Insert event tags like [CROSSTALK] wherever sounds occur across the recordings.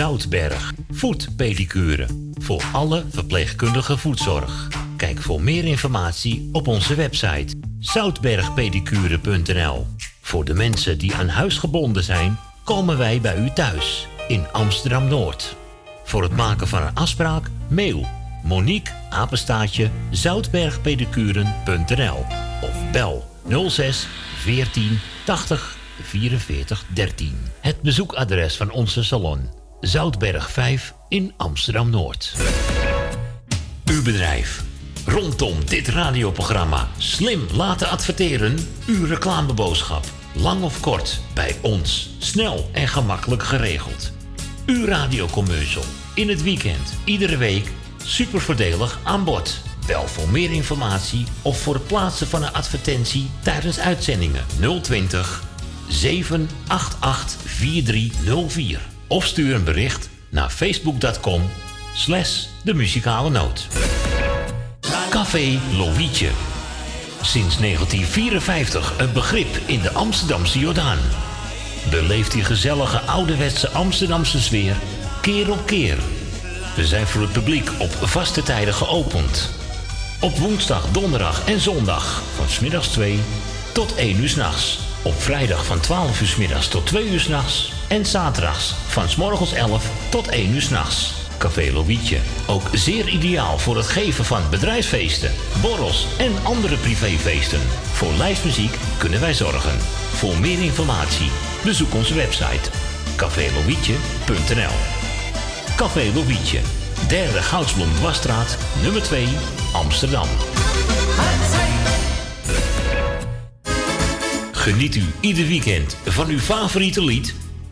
Zoutberg, voetpedicure. Voor alle verpleegkundige voetzorg. Kijk voor meer informatie op onze website zoutbergpedicure.nl. Voor de mensen die aan huis gebonden zijn, komen wij bij u thuis in Amsterdam Noord. Voor het maken van een afspraak, mail Monique apenstaatje zoutbergpedicuren.nl of bel 06 14 80 44 13. Het bezoekadres van onze salon Zoutberg 5 in Amsterdam Noord. Uw bedrijf. Rondom dit radioprogramma slim laten adverteren. Uw reclameboodschap. Lang of kort, bij ons. Snel en gemakkelijk geregeld. Uw radiocommercial. In het weekend, iedere week. Super voordelig aan bod. Bel voor meer informatie of voor het plaatsen van een advertentie tijdens uitzendingen 020 788 4304. Of stuur een bericht naar facebook.com slash de muzikale noot. Café Lovietje. Sinds 1954 een begrip in de Amsterdamse Jordaan. Beleeft die gezellige ouderwetse Amsterdamse sfeer keer op keer. We zijn voor het publiek op vaste tijden geopend. Op woensdag, donderdag en zondag van smiddags 2 tot 1 uur s'nachts. Op vrijdag van 12 uur s middags tot 2 uur s'nachts. En zaterdags van s morgens 11 tot 1 uur s'nachts. Café Lovietje. Ook zeer ideaal voor het geven van bedrijfsfeesten, borrels en andere privéfeesten. Voor lijstmuziek kunnen wij zorgen. Voor meer informatie bezoek onze website cafélovietje.nl Café Lovietje, derde Goudsblom Wasstraat, nummer 2, Amsterdam. Geniet u ieder weekend van uw favoriete lied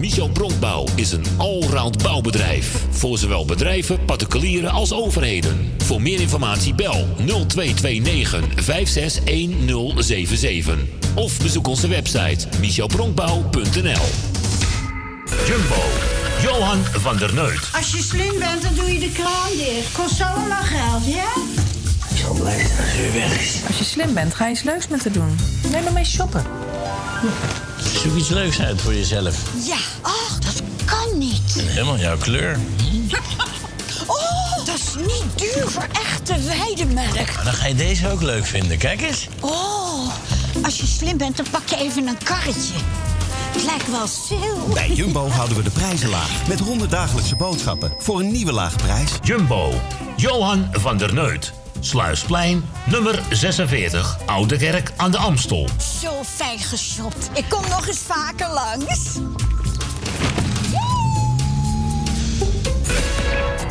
Michel Bronkbouw is een allround bouwbedrijf. Voor zowel bedrijven, particulieren als overheden. Voor meer informatie bel 0229 561077. Of bezoek onze website michelbronkbouw.nl Jumbo, Johan van der Neut. Als je slim bent, dan doe je de kraan dicht. Kost zo lang geld, ja? Ik zal blij zijn als u weg is. Als je slim bent, ga je iets leuks met haar doen. Neem maar mee shoppen. Zoek iets leuks uit voor jezelf. Ja. Oh, dat kan niet. En helemaal jouw kleur. [LAUGHS] Oh, dat is niet duur voor echte weidemelk. Maar dan ga je deze ook leuk vinden. Kijk eens. Oh, als je slim bent, dan pak je even een karretje. Het lijkt wel stil. Bij Jumbo houden we de prijzen laag. Met 100 dagelijkse boodschappen voor een nieuwe lage prijs. Jumbo, Johan van der Neut. Sluisplein, nummer 46, Oude Kerk aan de Amstel. Zo fijn geshopt. Ik kom nog eens vaker langs.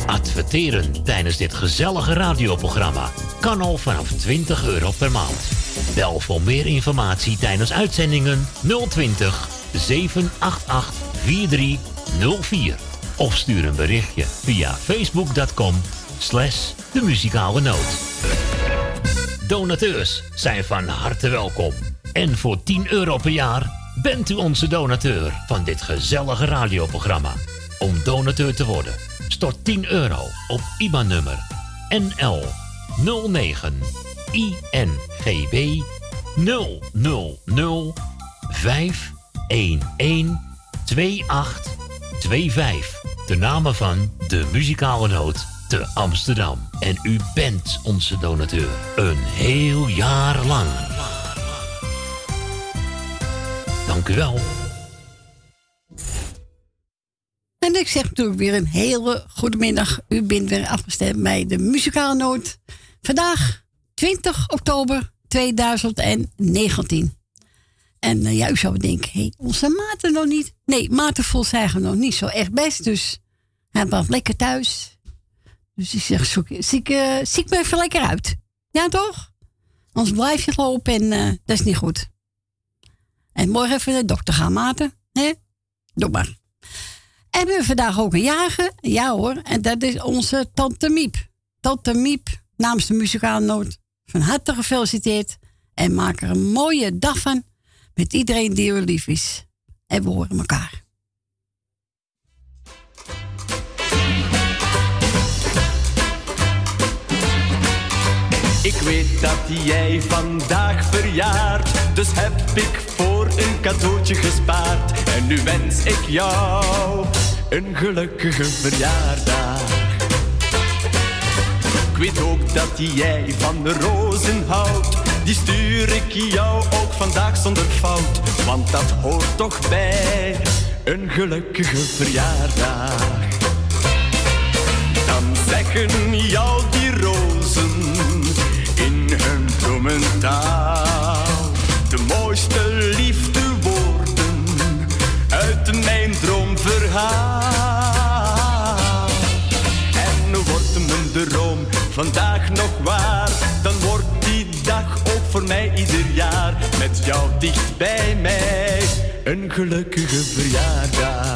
Adverteren tijdens dit gezellige radioprogramma kan al vanaf 20 euro per maand. Bel voor meer informatie tijdens uitzendingen 020 788 4304. Of stuur een berichtje via facebook.com slash de muzikale noot. Donateurs zijn van harte welkom. En voor 10 euro per jaar bent u onze donateur van dit gezellige radioprogramma. Om donateur te worden, stort 10 euro op IBAN-nummer NL 09 INGB 000 511 2825. De namen van de muzikale noot te Amsterdam. En u bent onze donateur. Een heel jaar lang. Dank u wel. En ik zeg natuurlijk weer een hele goede middag. U bent weer afgestemd bij de muzikale noot. Vandaag 20 oktober 2019. En uh, ja, u zou denken, hé, hey, onze Maarten nog niet. Nee, Maarten voelt zich nog niet zo echt best. Dus hij was lekker thuis. Dus ik zeg, zoek, ziek, uh, ziek me even lekker uit. Ja, toch? Anders blijf je lopen en uh, dat is niet goed. En morgen even de dokter gaan, Maarten. Hè? Doe maar. En we vandaag ook een jager. Ja hoor, en dat is onze Tante Miep. Tante Miep, namens de muzikale noot, van harte gefeliciteerd. En maak er een mooie dag van met iedereen die u lief is. En we horen elkaar. Ik weet dat jij vandaag verjaart, dus heb ik voor een cadeautje gespaard. En nu wens ik jou een gelukkige verjaardag. Ik weet ook dat jij van de rozen houdt, die stuur ik jou ook vandaag zonder fout. Want dat hoort toch bij een gelukkige verjaardag. Dan zeggen jou De mooiste liefdewoorden uit mijn droomverhaal. En wordt mijn droom vandaag nog waar, dan wordt die dag ook voor mij ieder jaar met jou dicht bij mij een gelukkige verjaardag.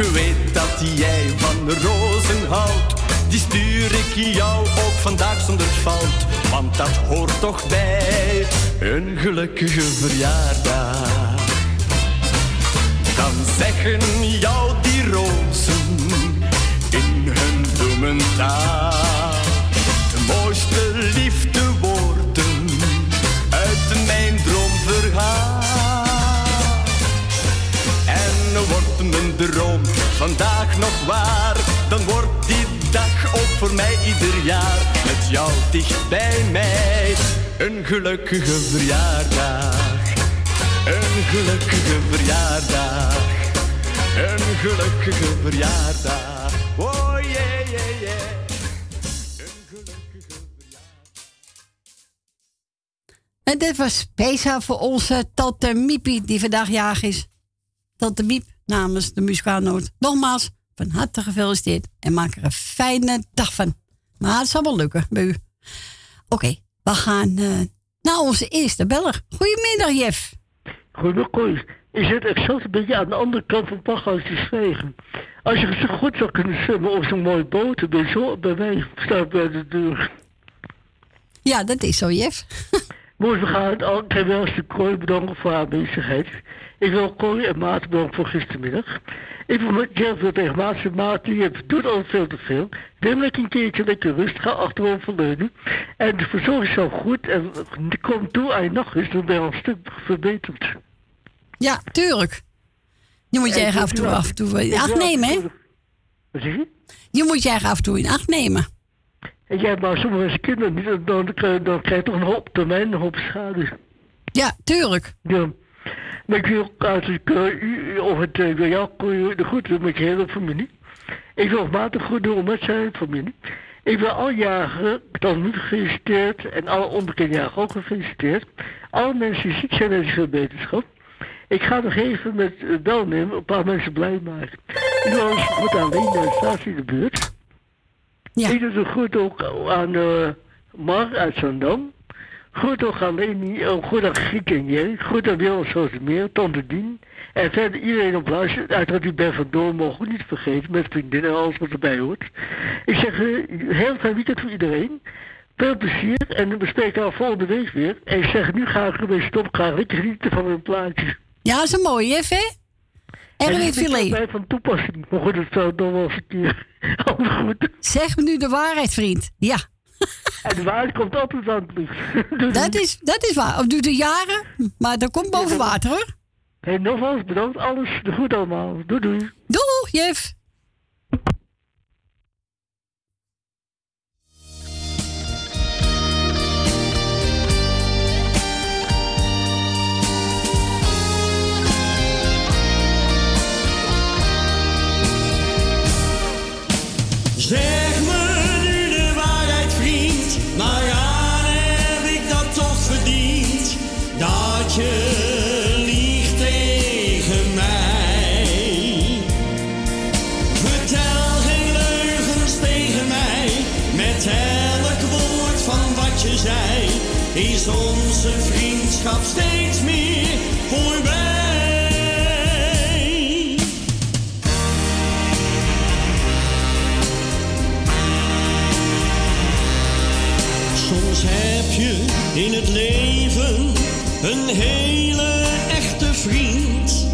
Ik weet dat jij van de rozen houdt. Die stuur ik jou ook vandaag zonder fout. Want dat hoort toch bij een gelukkige verjaardag. Dan zeggen jou die rozen in hun bloementaal. Voor mij ieder jaar met jou dicht bij mij. Een gelukkige verjaardag, een gelukkige verjaardag, een gelukkige verjaardag. Oh yeah, yeah, yeah. Een gelukkige verjaardag. En dit was speciaal voor onze tante Miepie, die vandaag jaag is. Tante Miep namens de muzikaalnoot. Nogmaals, van harte gefeliciteerd en maak er een fijne dag van. Maar het zal wel lukken bij u. Oké, we gaan uh, naar onze eerste beller. Goedemiddag, Jef. Goedemiddag, Koos. Je zit exact een beetje aan de andere kant van het pachthuis te zwijgen. Als je zo goed zou kunnen zwemmen op zo'n mooie boot, dan ben je zo bij mij staat bij de deur. Ja, dat is zo, Jef. [LAUGHS] Mooi, we gaan al. Ik heb wel eens de kooi bedanken voor haar aanwezigheid. Ik wil Corrie en Maarten bedanken voor gistermiddag. Ik wil met wil tegen Maarten Maarten, je doet al veel te veel. Neem lekker een keertje lekker rust, ga achterover leunen. En is zo goed en kom toe aan je nacht dan ben je al een stuk verbeterd. Ja, tuurlijk. Je moet je af en toe, af en toe in acht nemen, hè? Wat zeg je? Je moet je af en toe in acht nemen. En jij maar sommige kinderen niet, dan, dan, dan krijg je toch een hoop termijn, een hoop schade. Ja, tuurlijk. Ja. Maar ik wil als ik uh, of het uh, jou de goed doen met je hele familie. Ik wil matig goed doen met zijn familie. Ik wil al jaren dan niet gefeliciteerd en alle onbekende jaren ook gefeliciteerd. Alle mensen die ziek zijn en veel beterschap. Ik ga nog even met uh, bel nemen, een paar mensen blij maken. Ik wil alles goed naar de statie in de buurt. Ja. Ik doe het goed ook aan uh, Mar uit Zandam. Goed ook aan Leni, goed en jij. Goed aan Wil zoals meer, Tante Dien. En verder iedereen op luisteren. Uiteraard u Ben van Doorn mogen we niet vergeten. Met vriendinnen en alles wat erbij hoort. Ik zeg uh, heel fijn weekend voor iedereen. Veel plezier. En we spreken elkaar volgende week weer. En ik zeg nu ga ik ermee stoppen. Ga lekker genieten van een plaatje. Ja, dat is een mooie, hè? Erwin Filet. mij van toepassing. Maar goed, het zou nog wel eens een keer. [LAUGHS] Goed. Zeg me nu de waarheid, vriend. Ja. [LAUGHS] En de waarheid komt altijd aan het licht. [LAUGHS] dat, is, dat is waar. Of duurt het jaren, maar dat komt boven water hoor. Hé, hey, nogmaals bedankt. Alles goed allemaal. Doei doei. Doeg, Jef. Is onze vriendschap steeds meer voorbij. Soms heb je in het leven een hele echte vriend,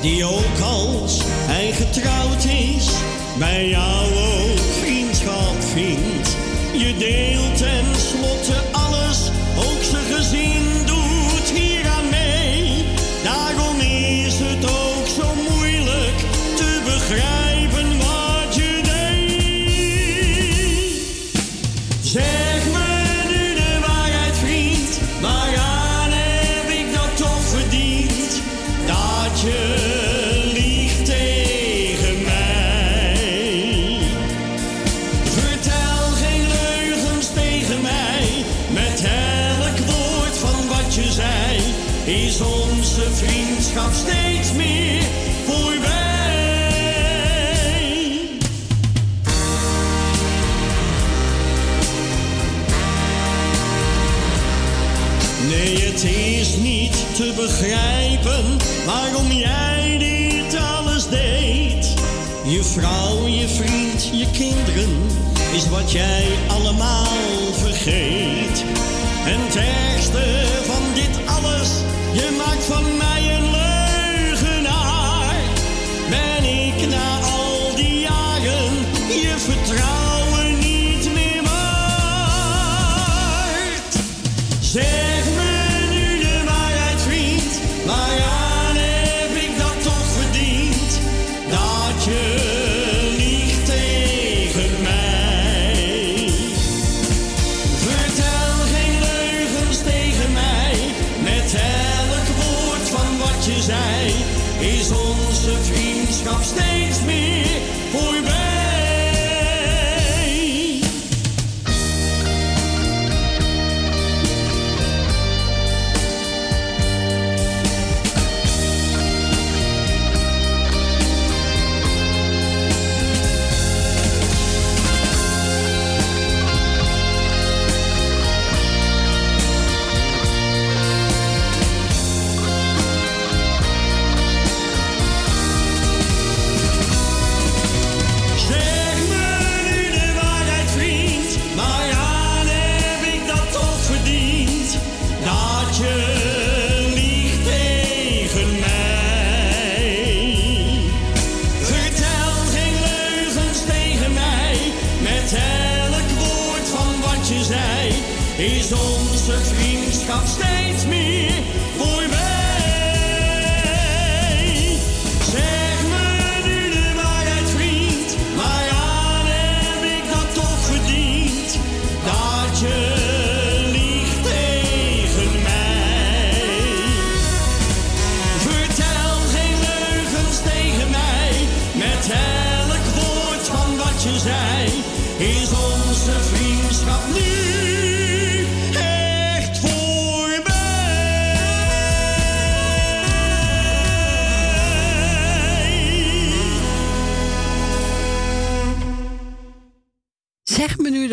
die ook als hij getrouwd is, bij jou ook vriendschap vindt. Je deelt tenslotte begrijpen waarom jij dit alles deed. Je vrouw, je vriend, je kinderen is wat jij allemaal vergeet. En het ergste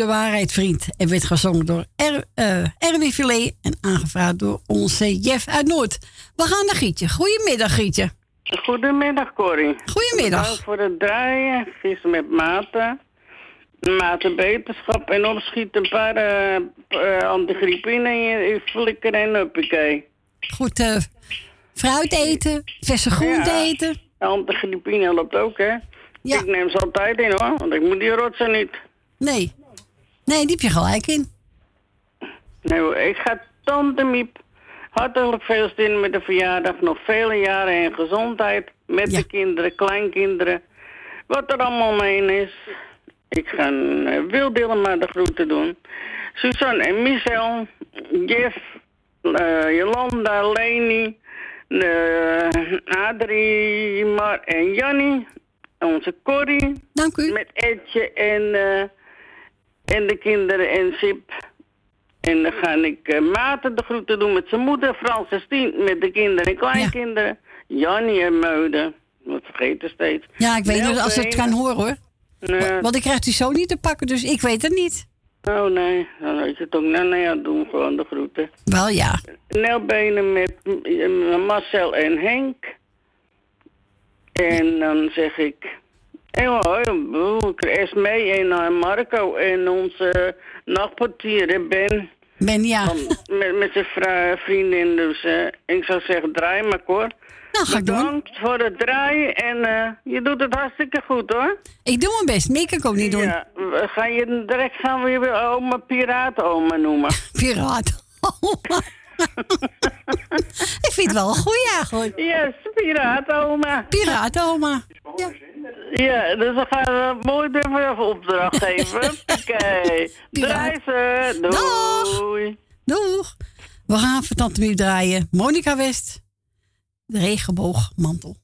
de waarheid, vriend. En werd gezongen door er, eh, Erwin Filet en aangevraagd door onze Jeff uit Noord. We gaan naar Gietje. Goedemiddag, Gietje. Goedemiddag, Corrie. Goedemiddag. Bedankt voor het draaien. Vissen met maten. Maten beterschap. En opschieten een paar uh, uh, antigriepine in je flikker en uppakee. Goed, fruit eten, verse groente Ja. eten. Antigriepine helpt ook, hè? Ik neem ze altijd in, hoor. Want ik moet die rotsen niet. Nee. Nee, die heb je gelijk in. Nee, ik ga tante Miep hartelijk feliciteren met de verjaardag. Nog vele jaren en gezondheid. Met de kinderen, kleinkinderen. Wat er allemaal omheen is. Ik ga uh, Wil Dillema de groeten doen. Suzanne en Michel. Jeff. eh, Jolanda, Leni. eh, Adrie, Mar en Jannie. Onze Corrie. Dank u. Met Edje en, eh, en de kinderen en Sip. En dan ga ik eh, Maarten de groeten doen met zijn moeder. Frans en Stien met de kinderen en kleinkinderen. Jannie en Meuden. Wat vergeten steeds. Ja, ik weet niet als ik het Melvin. horen hoor. Nee. Want ik krijg die zo niet te pakken, dus ik weet het niet. Oh nee, dan weet je het ook. Nou, nou ja, doen gewoon de groeten. Wel ja. Nel Benen met Marcel en Henk. En dan zeg ik... En hoi, Esme en uh, Marco en onze nachtportier Ben. Ben, ja. met, met zijn vriendin, dus uh, ik zou zeggen, draai maar, hoor. Nou, ga ik doen. Bedankt voor het draaien en uh, je doet het hartstikke goed, hoor. Ik doe mijn best, meer kan ik ook niet doen. Ja, ga je direct gaan we je oma Piraatoma noemen. [LAUGHS] Piraatoma. Ik vind het wel een goeie eigenlijk. Yes, Piraatoma. Piraatoma. Ja. Ja, dus dan gaan we mooi even opdracht geven. [LAUGHS] Oké. Draai ze. Doei. Doeg. We gaan voor Tante draaien. Monica West. De regenboogmantel.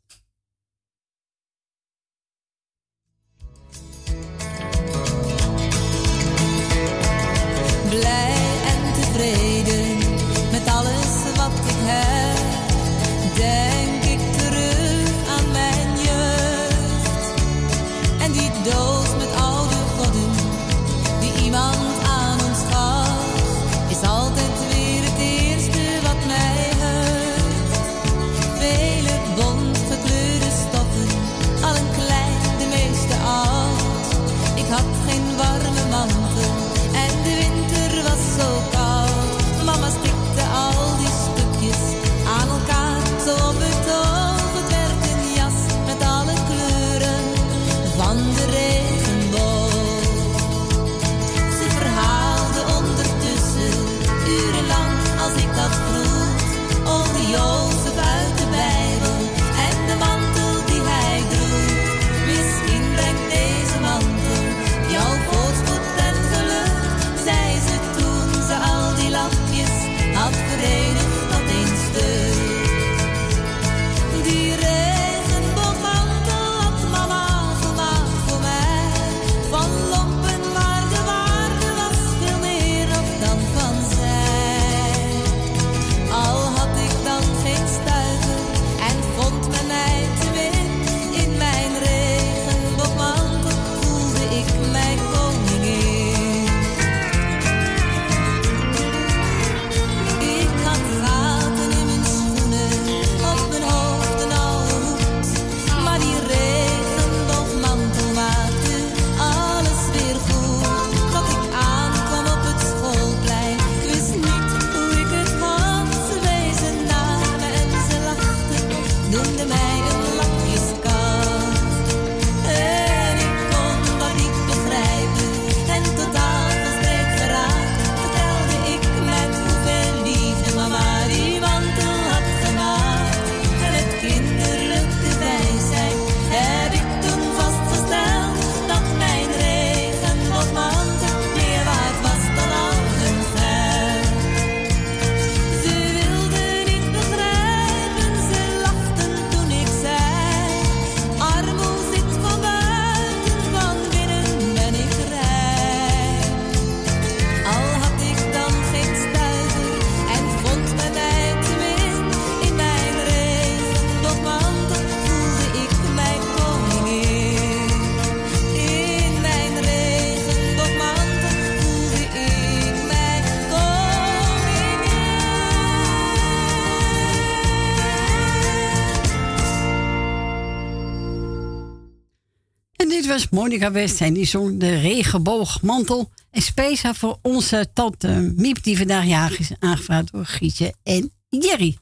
Was Monica West en die zong de regenboogmantel. En speciaal voor onze tante Miep die vandaag jarig is aangevraagd door Gietje en Jerry.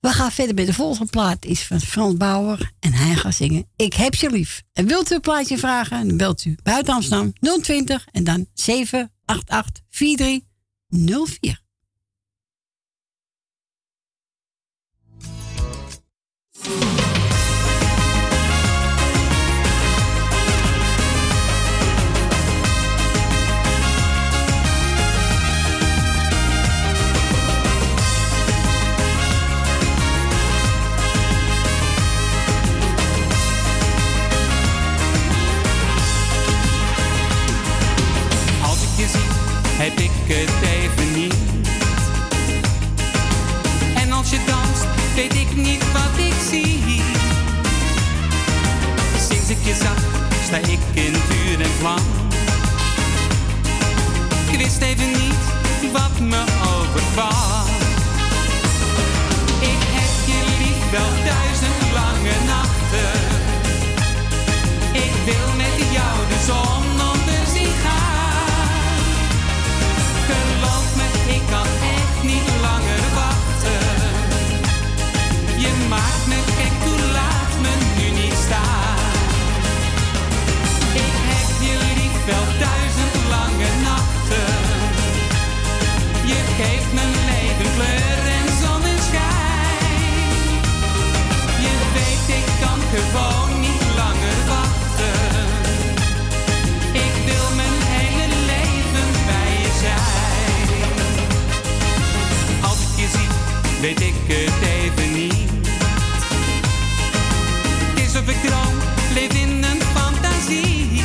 We gaan verder met de volgende plaat. is van Frans Bauer en hij gaat zingen Ik heb je lief. En wilt u een plaatje vragen? Dan belt u buiten Amsterdam 020 en dan 788 4304. Als heb ik het even niet. En als je danst, weet ik niet wat ik zie. Sinds ik je zag, sta ik in uur en vlam. Ik wist even niet wat me overvalt. Ik heb je lief wel duizend lange nachten. Ik wil met jou de zon weet ik het even niet. Is of ik droom, leef in een fantasie.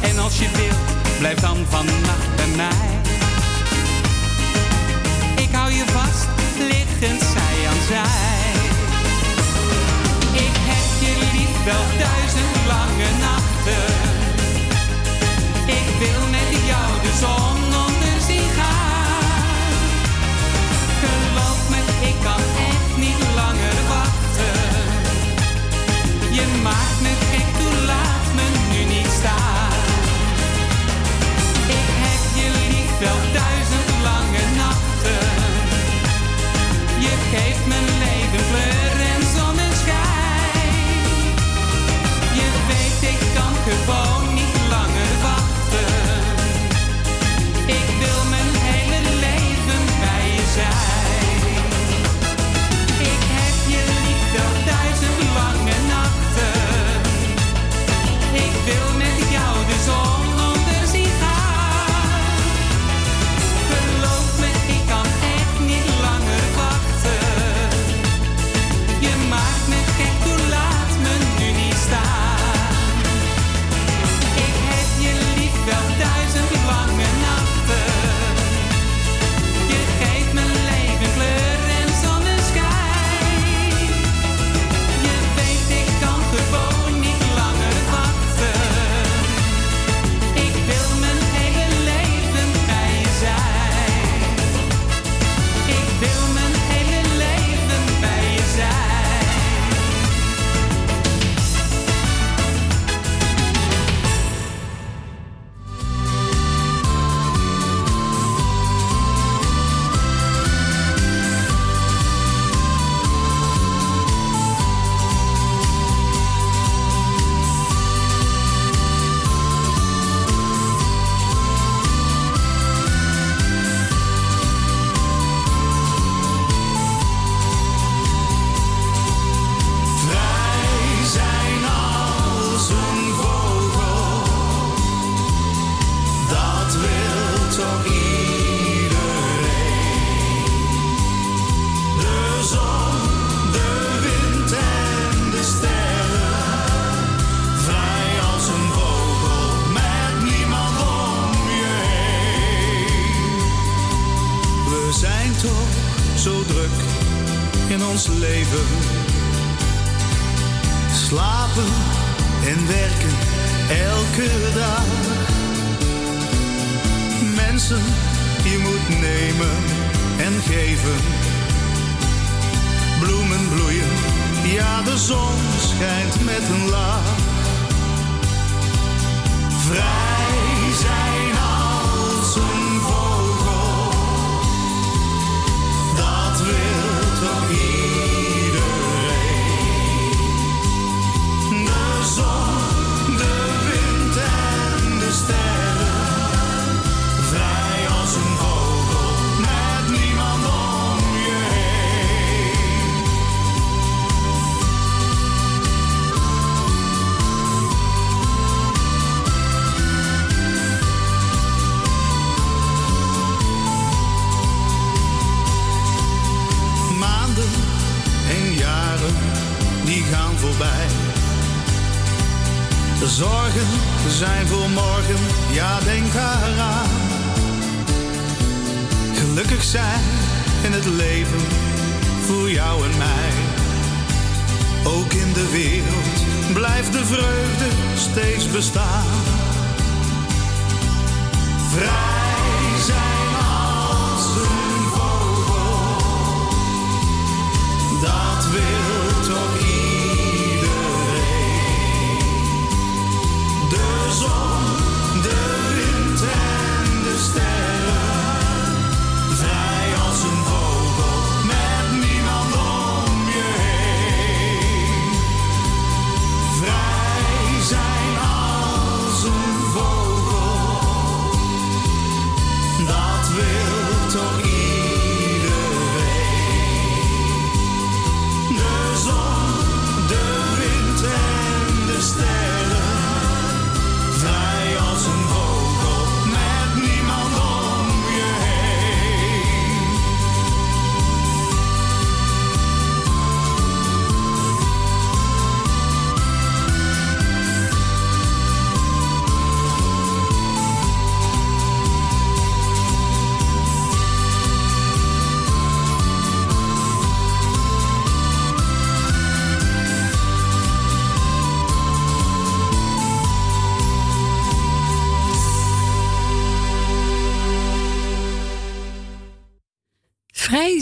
En als je wilt, blijf dan vannacht bij mij. Ik hou je vast, liggend zij aan zij. Ik heb je lief wel duizend lange nachten. Ik wil met jou de zon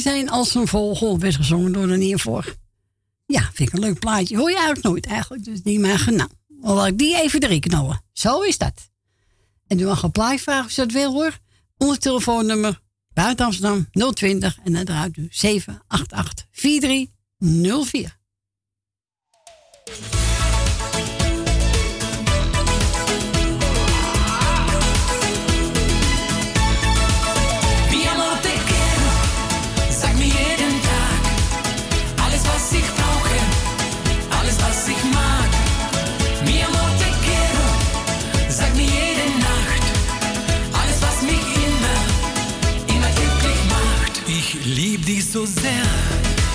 zijn als een vogel werd gezongen door de voor. Ja, vind ik een leuk plaatje. Hoor je eigenlijk nooit eigenlijk. Dus die maar nou, laat ik die even erin knallen. Zo is dat. En u mag een plaatje vragen als je dat wil hoor. Onder telefoonnummer buiten Amsterdam 020 en dan draait u 788 4304. sehr,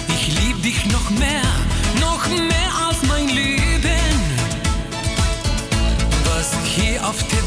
ich lieb dich noch mehr, noch mehr als mein Leben. Was hier auf der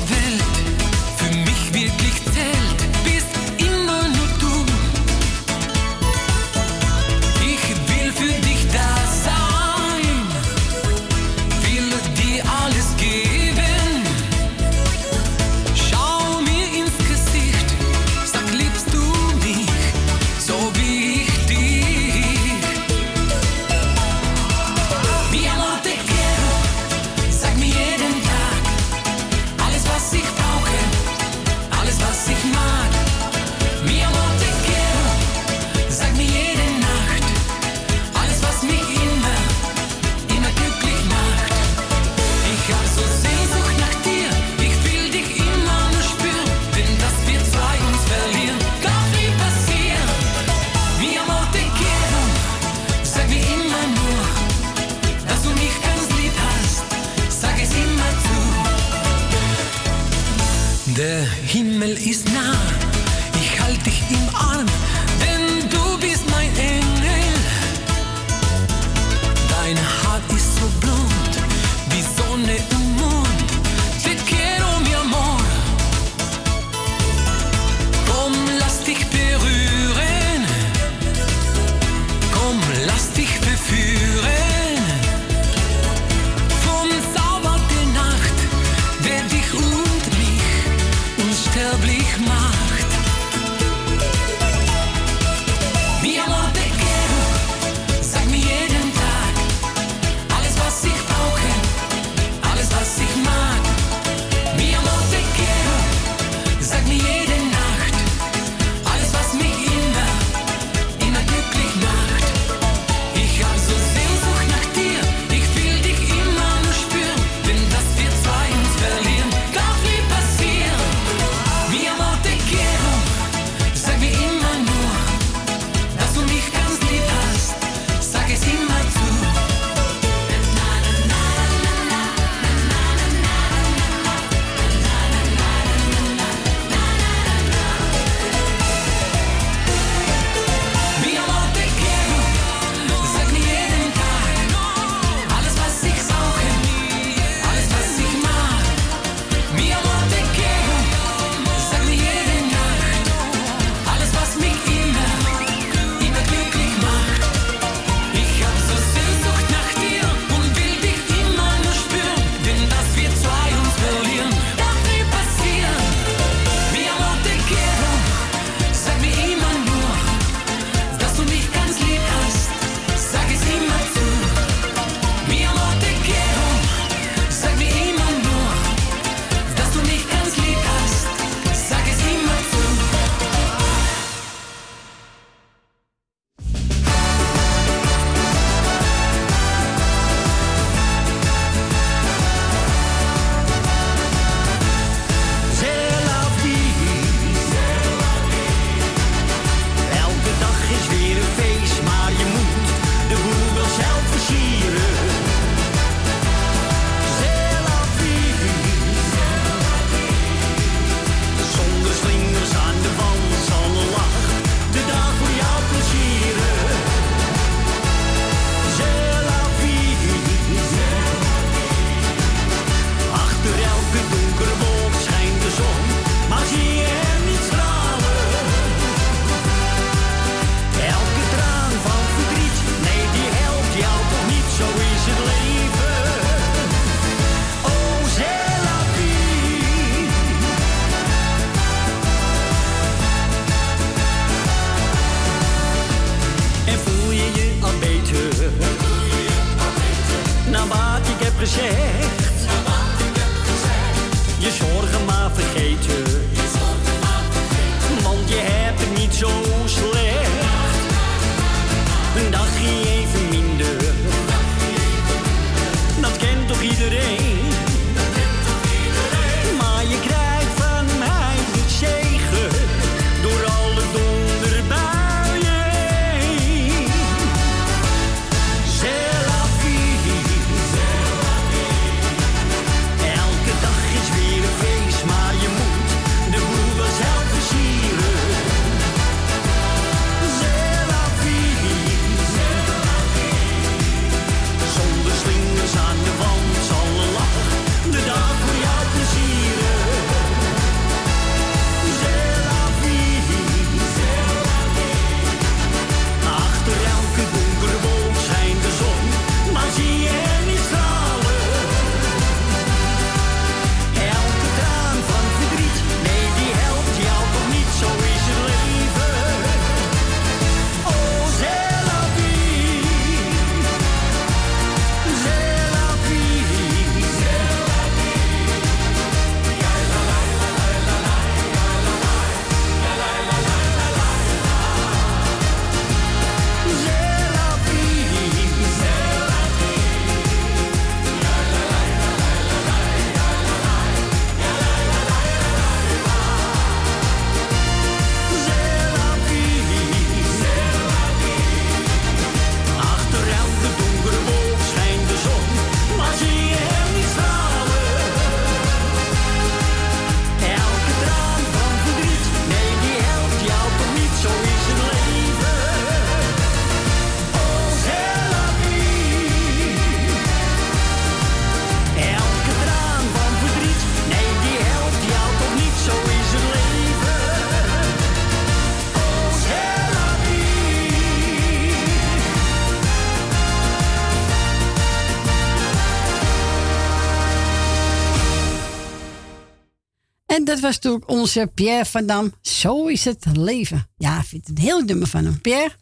En dat was toen onze Pierre van Dam. Zo is het leven. Ja, ik vind het een heel nummer van hem. Pierre,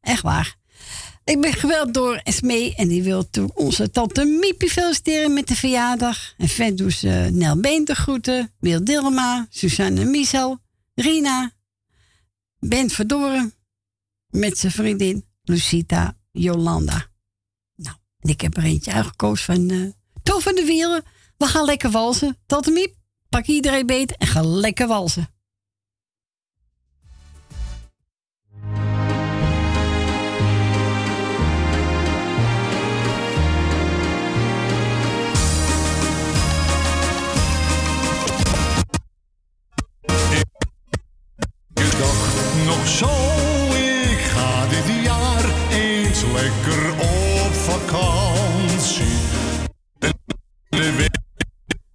echt waar. Ik ben geweld door Esmee en die wil toen onze tante Miepie feliciteren met de verjaardag. En vet doet Nel Been de groeten, Wil Dilma, Suzanne Miesel, Rina, Ben Verdoren met zijn vriendin Lucita Jolanda. Nou, en ik heb er eentje uitgekozen van uh, Toon van de Wielen. We gaan lekker walsen. Tante Miep, pak iedereen beet en ga lekker walsen. Ik dacht nog zo, ik ga dit jaar eens lekker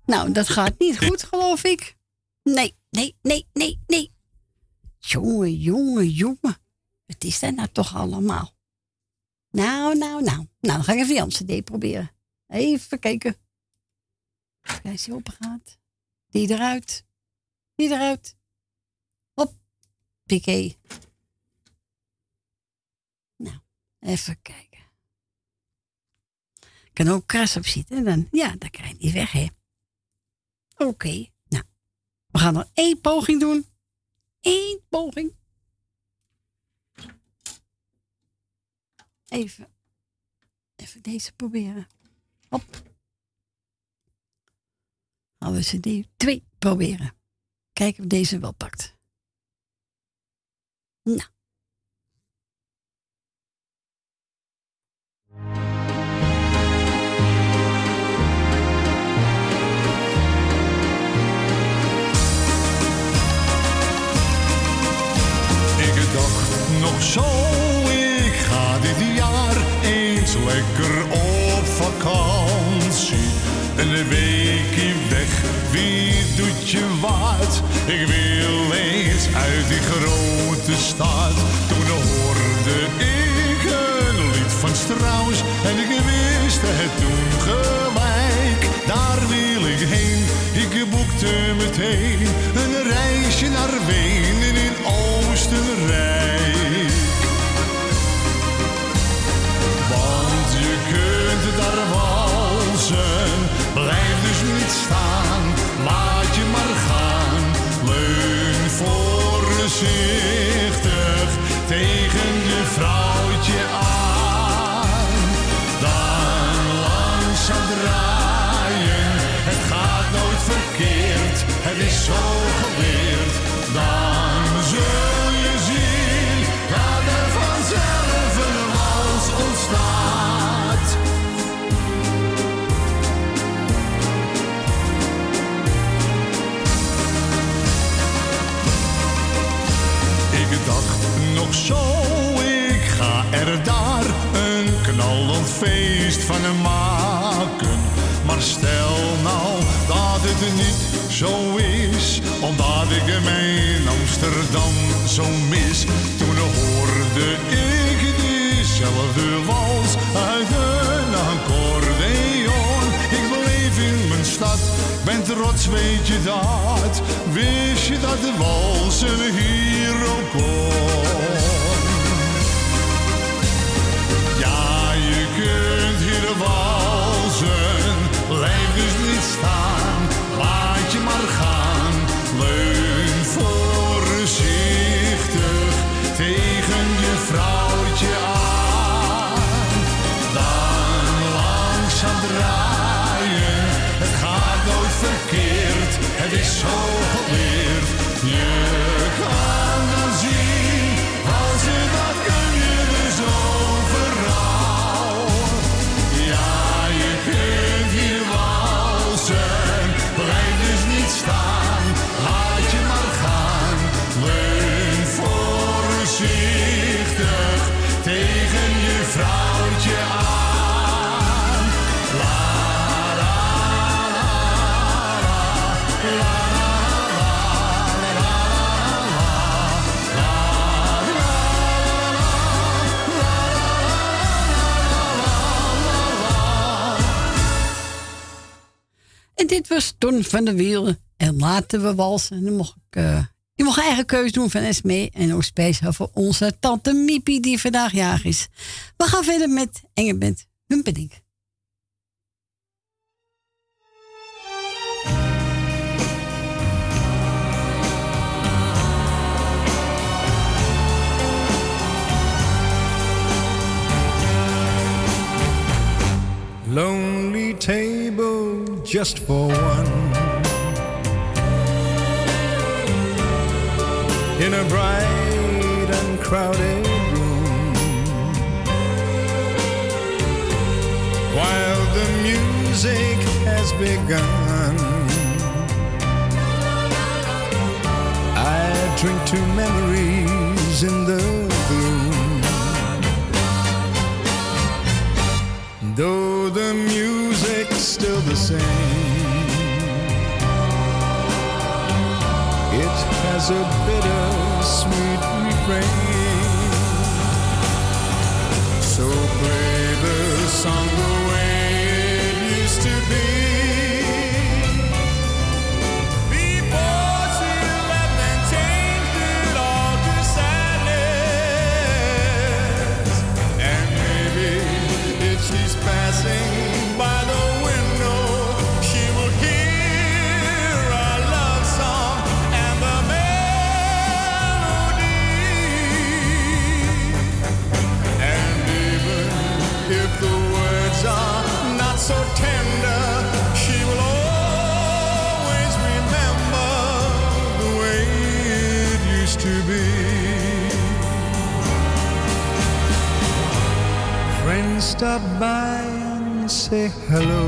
Nou, dat gaat niet goed, geloof ik. Nee, nee, nee, nee, nee. Jongen, jongen, jongen. Wat is dat nou toch allemaal? Nou, nou, nou. Nou, dan ga ik even Janssen D proberen. Even kijken. Als hij open gaat. Die eruit. Die eruit. Hop. Piqué. Nou, even kijken. Ik kan ook kras op zitten. Dan, ja, dan krijg je niet weg, hè. Oké, nou. We gaan nog één poging doen. Eén poging. Even. Even deze proberen. Hop. Gaan we die twee proberen. Kijken of deze wel pakt. Nou. Dacht nog zo, ik ga dit jaar eens lekker op vakantie. Een weekje weg, wie doet je wat? Ik wil eens uit die grote stad. Toen hoorde ik een lied van Strauss en ik wist het toen gelijk. Daar wil ik heen, ik boekte meteen zo geleerd. Dan zul je zien dat er vanzelf een wals ontstaat. Ik dacht nog zo, ik ga er daar een knallend feest van maken. Maar stel nou dat het niet zo omdat ik hem in Amsterdam zo mis. Toen hoorde ik diezelfde wals uit een accordeon. Ik bleef in mijn stad, ben trots, weet je dat? Wist je dat de walsen hier ook kon? Ja, je kunt hier walsen, blijf dus niet staan, En dit was Ton van de Wielen. En laten we walsen. En dan mocht ik, eh, je mag eigen keuze doen van Esmee. En ook speciaal voor onze tante Miepie die vandaag jarig is. We gaan verder met Engelbert Humperdinck. Lonely table just for one. In a bright and crowded room. While the music has begun. I drink to memories in the gloom. Though same, it has a bitter sweet refrain. Friends stop by and say hello.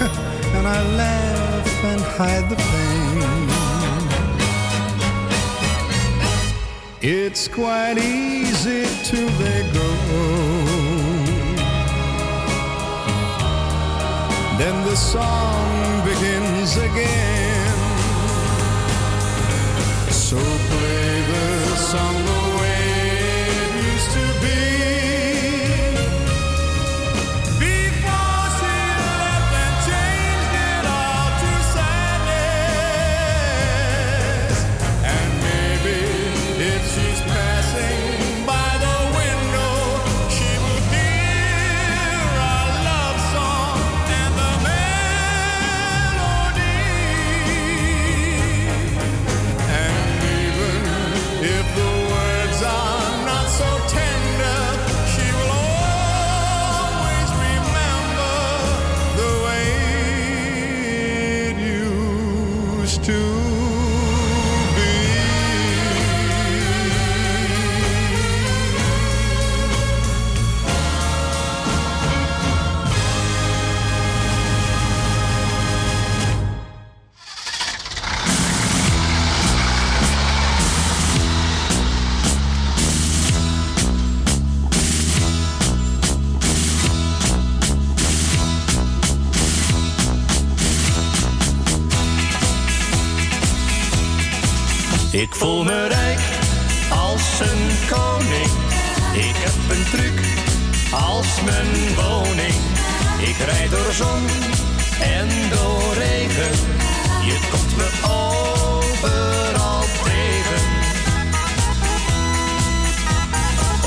[LAUGHS] and I laugh and hide the pain. It's quite easy till they go. Then the song begins again. So play the song voel me rijk als een koning. Ik heb een truc als mijn woning. Ik rijd door zon en door regen. Je komt me overal tegen.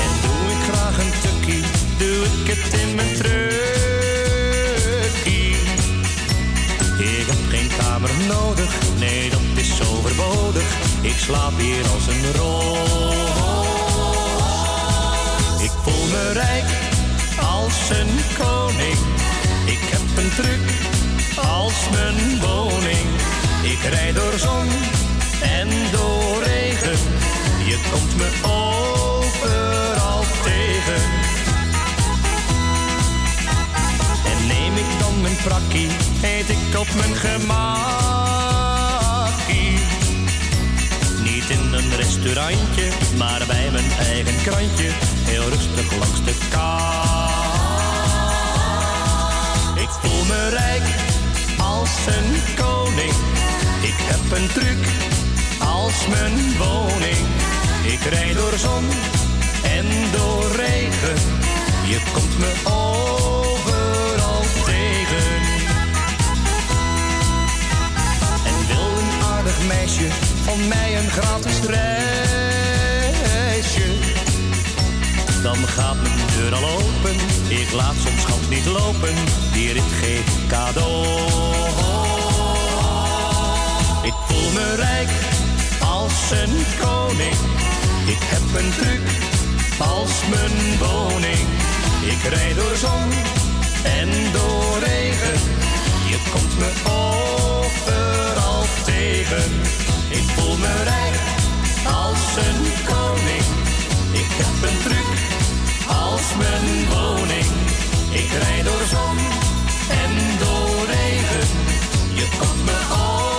En doe ik graag een tukkie, doe ik het in mijn trukkie. Slaap hier als een roos. Ik voel me rijk als een koning. Ik heb een truc als mijn woning. Ik rijd door zon en door regen. Je komt me overal tegen. En neem ik dan mijn prakkie, eet ik op mijn gemakkie. In een restaurantje, maar bij mijn eigen krantje. Heel rustig langs de kant. Ik voel me rijk als een koning. Ik heb een truc als mijn woning. Ik rijd door zon en door regen. Je komt me overal tegen. En wil een aardig meisje van mij een gratis reisje? Dan gaat mijn deur al open. Ik laat soms schat niet lopen. Die rit geef ik cadeau. Ik voel me rijk als een koning. Ik heb een truc als mijn woning. Ik rijd door zon en door regen. Je komt me overal tegen. Ik voel me rijk als een koning. Ik heb een truc als mijn woning. Ik rijd door zon en door regen. Je komt me overal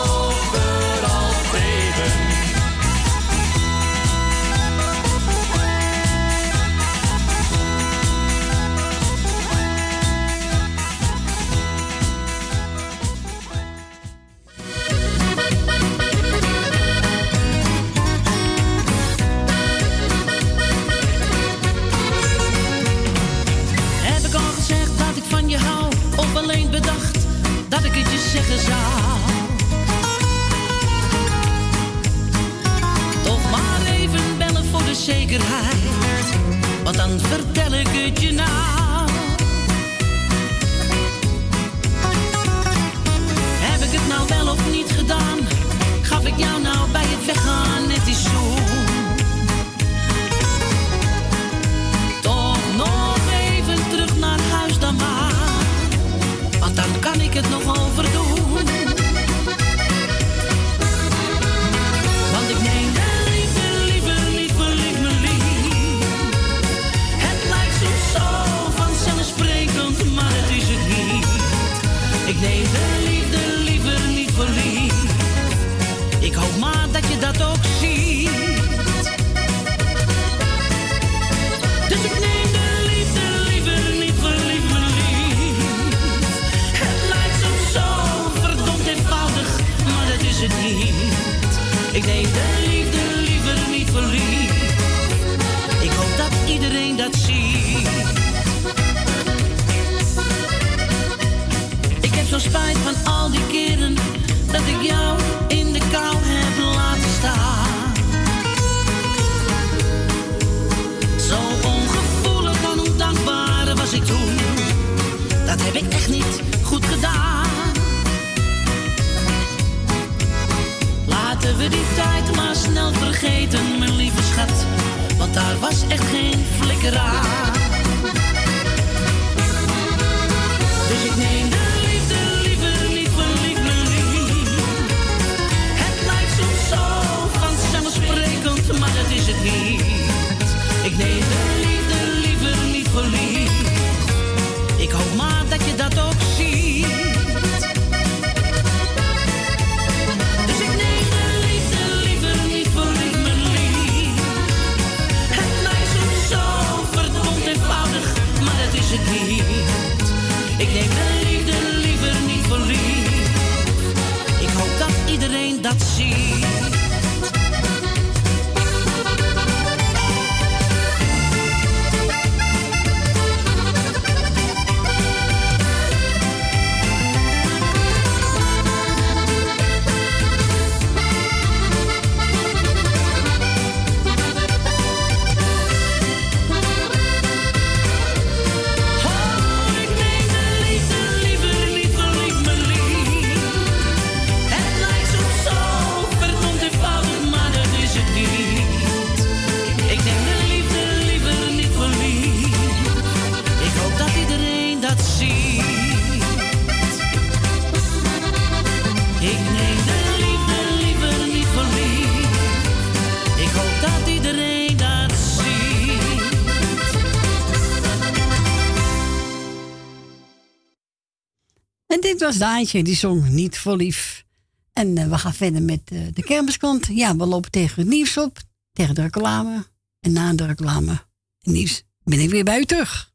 dit was Daantje, die zong niet voor lief. En eh, we gaan verder met eh, de kermiskant. Ja, we lopen tegen het nieuws op, tegen de reclame. En na de reclame, het nieuws, ben ik weer bij u terug.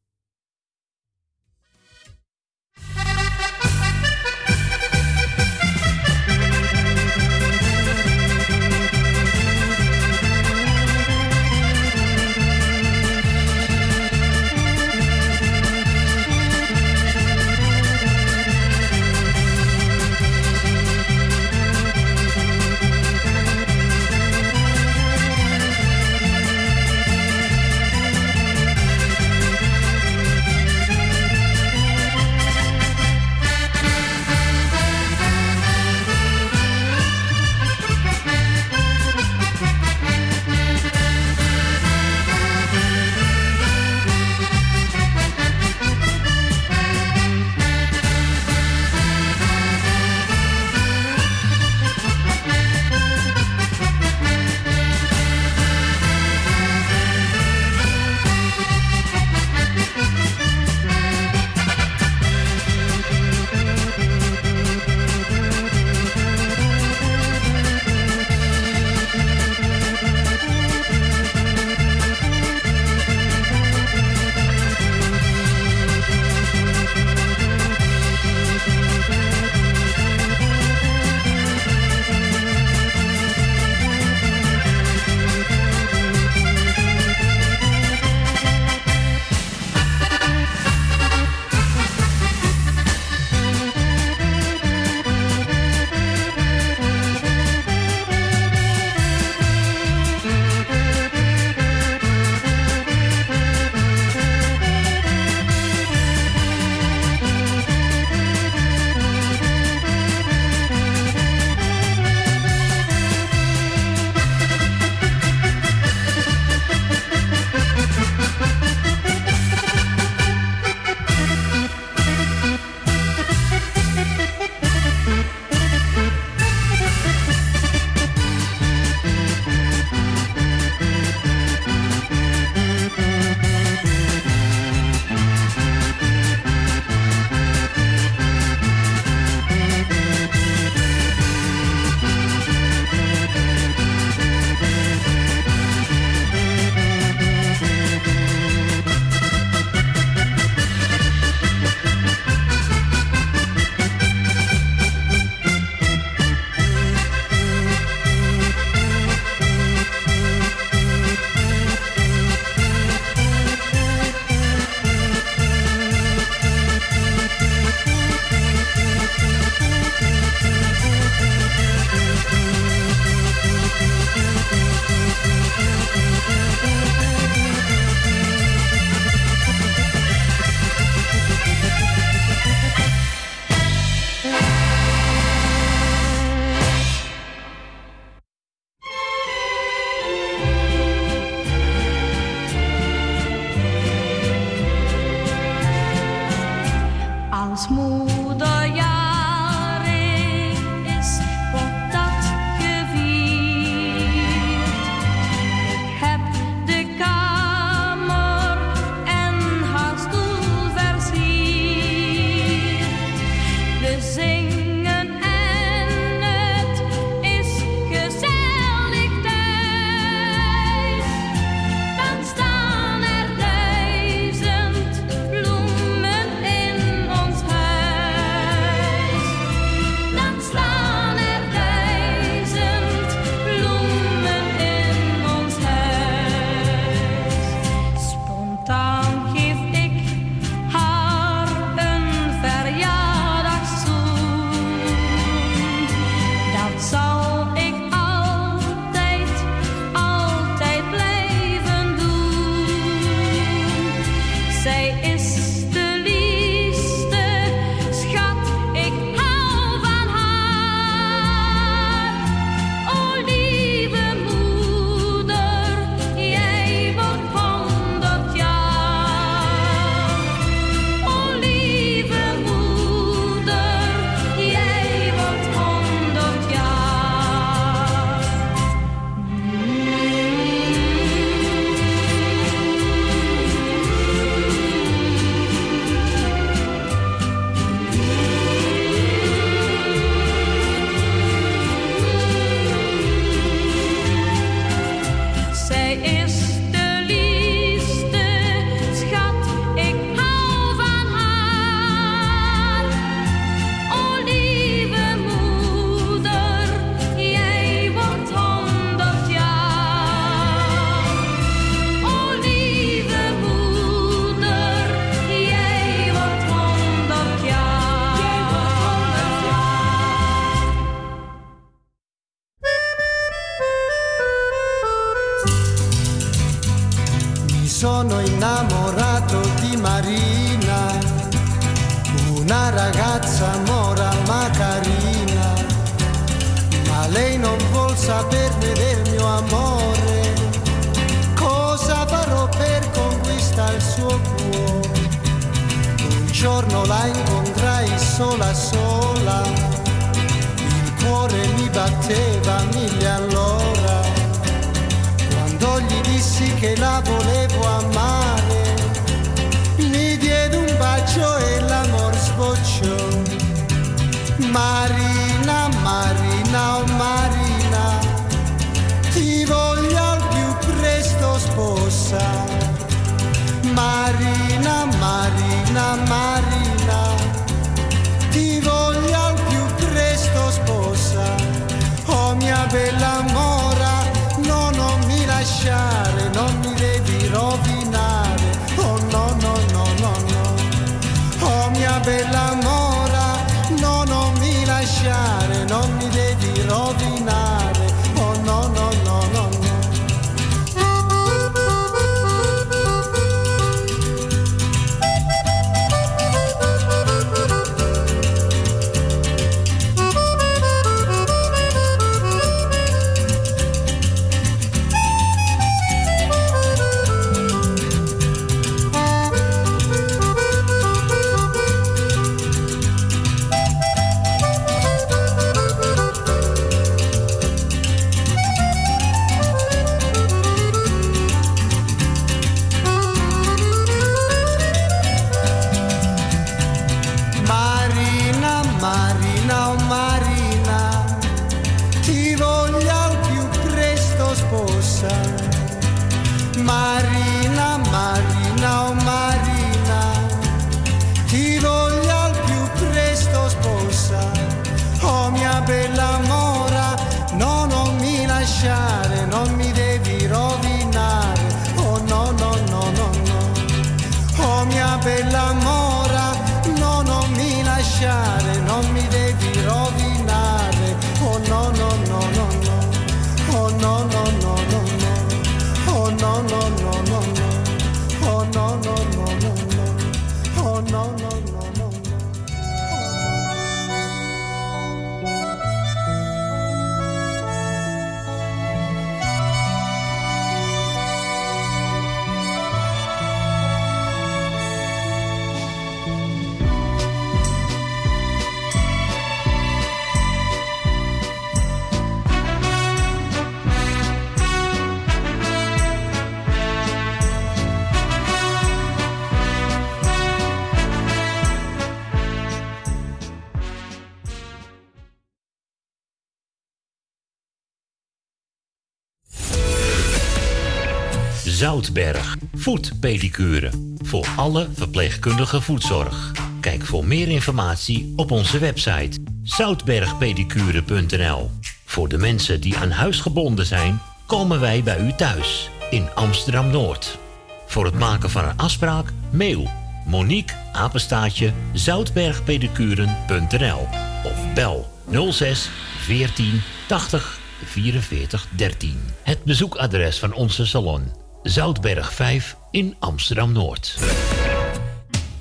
Zoutberg. Voetpedicure. Voor alle verpleegkundige voetzorg. Kijk voor meer informatie op onze website zoutbergpedicure.nl. Voor de mensen die aan huis gebonden zijn, komen wij bij u thuis in Amsterdam Noord. Voor het maken van een afspraak, mail Monique Apenstaatje zoutbergpedicuren.nl of bel 06 14 80 44 13. Het bezoekadres van onze salon Zoutberg 5 in Amsterdam Noord.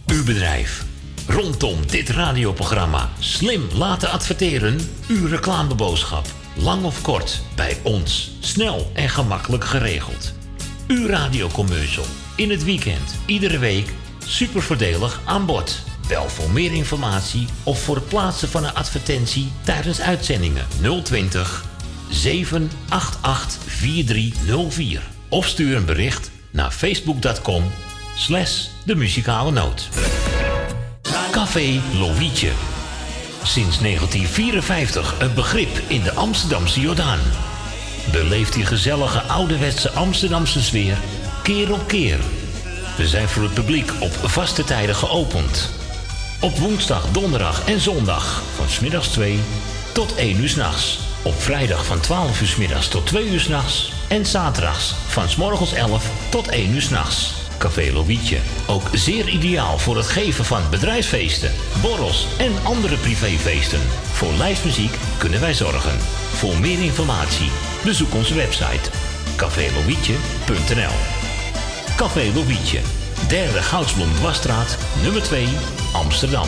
Uw bedrijf. Rondom dit radioprogramma slim laten adverteren. Uw reclameboodschap. Lang of kort, bij ons. Snel en gemakkelijk geregeld. Uw radiocommercial. In het weekend, iedere week. Super voordelig aan bod. Bel voor meer informatie of voor het plaatsen van een advertentie tijdens uitzendingen 020 788 4304. Of stuur een bericht naar facebook.com slash de muzikale noot. Café Lovietje. Sinds 1954 een begrip in de Amsterdamse Jordaan. Beleeft die gezellige ouderwetse Amsterdamse sfeer keer op keer. We zijn voor het publiek op vaste tijden geopend. Op woensdag, donderdag en zondag van smiddags 2 tot 1 uur s'nachts. Op vrijdag van 12 uur middags tot 2 uur s'nachts. En zaterdags van 's morgens 11 tot 1 uur s'nachts. Café Lovietje. Ook zeer ideaal voor het geven van bedrijfsfeesten, borrels en andere privéfeesten. Voor lijstmuziek kunnen wij zorgen. Voor meer informatie bezoek onze website cafélovietje.nl Café Lobietje. Derde Goudsblond Wasstraat, nummer 2, Amsterdam.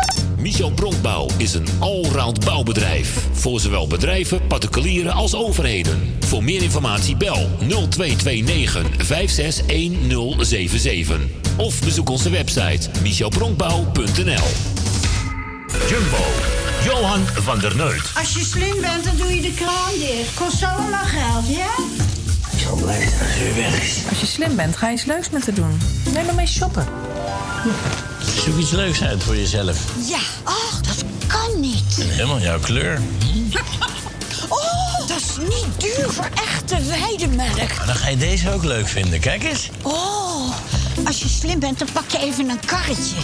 Michel Bronkbouw is een allround bouwbedrijf. Voor zowel bedrijven, particulieren als overheden. Voor meer informatie bel 0229 561077. Of bezoek onze website michelbronkbouw.nl Jumbo, Johan van der Neut. Als je slim bent, dan doe je de kraan dicht. Kost allemaal geld, ja? Ik zal blij zijn als u weg is. Als je slim bent, ga je iets leuks met haar doen. Neem maar mee shoppen. Zoek iets leuks uit voor jezelf. Ja, ach, dat kan niet. En helemaal jouw kleur. [LAUGHS] Oh, dat is niet duur voor echte weidemelk. Maar dan ga je deze ook leuk vinden. Kijk eens. Oh, als je slim bent, dan pak je even een karretje.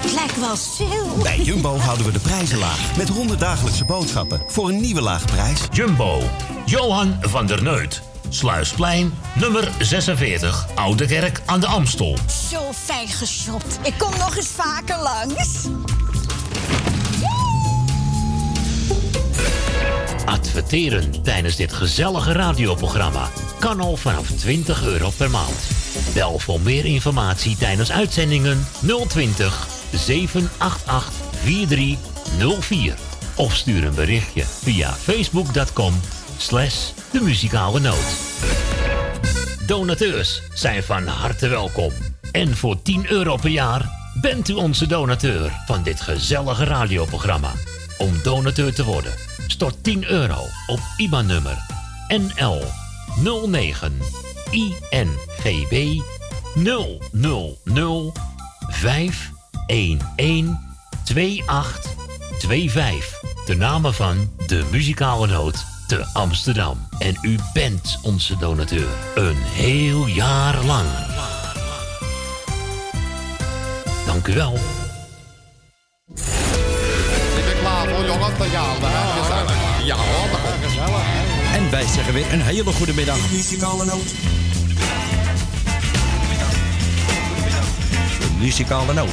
Het lijkt wel zil. Bij Jumbo houden we de prijzen laag. Met 100 dagelijkse boodschappen voor een nieuwe laag prijs. Jumbo, Johan van der Neut. Sluisplein, nummer 46, Oude Kerk aan de Amstel. Zo fijn geshopt. Ik kom nog eens vaker langs. Adverteren tijdens dit gezellige radioprogramma kan al vanaf 20 euro per maand. Bel voor meer informatie tijdens uitzendingen 020 788 4304. Of stuur een berichtje via facebook.com slash de muzikale noot. Donateurs zijn van harte welkom. En voor 10 euro per jaar bent u onze donateur van dit gezellige radioprogramma. Om donateur te worden, stort 10 euro op IBAN-nummer NL 09 INGB 000 511 2825. De namen van de muzikale noot te Amsterdam. En u bent onze donateur. Een heel jaar lang. Dank u wel. Ik ben klaar voor jongens, te gaan. hè? Gezellig. Ja hoor, gezellig. En wij zeggen weer een hele goede middag. Muzikale noot. Muzikale noot.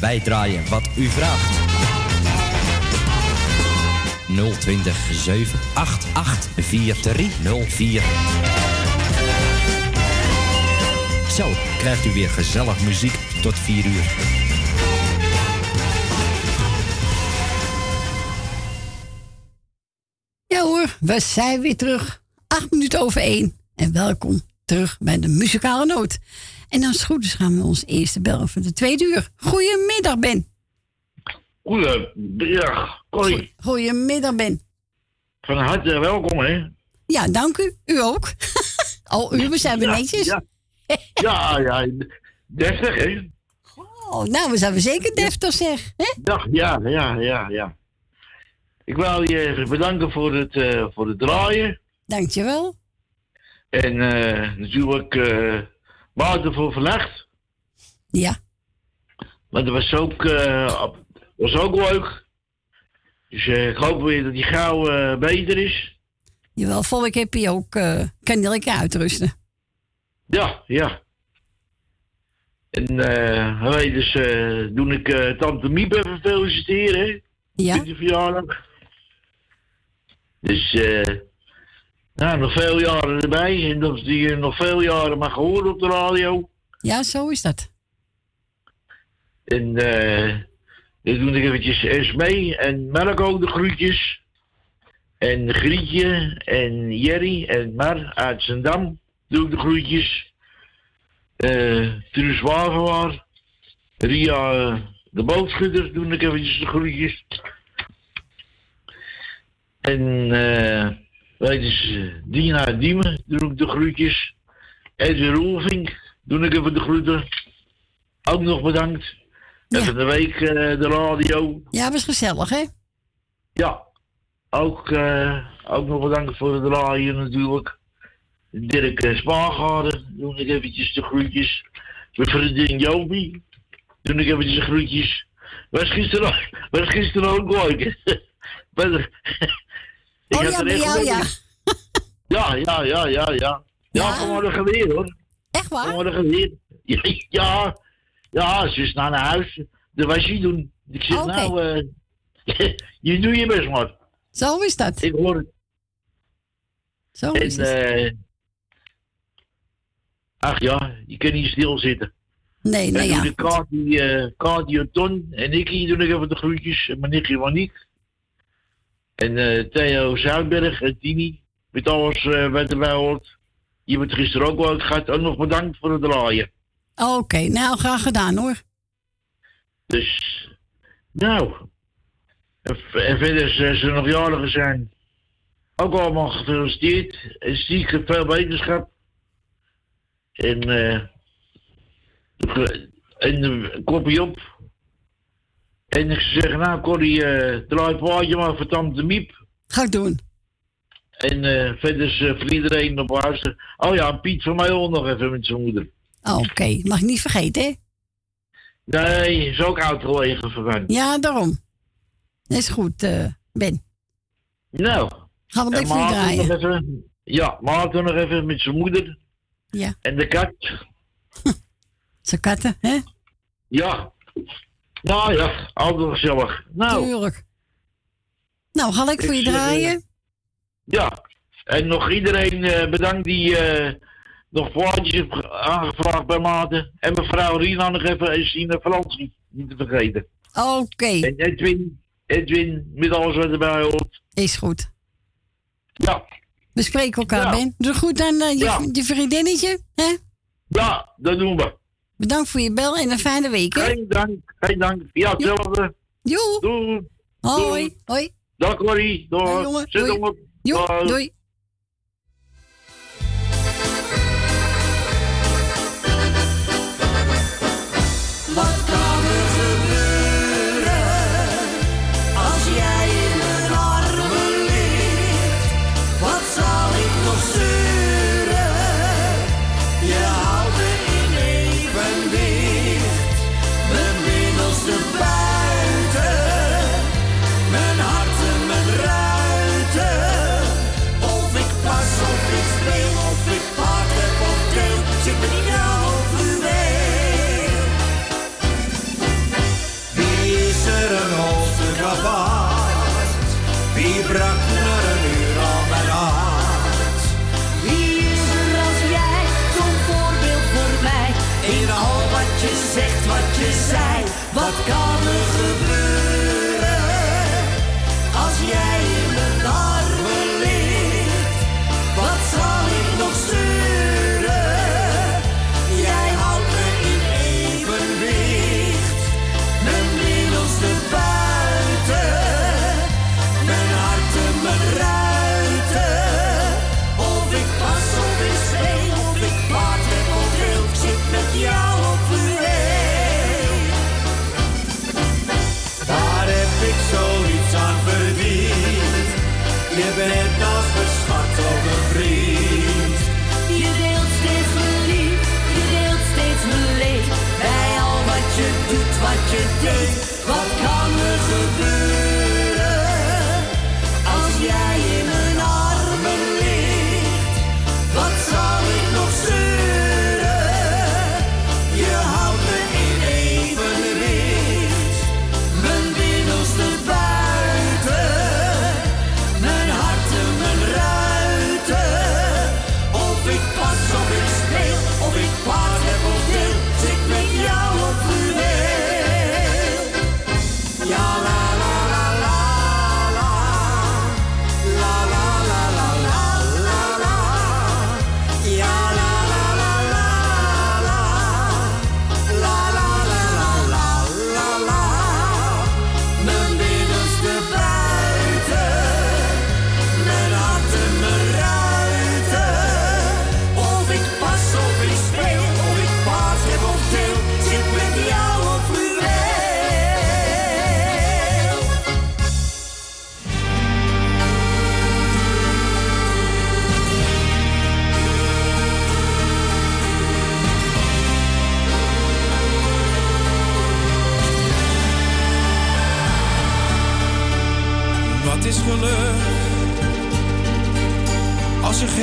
Wij draaien wat u vraagt. 020 788 4304. Zo krijgt u weer gezellig muziek tot 4 uur. Ja hoor, we zijn weer terug. Acht minuten over één. En welkom terug bij de muzikale noot. En als het goed is gaan we ons eerste bellen voor de tweede uur. Goedemiddag, Ben. Goedemiddag, Corrie. Goedemiddag, Ben. Van harte welkom, hè? Ja, dank u. U ook. [LAUGHS] Al u, we zijn Ja, netjes. Ja, ja, ja deftig, hè? Oh, nou, we zijn zeker deftig, zeg. Hè? Ja, ja, ja, ja, ja. Ik wil je bedanken voor het, eh, voor het draaien. Dankjewel. En eh, natuurlijk Wouter voor vannacht. Ja. Maar dat was ook, eh, op- was ook leuk. Dus eh, ik hoop weer dat die gauw eh, beter is. Jawel, volgende keer heb je ook, je lekker uitrusten. Ja, ja. En weet dus, eh doe ik tante Miep even feliciteren, hè? Ja. Met de verjaardag. Dus, eh nou, nog veel jaren erbij. En dat die eh, nog veel jaren mag horen op de radio. Ja, zo is dat. En eh dan doe ik eventjes Esmee en ook de groetjes. En Grietje en Jerry en Mar uit Zendam. doe ik de groetjes. Eh Truus. Ria eh, de bootschutter doe ik eventjes de groetjes. En eh weet eens, eh, Dina Diemen doe ik de groetjes. Edwin Roelvink doe ik even de groeten. Ook nog bedankt. Even de week eh, de radio. Ja, was gezellig, hè? Ja, ook, eh, ook nog bedankt voor de radio natuurlijk. Dirk uh, Spaargaarden, doe ik eventjes de groetjes. Mijn vriendin Jopie, doe ik eventjes de groetjes. Was gisteren, [LAUGHS] was gisteren ook leuk. [LAUGHS] Ik Oh ja, bij jou, ja. Ja, ja, ja, ja, ja. Ja, vanmorgen weer hoor. Echt waar? Vanmorgen weer. Ja, ja, ja, ze is naar naar huis. De wasje doen. Ik zeg nou, eh, [LAUGHS] je doet je best maar. Zo is dat. Ik hoor het. Zo en, is het. eh, ach ja, je kan niet stilzitten. Nee, nee, en ja. de Kati, eh Kati Ton en Nicky doen ik even de groetjes. En mijn nichtje Monique. En eh, Theo Zuidberg en Tini. Met alles eh, wat erbij hoort. Je hebt gisteren ook wel gehad. Ook nog bedankt voor het draaien. Oké, nou, graag gedaan hoor. Dus, nou. En, verder, als ze nog jarigen zijn. Ook allemaal gefeliciteerd. En zieke veel wetenschap. En, eh. ge- en kopje op. En ik zeggen, nou, Corrie, eh draai het plaatje maar voor Tante Miep. Ga ik doen. En eh, verder is eh, voor iedereen op huis. Oh ja, Piet van mij ook nog even met zijn moeder. Oké, mag ik niet vergeten, hè? Nee, is ook oud gelegen voor mij. Ja, daarom. Is goed, eh, Ben. Nou. Gaan we lekker je Maarten nog draaien. even, ja, Maarten nog even met zijn moeder. Ja. En de kat. [LAUGHS] Zijn katten, hè? Ja. Nou ja, altijd gezellig. Nou, Tuurlijk. Nou, ga ik voor je draaien. ja. En nog iedereen eh, bedankt die eh, nog plaatjes heeft ge- aangevraagd bij Maarten. En mevrouw Rina nog even en Sine Fransie, niet te vergeten. Oké. En Edwin, Edwin, met alles wat erbij hoort. Is goed. Ja. We spreken elkaar, Ja. Ben. Doe goed aan eh, je, Ja. je vriendinnetje, hè? Ja, dat doen we. Bedankt voor je bel en een fijne week, hè? Geen dank, geen dank. Ja, hetzelfde. Joe. Doei. Hoi. Hoi. Dag Corrie. Doei. Doei, jongen. Zet Doei. Dag. doei.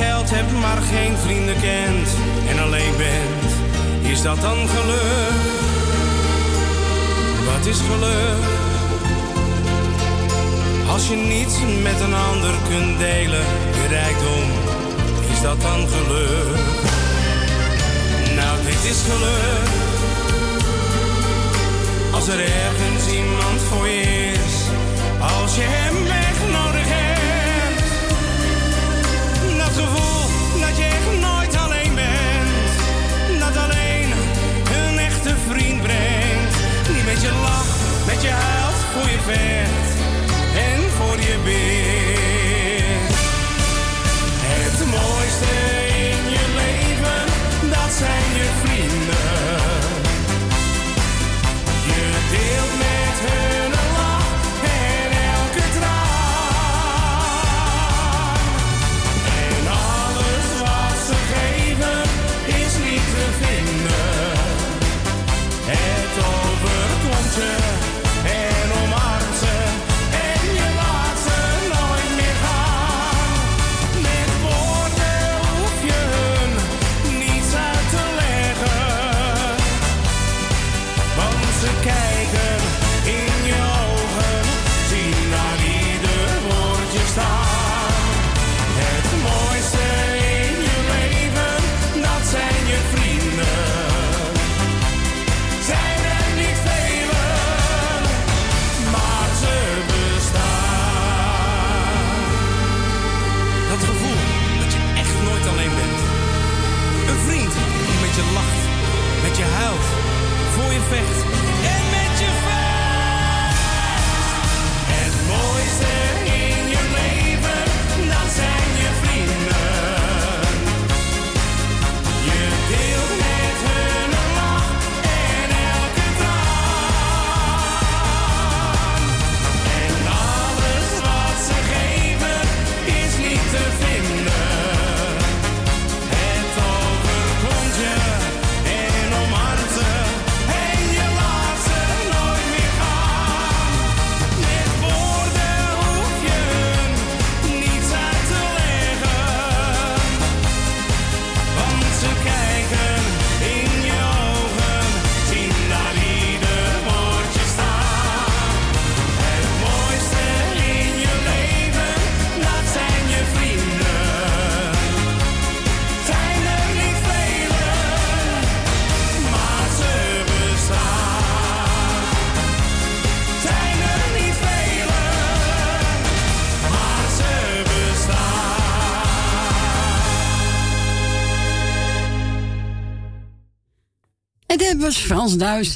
Geld hebt, maar geen vrienden kent en alleen bent, is dat dan geluk? Wat is geluk? Als je niets met een ander kunt delen, je rijkdom, is dat dan geluk? Nou, dit is geluk. Als er ergens iemand voor je is, als je hem je met je huilt, voor je vecht en voor je bidt.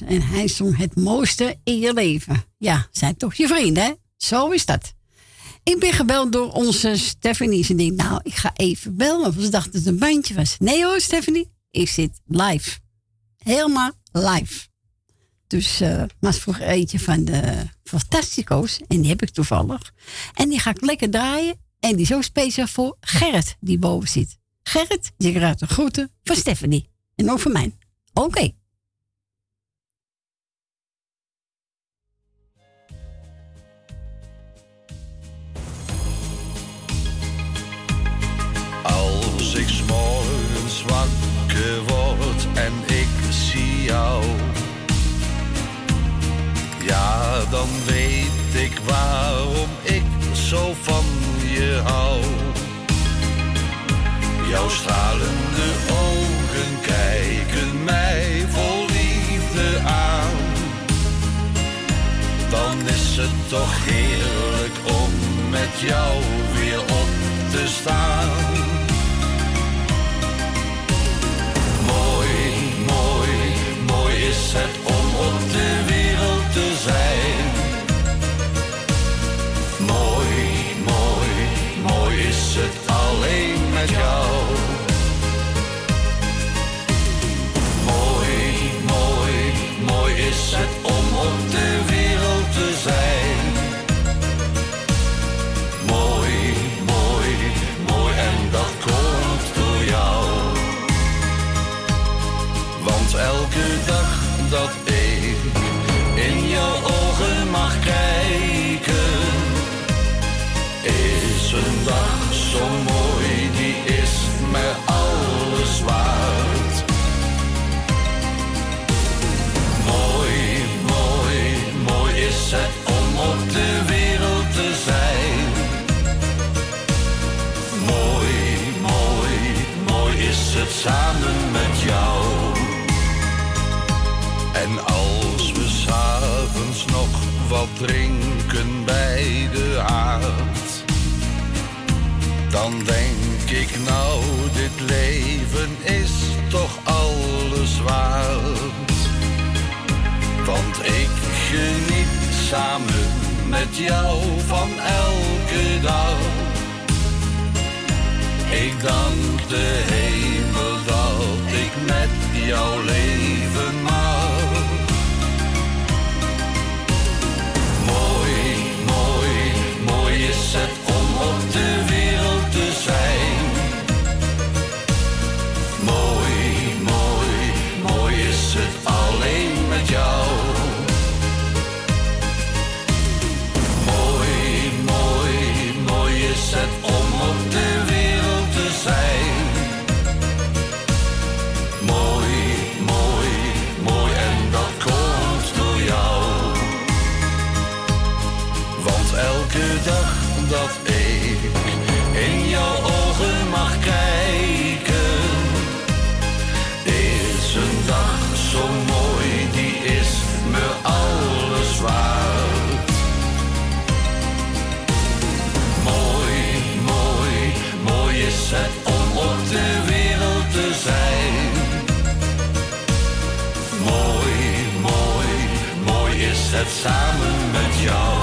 En hij zong het mooiste in je leven. Ja, zijn toch je vrienden, hè? Zo is dat. Ik ben gebeld door onze Stephanie. Ze denkt, nou, ik ga even bellen. Want ze dacht dat het een bandje was. Nee hoor, Stephanie. Ik zit live. Helemaal live. Dus, eh maar vroeger eentje van de Fantastico's. En die heb ik toevallig. En die ga ik lekker draaien. En die is zo speciaal voor Gerrit, die boven zit. Gerrit, je krijgt de groeten van Stephanie. En ook van mij. Oké. Ik 's morgens wakker word en ik zie jou. Ja, dan weet ik waarom ik zo van je hou. Jouw stralende ogen kijken mij vol liefde aan. Dan is het toch heerlijk om met jou weer op te staan. prišet pomotiv. dat ik in jouw ogen mag kijken. Is een dag zo mooi, die is me alles waard. Mooi, mooi, mooi is het om op de wereld te zijn. Mooi, mooi, mooi is het samen met jou. En als we s'avonds nog wat drinken bij de haard, dan denk ik nou, dit leven is toch alles waard. Want ik geniet samen met jou van elke dag. Ik dank de hemel dat ik met jou leven samen met jou.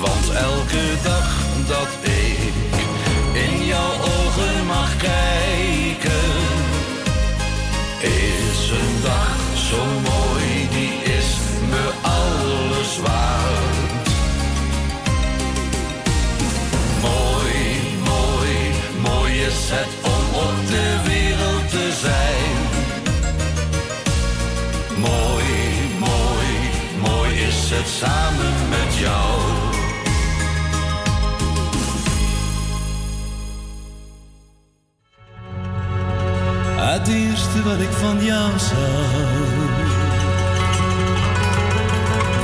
Want elke dag dat ik in jouw ogen mag kijken, is een dag zo mooi, die is me alles waard. Mooi, mooi, mooi is het samen met jou. Het eerste wat ik van jou zag.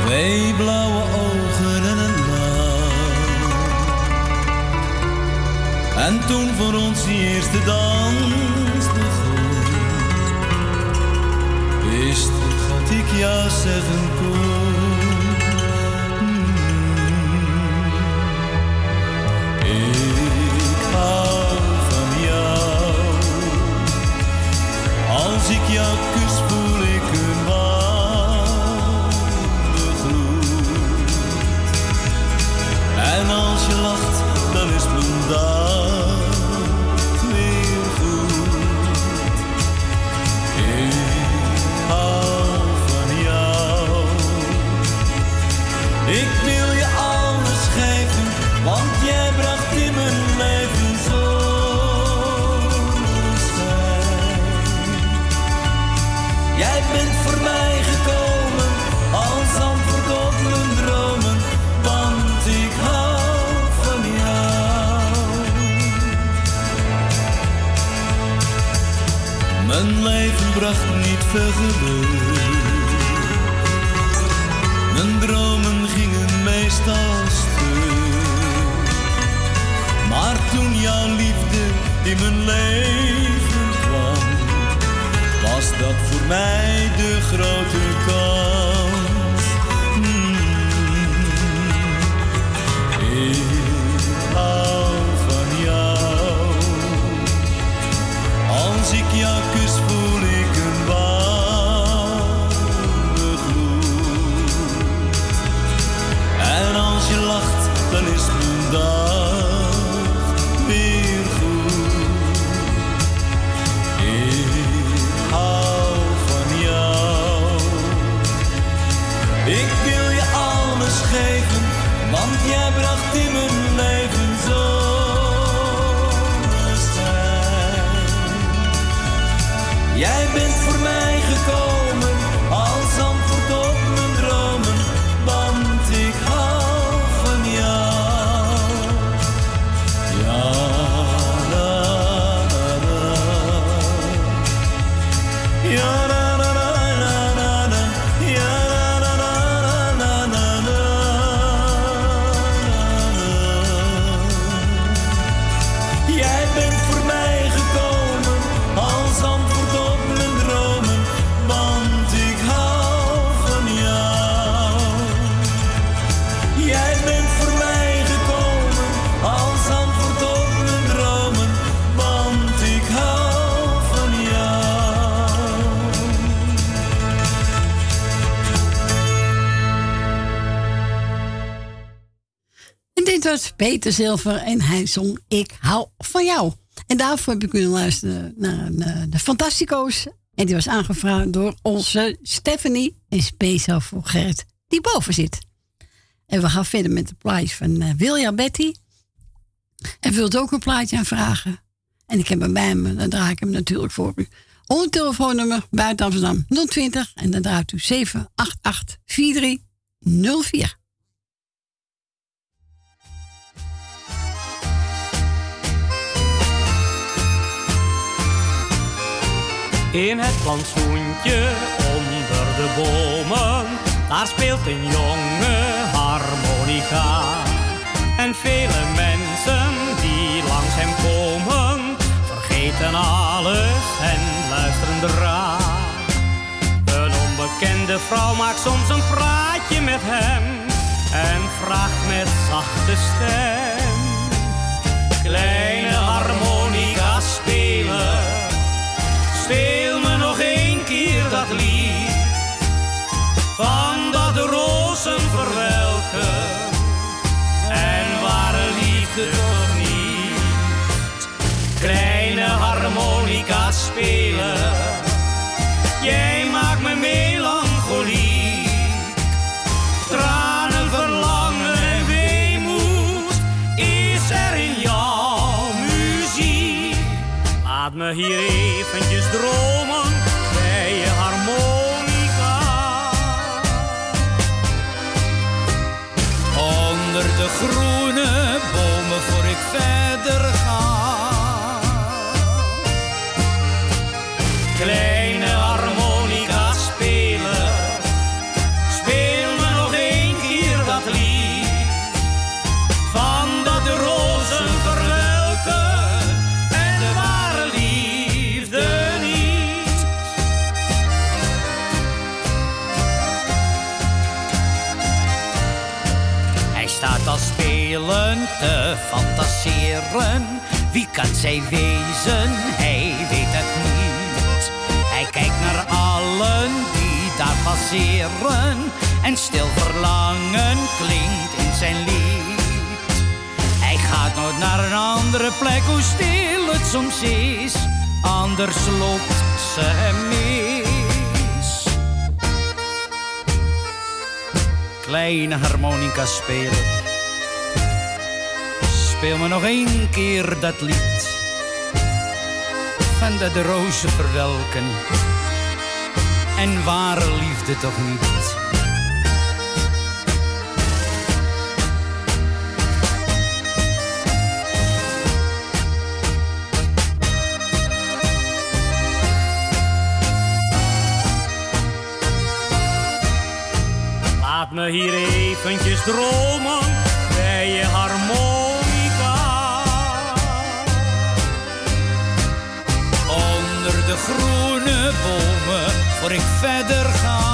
Twee blauwe ogen en een lach. En toen voor ons die eerste dans begon. Wist ik wat ik jou zeggen kon. Ik hou van jou. Als ik jou kus, voel ik een warme gloed. En als je lacht, dan is mijn dag Mijn dromen gingen meestal Peter Zilver en hij zong Ik hou van jou. En daarvoor heb ik kunnen luisteren naar de Fantastico's. En die was aangevraagd door onze Stephanie en speciaal voor Gert, die boven zit. En we gaan verder met de plaatje van uh, Wilja Betty. En wilt ook een plaatje aanvragen. En ik heb hem bij me, dan draai ik hem natuurlijk voor u. Onder telefoonnummer buiten Amsterdam 020 en dan draait u 788 4304. In het plantsoentje onder de bomen, daar speelt een jonge harmonica. En vele mensen die langs hem komen, vergeten alles en luisteren draag. Een onbekende vrouw maakt soms een praatje met hem en vraagt met zachte stem. Kleine harmonica spelen Speel me nog één keer dat lied van dat rozen verwelken en ware liefde toch niet. Kleine harmonica spelen, me hier eventjes dromen te fantaseren. Wie kan zij wezen? Hij weet het niet. Hij kijkt naar allen die daar passeren. En stil verlangen klinkt in zijn lied. Hij gaat nooit naar een andere plek, hoe stil het soms is. Anders loopt ze hem mis. Kleine harmonica spelen. Speel me nog één keer dat lied. Van dat de rozen verwelken. En ware liefde toch niet. Laat me hier eventjes dromen bij je harmonica. Groene bomen voor ik verder ga.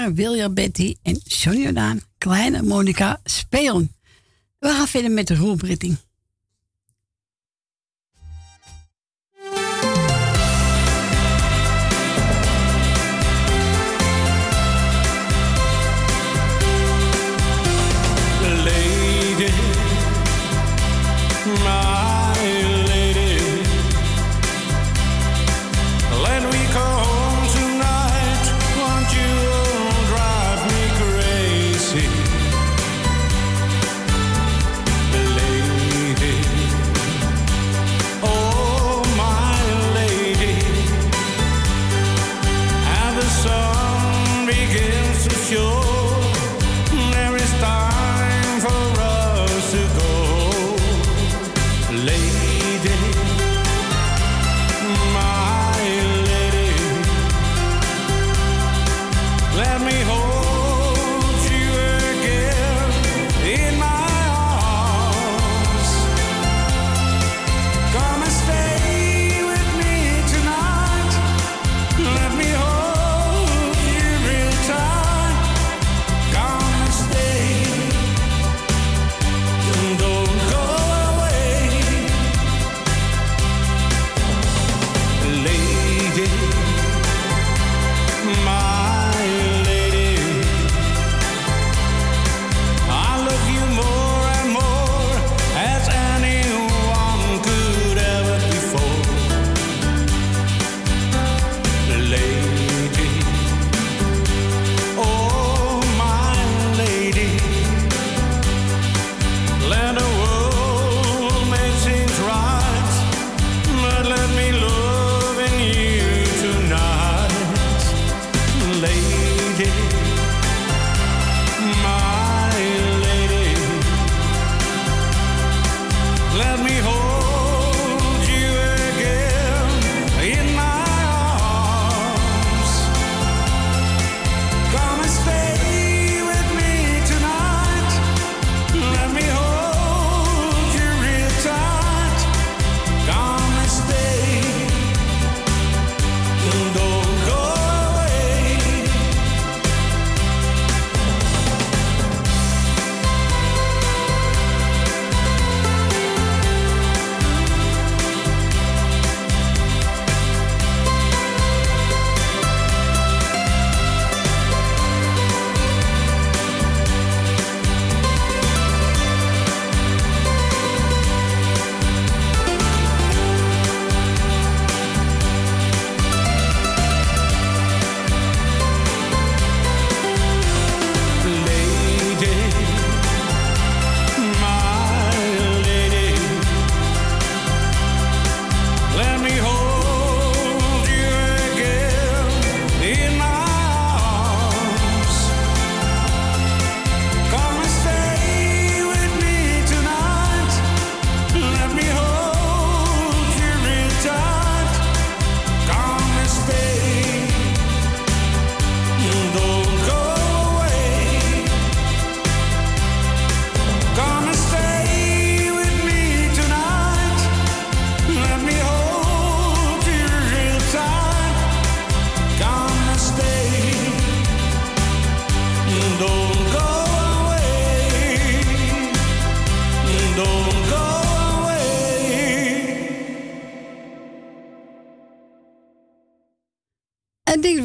Waren Wilja Betty en Johnny Jordaan, Kleine Monica spelen. We gaan verder met de roelbritting.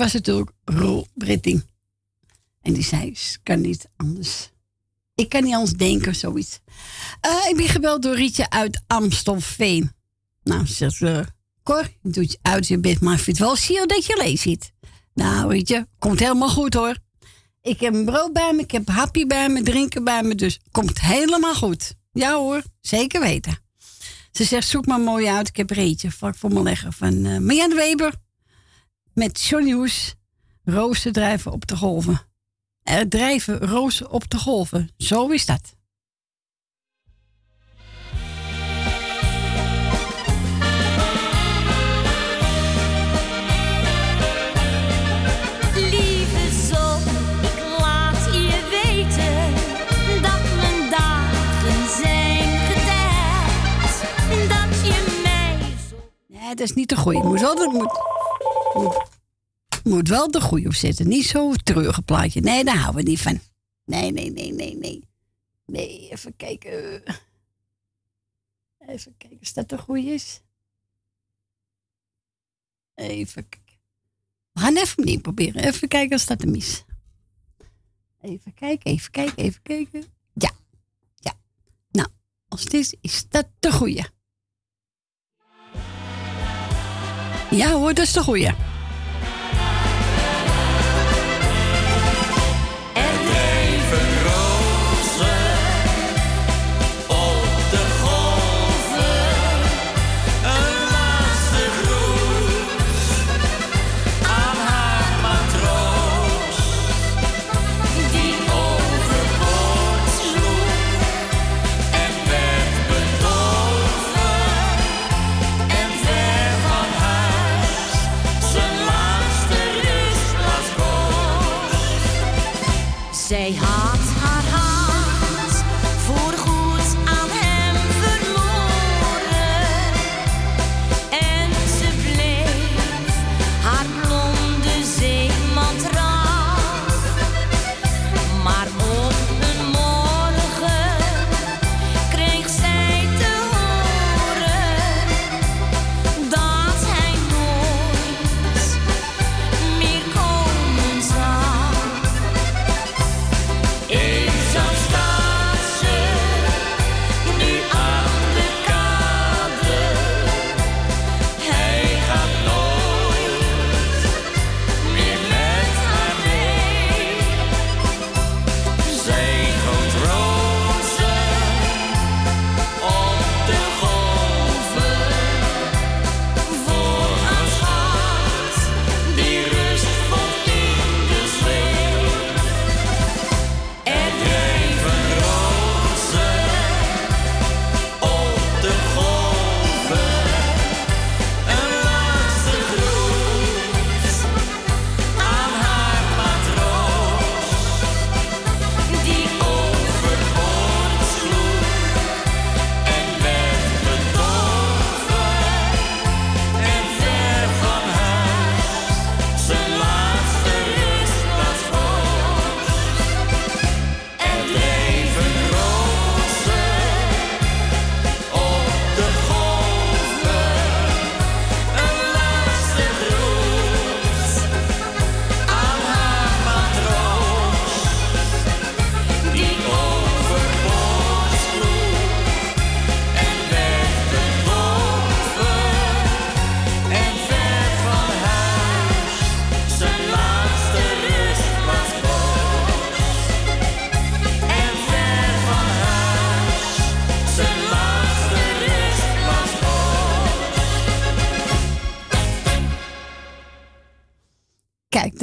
Was natuurlijk Roel Britting. En die zei, "Ik kan niet anders. Ik kan niet anders denken, zoiets. Eh, ik ben gebeld door Rietje uit Amstelveen. Nou, ze zegt ze, Cor, je doet je uit je bed, maar ik vind het wel zielig dat je leeg zit. Nou, Rietje, komt helemaal goed hoor. Ik heb een brood bij me, ik heb hapje bij me, drinken bij me, dus komt helemaal goed. Ja hoor, zeker weten. Ze zegt, zoek maar mooi uit, ik heb eentje vlak voor me leggen van uh, Weber. Met Johnny Hoes, rozen drijven op de golven. Er drijven rozen op de golven, zo is dat. Lieve zon, ik laat je weten dat mijn dagen zijn geteld. Dat je mij Nee, dat is niet de goeie. Moet wel de, moet, moet, wel de goeie opzetten. Niet zo treurig plaatje. Nee, daar houden we niet van. Nee, nee, nee, nee, nee. Nee, even kijken. Even kijken, of dat de goeie is. Even kijken. We gaan even opnieuw proberen. Even kijken of dat hem is. Even kijken, even kijken, even kijken. Ja, ja. Nou, als het is, is dat de goeie. Ja hoor, dat is de goeie. Zij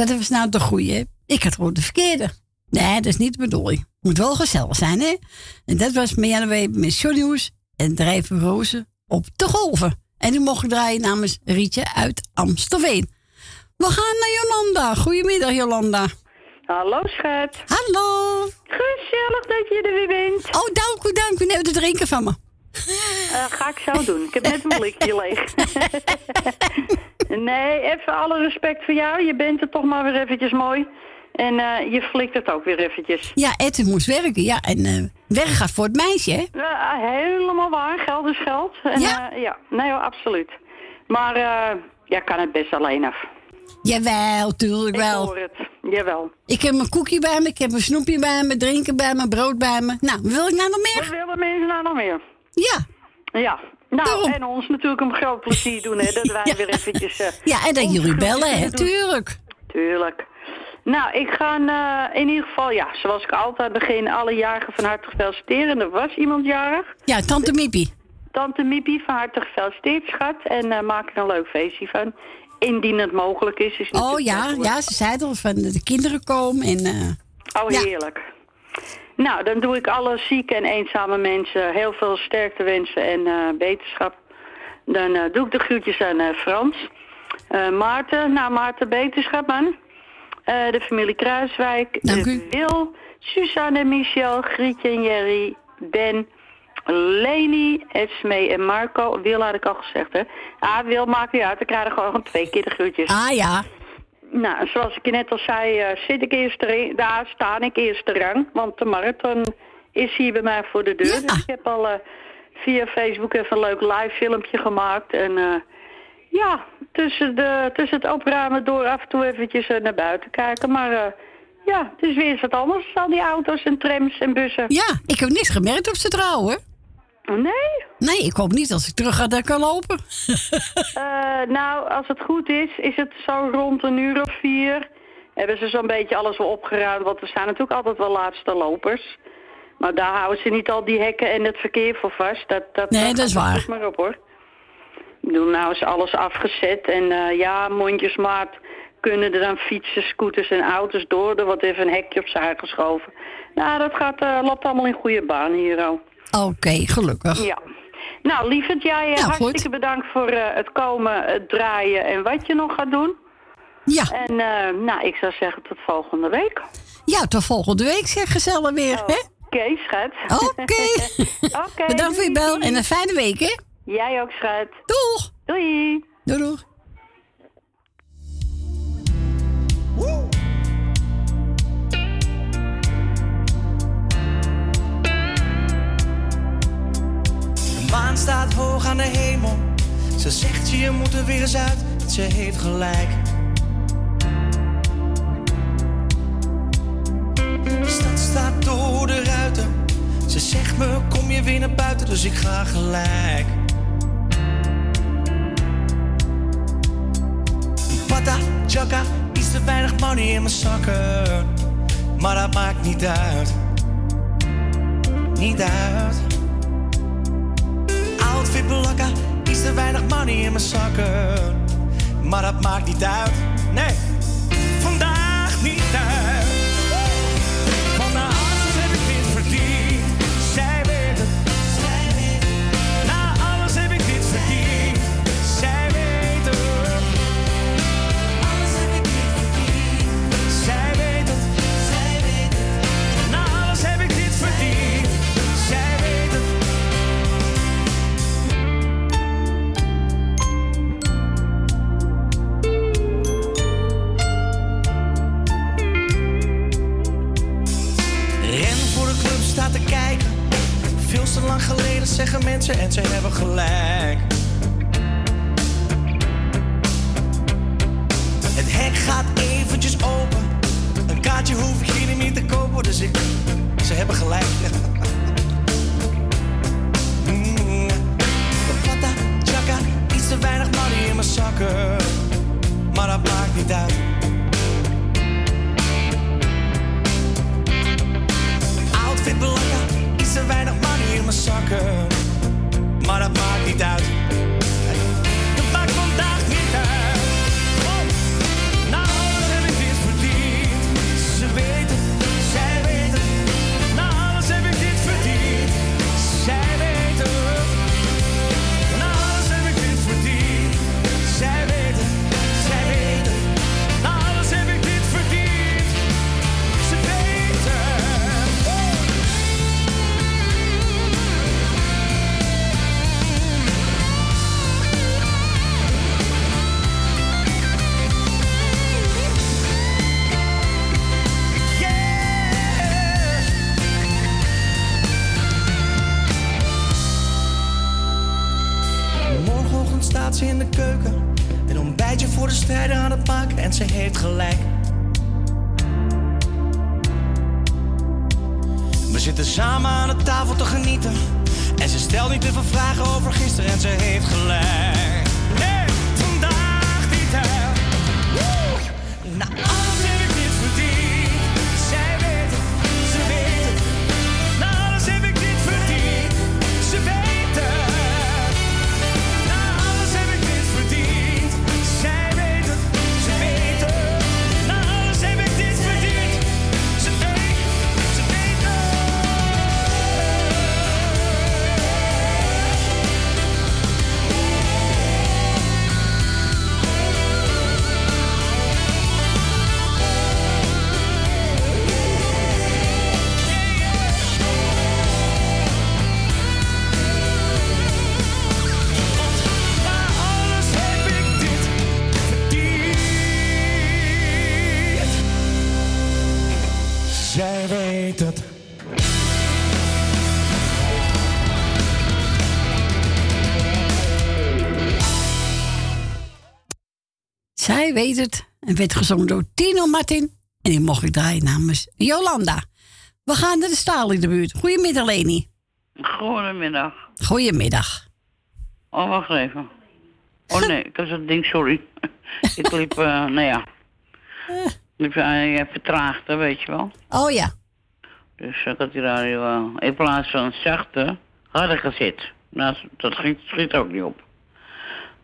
dat was nou de goeie. Ik had gewoon de verkeerde. Nee, dat is niet de bedoeling. Moet wel gezellig zijn, hè? En dat was Weber met Johnny Hoes en Drijven Rozen op de golven. En die mocht ik draaien namens Rietje uit Amstelveen. We gaan naar Jolanda. Goedemiddag, Jolanda. Hallo, schat. Hallo. Gezellig dat je er weer bent. Oh, dank u, dank u. Neem te drinken van me. Eh, ga ik zo doen. Ik heb net een blikje leeg. [LAUGHS] nee, even alle respect voor jou. Je bent er toch maar weer eventjes mooi. En eh, je flikt het ook weer eventjes. Ja, Ed moest werken. Ja, en eh werk gaat voor het meisje, hè? Helemaal waar. Geld is geld. En, Ja? ja? nee hoor, absoluut. Maar ja, kan het best alleen af. Jawel, tuurlijk Ik wel. hoor het. Jawel. Ik heb mijn koekje bij me, ik heb mijn snoepje bij me, drinken bij me, brood bij me. Nou, wil ik nou nog meer? Wat willen mensen nou nog meer? Ja. Ja. Nou, en ons natuurlijk een groot plezier doen, hè. Dat wij [LAUGHS] weer eventjes... eh, Ja, en dat jullie bellen, hè, tuurlijk. Tuurlijk. Nou, ik ga eh, in ieder geval, ja, zoals ik altijd begin, alle jarigen van harte feliciteren. Er was iemand jarig. Ja, tante Miepie. Tante Miepie, van harte gefeliciteerd, schat. En eh, maak er een leuk feestje van. Indien het mogelijk is. is Oh ja, mogelijk. ja, ze zei al van de kinderen komen en... Oh, ja. Nou, dan doe ik alle zieke en eenzame mensen heel veel sterkte wensen en eh, beterschap. Dan eh, doe ik de groetjes aan eh, Frans. Eh, Maarten, nou Maarten, beterschap man. Eh, de familie Kruiswijk. Dank eh, Wil, Suzanne, Michel, Grietje en Jerry, Ben, Leni, Esme en Marco. Wil had ik al gezegd, hè. Ah, Wil maakt niet uit, dan krijg je gewoon twee keer de groetjes. Ah ja. Nou, zoals ik je net al zei, eh, zit ik eerste ri- daar sta ik eerste rang. Want de marathon is hier bij mij voor de deur. Dus ik heb al eh, via Facebook even een leuk live filmpje gemaakt. En eh, ja, tussen, de, tussen het opruimen door af en toe eventjes naar buiten kijken. Maar ja, het is weer eens wat anders dan die auto's en trams en bussen. Ja, ik heb niks gemerkt op ze trouwen. Nee? Nee, ik hoop niet als ik terug ga ik kan lopen. [LAUGHS] Eh, nou, als het goed is, is het zo rond een uur of vier. Hebben ze zo'n beetje alles wel opgeruimd, want we staan natuurlijk altijd wel laatste lopers. Maar daar houden ze niet al die hekken en het verkeer voor vast. Dat, dat, Nee, dat is waar. maar op hoor. Ik bedoel, nou is alles afgezet en eh, ja, mondjesmaat kunnen er dan fietsen, scooters en auto's door. Er wordt even een hekje opzij geschoven. Nou, dat gaat, eh, loopt allemaal in goede baan hier al. Oké, gelukkig. Ja. Nou, lieverd, jij eh, hartstikke bedankt voor eh, het komen, het draaien en wat je nog gaat doen. Ja. En eh, nou, ik zou zeggen tot volgende week. Ja, tot volgende week zeg gezellig weer, hè? Oké, schat. Oké. [LAUGHS] Oké. Bedankt voor je bel en een fijne week, hè? Jij ook, schat. Doeg. Doei. Doei, doeg. Maan staat hoog aan de hemel. Ze zegt je moet er weer eens uit. Ze heeft gelijk. De stad staat door de ruiten. Ze zegt me kom je weer naar buiten, dus ik ga gelijk. Pata, chaka, iets te weinig money in mijn zakken. Maar dat maakt niet uit. Niet uit. Outfit blakka, iets te weinig money in mijn zakken. Maar dat maakt niet uit. Nee, Lang geleden zeggen mensen en ze hebben gelijk. Het hek gaat eventjes open. Een kaartje hoef ik hier niet te kopen, dus ik. Ze hebben gelijk. Mm. Plata, chaka, iets te weinig money in mijn zakken. Maar dat maakt niet uit. Outfit belangrijk, iets te weinig in mijn zakken. Maar dat maakt niet uit. En ze heeft. Weet het. En werd gezongen door Tino Martin. En die mocht ik draaien namens Jolanda. We gaan naar de staal in de buurt. Goedemiddag, Leni. Goedemiddag. Goedemiddag. Oh, wacht even. Oh nee, ik heb zo'n ding, sorry. [LAUGHS] ik liep, eh, nou ja. Ik liep uh, vertraagd, hè, weet je wel. Oh ja. Dus ik had die radio eh, in plaats van zachte, harder gezet. Nou, dat ging, schiet ook niet op.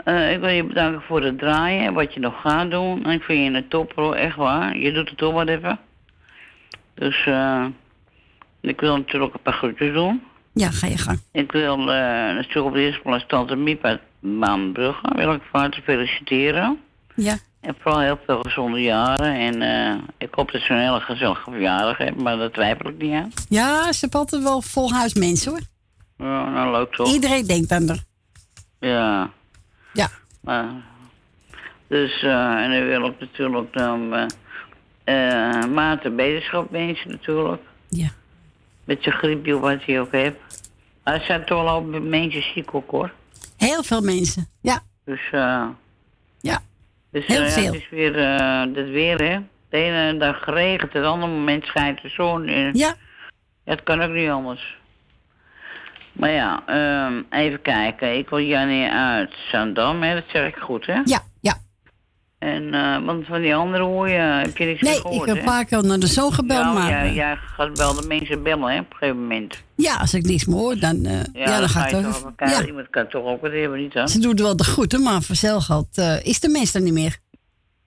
Eh, ik wil je bedanken voor het draaien en wat je nog gaat doen. En ik vind je een topper, echt waar. Je doet het toch wat even. Dus eh, ik wil natuurlijk een paar groetjes doen. Ja, ga je gang. Ik wil eh natuurlijk op de eerste plaats Tante Miep uit Maanbrugge. Wil ik van harte feliciteren. Ja. En vooral heel veel gezonde jaren. En eh, ik hoop dat ze een hele gezellige verjaardag hebben, maar daar twijfel ik niet aan. Ja, ze hebben altijd wel vol huis mensen hoor. Ja, nou leuk toch? Iedereen denkt aan haar. Ja. Maar, dus, eh, en dan wil ik natuurlijk dan eh eh, Maarten beterschap wensen natuurlijk. Ja. Met zijn griepje wat hij ook heeft. Maar er zijn toch wel al mensen ziek ook hoor. Heel veel mensen. Ja. Dus, eh Ja. Dus Heel eh, ja, veel. het is weer het weer, hè. De ene dag regent, het andere moment schijnt de zon. En Ja. Het kan ook niet anders. Maar ja, ehm, even kijken. Ik wil Jannie uit Zandam, hè. Dat zeg ik goed, hè? Ja, ja. En, eh, want van die andere hoor je, heb je niks Nee, meer ik gehoord, heb hè? een paar keer naar de zoon gebeld, Ja, maar... jij, eh, jij gaat wel de mensen bellen, hè, op een gegeven moment. Ja, als ik niks meer hoor, dan, eh, ja, dan, ga gaat het toch. Ja. Iemand kan toch ook wat hebben, niet dan? Ze doet wel de groeten, maar voor zelfgeld eh is de mens er niet meer.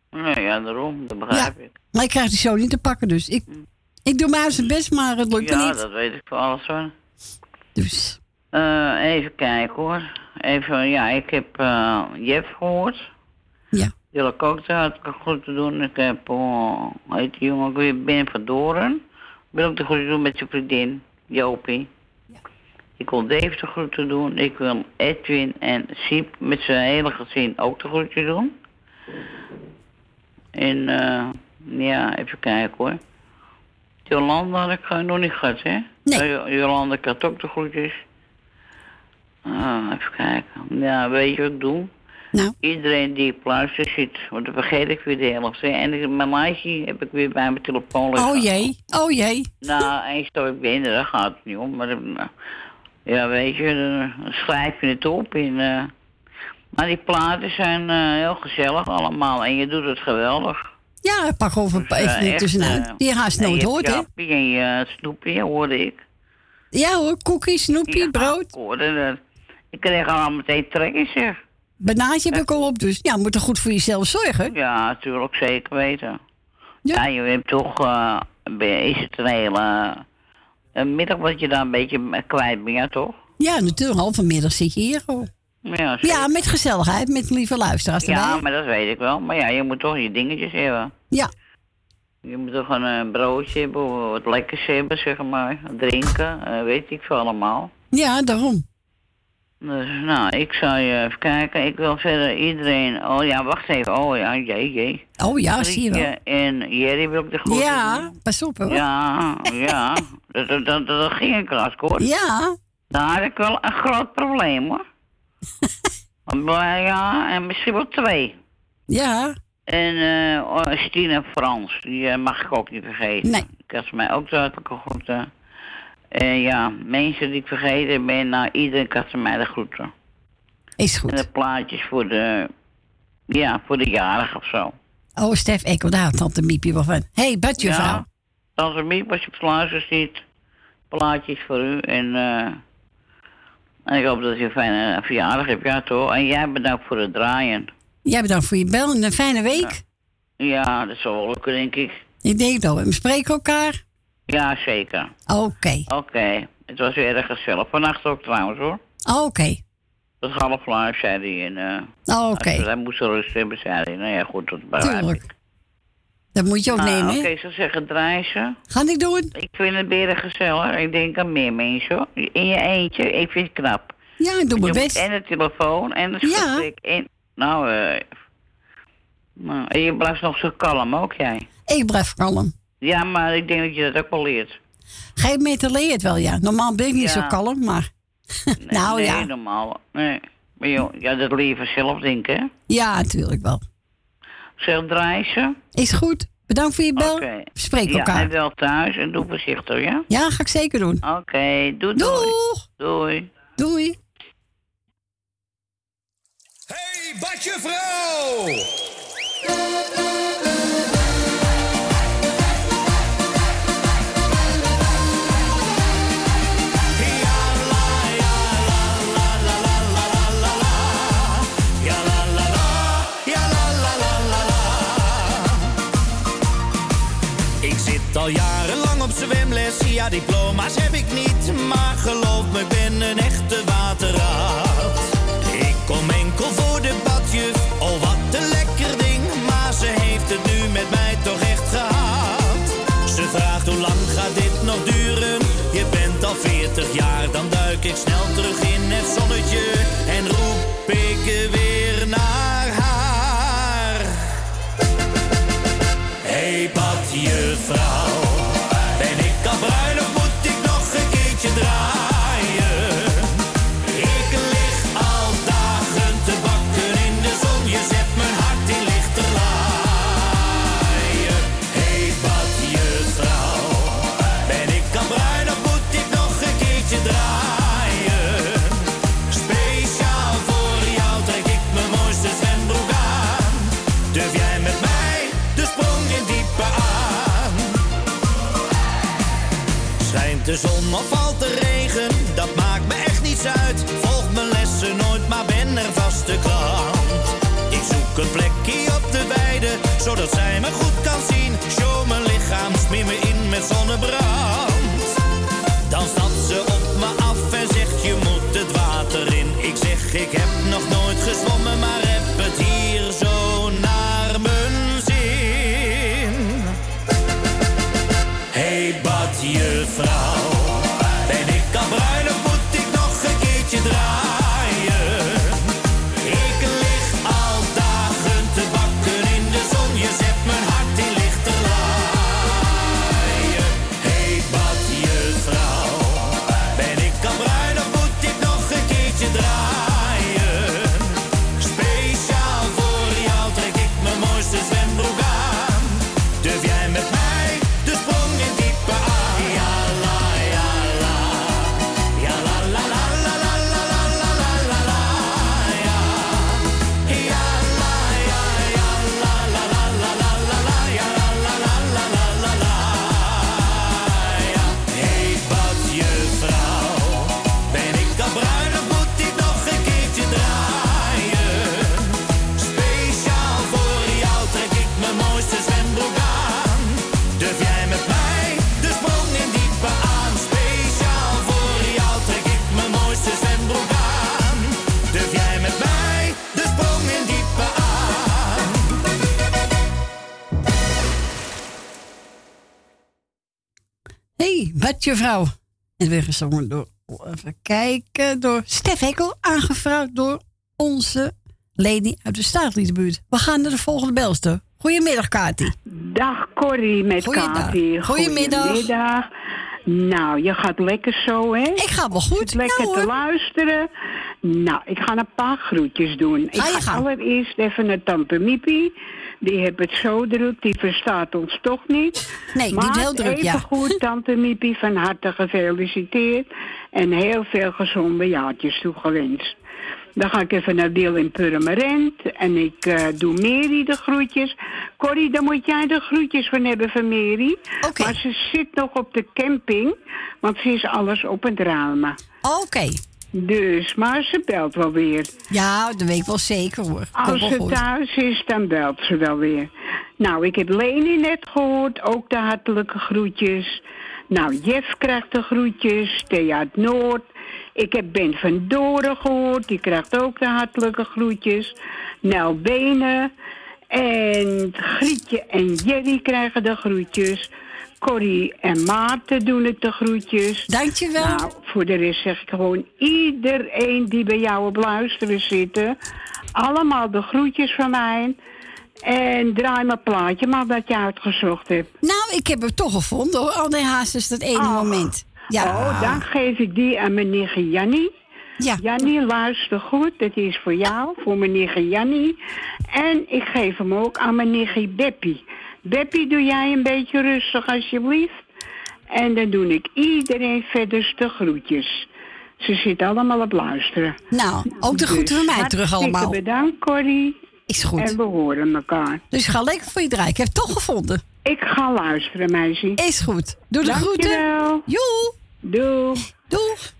Nee, ja, daarom, dat begrijp ik. Maar ik krijg die zo niet te pakken, dus ik, ik doe mijn zijn best, maar het lukt Ja, niet. dat weet ik voor alles hoor. Dus. Eh, even kijken hoor. Even, ja, ik heb eh Jeff gehoord. Ja. Ik ook te hartelijk goed te doen. Ik heb, oh, heet die jongen, ik weer Ben van Doren. Wil ook de groeten doen met zijn vriendin, Jopie. Ik wil Dave de groeten doen. Ik wil Edwin en Siep met zijn hele gezin ook de groetje doen. En eh, ja, even kijken hoor. Jolanda had ik nog niet gehad, hè? Nee. Jolanda ik had ook de groetjes. Ah, even kijken. Ja, weet je wat ik doe? Nou. Iedereen die op luister zit, want dan vergeet ik weer de helft. hè. En mijn lijstje heb ik weer bij mijn telefoon liggen. Oh jee, oh jee. Nou, eens dat ik ben, daar gaat het niet om. Maar ja, weet je, dan, schrijf je het op. En, eh, maar die platen zijn eh, heel gezellig allemaal. En je doet het geweldig. Ja, pak over Dus, even eh, niet echt, tussenuit. Die je haast nooit je hoort, hè? Jappie En je snoepje, hoorde ik. Ja hoor, koekjes, snoepje, brood. Ik hoorde dat. Ik kreeg al meteen trekken, zeg. Banaantje heb ik al op, dus ja, moet er goed voor jezelf zorgen. Ja, natuurlijk, zeker weten. Ja, je hebt toch, ben- is het een hele middag wat je daar een beetje kwijt bent, ja, toch? Ja, natuurlijk, halvermiddag zit je hier hoor. Ja, Ja, met gezelligheid, met lieve luisteraars erbij. ja, maar dat weet ik wel. Maar ja, je moet toch je dingetjes hebben. Ja. Je moet toch een eh, broodje hebben, wat lekkers hebben, zeg maar. Drinken, eh, weet ik veel allemaal. Ja, daarom. Dus, nou, ik zal je even kijken. Ik wil verder iedereen... Oh ja, wacht even. Oh ja, jee, jee. Oh ja, zie je wel. En Jerry wil ik de groeten Ja, doen. pas op hoor. Ja, ja. [LAUGHS] Dat, dat, dat, dat ging een kras, hoor. Ja. Daar had ik wel een groot probleem, hoor. [LAUGHS] maar ja, en misschien wel twee. Ja. En eh oh, Stine Frans, die eh, mag ik ook niet vergeten. Nee. Ik had mij ook duidelijke groeten. En ja, mensen die ik vergeten ben, nou, iedereen kan ze mij de groeten. Is goed. En de plaatjes voor de, ja, voor de jarige of zo. Oh, Stef Ekkel, daar had tante Miepje wel van. Hé, hey, badjuffrouw. Ja, Tante Miep, als je op het luisteren ziet, plaatjes voor u. En, eh, en ik hoop dat je een fijne verjaardag hebt, ja toch? En jij bedankt voor het draaien. Jij bedankt voor je bel en een fijne week. Ja, dat zal wel lukken, denk ik. Ik denk dat we spreken elkaar. Ja, zeker. Oké. Oké, het was weer erg gezellig. Vannacht ook trouwens hoor. Oké. Dat is half live, zei hij. En, eh, Oké. hij- moest rust hebben, zei hij. Nou ja, goed, dat begrijp ik. Tuurlijk. Dat moet je ook Nou, nemen, Oké, zou zeggen, draai ze. Ga ik doen. Ik vind het erg gezellig. Ik denk aan meer mensen hoor. In je eentje, ik vind het knap. Ja, ik doe mijn best. En de telefoon en het Ja. En, nou, eh nou, en je blijft nog zo kalm, ook jij. Ik blijf kalm. Ja, maar ik denk dat je dat ook wel leert. Geen meter leer je het wel, ja. Normaal ben ik niet Ja. zo kalm, maar... [LAUGHS] nou nee, ja. normaal. Nee. Maar joh, ja, dat leer je vanzelf denken, hè? Ja, natuurlijk wel. Zeg, draai ze. Is goed. Bedankt voor je bel. Spreken ja, elkaar. en wel thuis en doe voorzichtig, ja? Ja, ga ik zeker doen. Oké, doei, doei. Doei. Doei. Hey, badje vrouw! Al jarenlang op zwemles, ja diploma's met zonnebrand. Hey, badjuffrouw. En weer gezongen door, even kijken, door Stef Hekkel. Aangevraagd door onze lady uit de Staatliedenbuurt. We gaan naar de volgende belster. Goedemiddag, Kati. Dag Corrie met. Kati. Goedemiddag. Goedemiddag. Nou, je gaat lekker zo, hè? Ik ga wel goed. lekker Ja, te luisteren. Nou, ik ga een paar groetjes doen. Ik ga allereerst even naar Tante Miepie. Die heeft het zo druk, die verstaat ons toch niet. Nee, die maar heeft heel druk, even ja. goed, [LAUGHS] Tante Miepie, van harte gefeliciteerd. En heel veel gezonde jaartjes toegewenst. Dan ga ik even naar Deel in Purmerend. En ik eh, doe Mary de groetjes. Corrie, dan moet jij de groetjes van hebben van Mary. Maar ze zit nog op de camping. Want ze is alles op het ruimen. Oké. Dus, maar ze belt wel weer. Ja, dat weet ik wel zeker hoor. Komt Als ze thuis is, dan belt ze wel weer. Nou, ik heb Leni net gehoord, ook de hartelijke groetjes. Nou, Jeff krijgt de groetjes, Thea uit Noord. Ik heb Ben van Doren gehoord, die krijgt ook de hartelijke groetjes. Nel Benen. En Grietje en Jerry krijgen de groetjes. Corrie en Maarten doen het de groetjes. Dankjewel. Nou, voor de rest zeg ik gewoon iedereen die bij jou op luisteren zitten. Allemaal de groetjes van mij. En draai mijn plaatje maar dat je uitgezocht hebt. Nou, ik heb het toch gevonden hoor. Al die haast is dat ene Ah. moment. Ja. Oh, dan geef ik die aan mijn nichtje Jannie. Ja. Jannie, luister goed. Dat is voor jou, voor mijn nichtje Jannie. En ik geef hem ook aan mijn nichtje Beppie. Beppie, doe jij een beetje rustig alsjeblieft. En dan doe ik iedereen verder de groetjes. Ze zitten allemaal op luisteren. Nou, ook de groeten van mij terug allemaal. bedankt, Corrie. Is goed. En we horen elkaar. Dus ga lekker voor je draaien. Ik heb het toch gevonden. Ik ga luisteren, meisje. Is goed. Doe de groeten. Joe. Doeg. Doeg.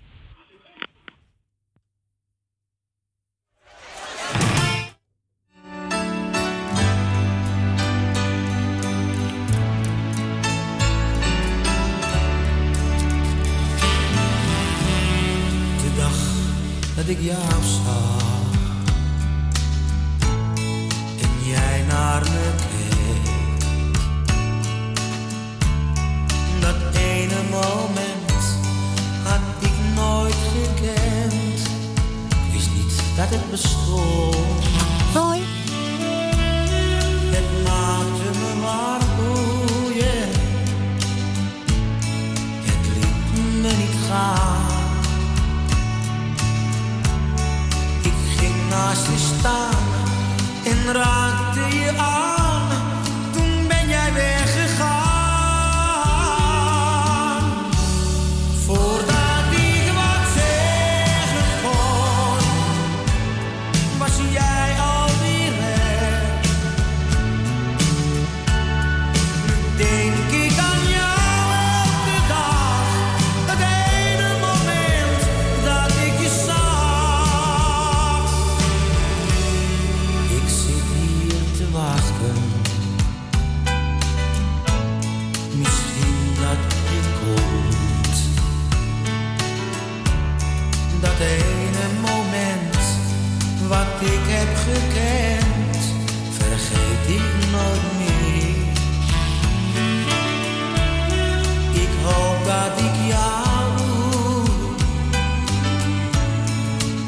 Dat ik jou zag en jij naar me keek, dat ene moment had ik nooit gekend. Ik wist niet dat het bestond. Hoi. Het maakte me maar boeien. Het liet me niet gaan. Naast je staan en raakte je aan. Ik heb gekend, vergeet ik nooit meer. Ik hoop dat ik jou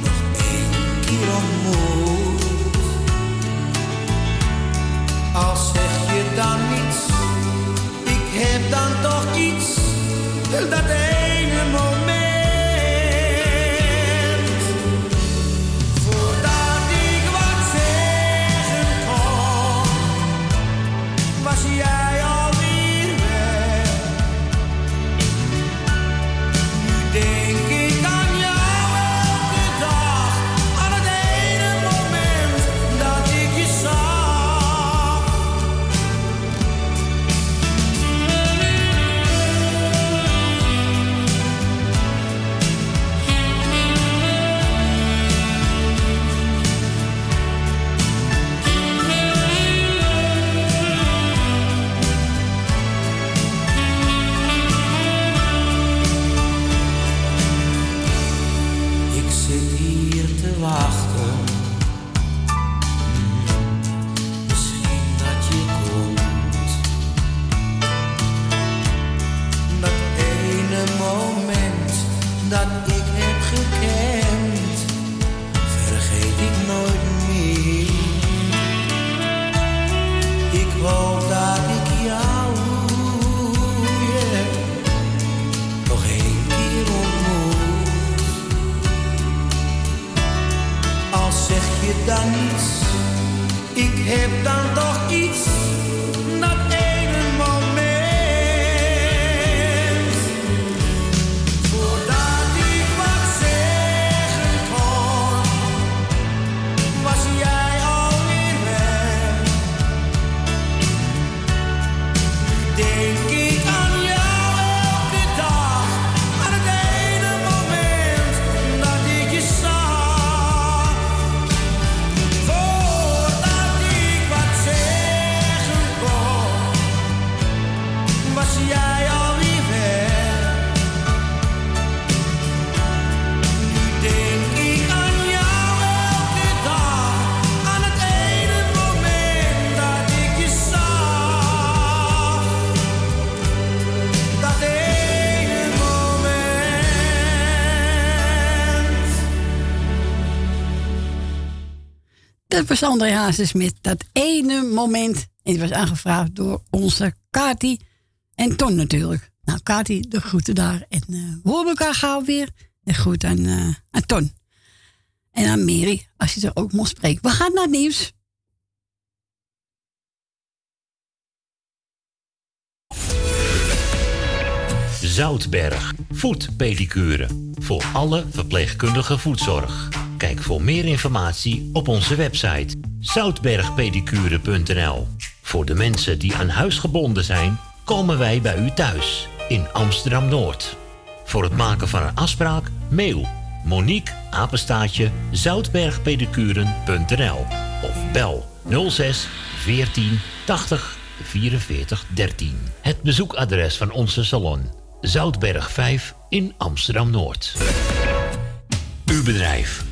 nog één keer ontmoet. Al zeg je dan niets, ik heb dan toch iets, dat heb dan Dat was André Hazes met dat ene moment. En die was aangevraagd door onze Kati en Ton natuurlijk. Nou, Kati, de groeten daar. En eh, we horen elkaar gauw weer. En groet aan, eh, aan Ton. En aan Mary, als je ze ook mocht spreken. We gaan naar het nieuws. Zoutberg. Voetpedicure. Voor alle verpleegkundige voetzorg. Kijk voor meer informatie op onze website zoutbergpedicure.nl. Voor de mensen die aan huis gebonden zijn, komen wij bij u thuis in Amsterdam Noord. Voor het maken van een afspraak, mail Monique apenstaatje zoutbergpedicuren.nl of bel 06 14 80 44 13. Het bezoekadres van onze salon Zoutberg 5 in Amsterdam Noord. Uw bedrijf.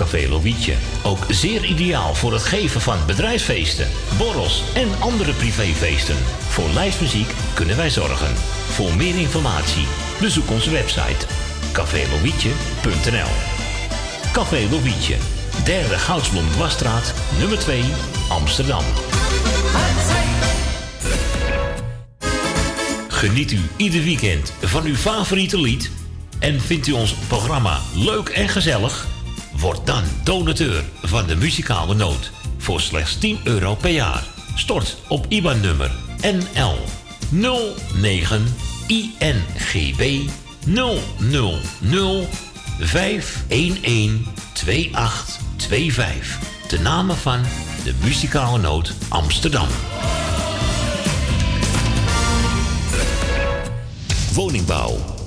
Café Lovietje. Ook zeer ideaal voor het geven van bedrijfsfeesten, borrels en andere privéfeesten. Voor lijstmuziek kunnen wij zorgen. Voor meer informatie bezoek onze website cafélovietje.nl Café Lovietje. Derde Goudsblom Dwarsstraat, nummer 2, Amsterdam. Geniet u ieder weekend van uw favoriete lied? En vindt u ons programma leuk en gezellig? Word dan donateur van de muzikale noot voor slechts 10 euro per jaar. Stort op IBAN-nummer NL 09 INGB 000 511 2825. De namen van de muzikale noot Amsterdam. Woningbouw,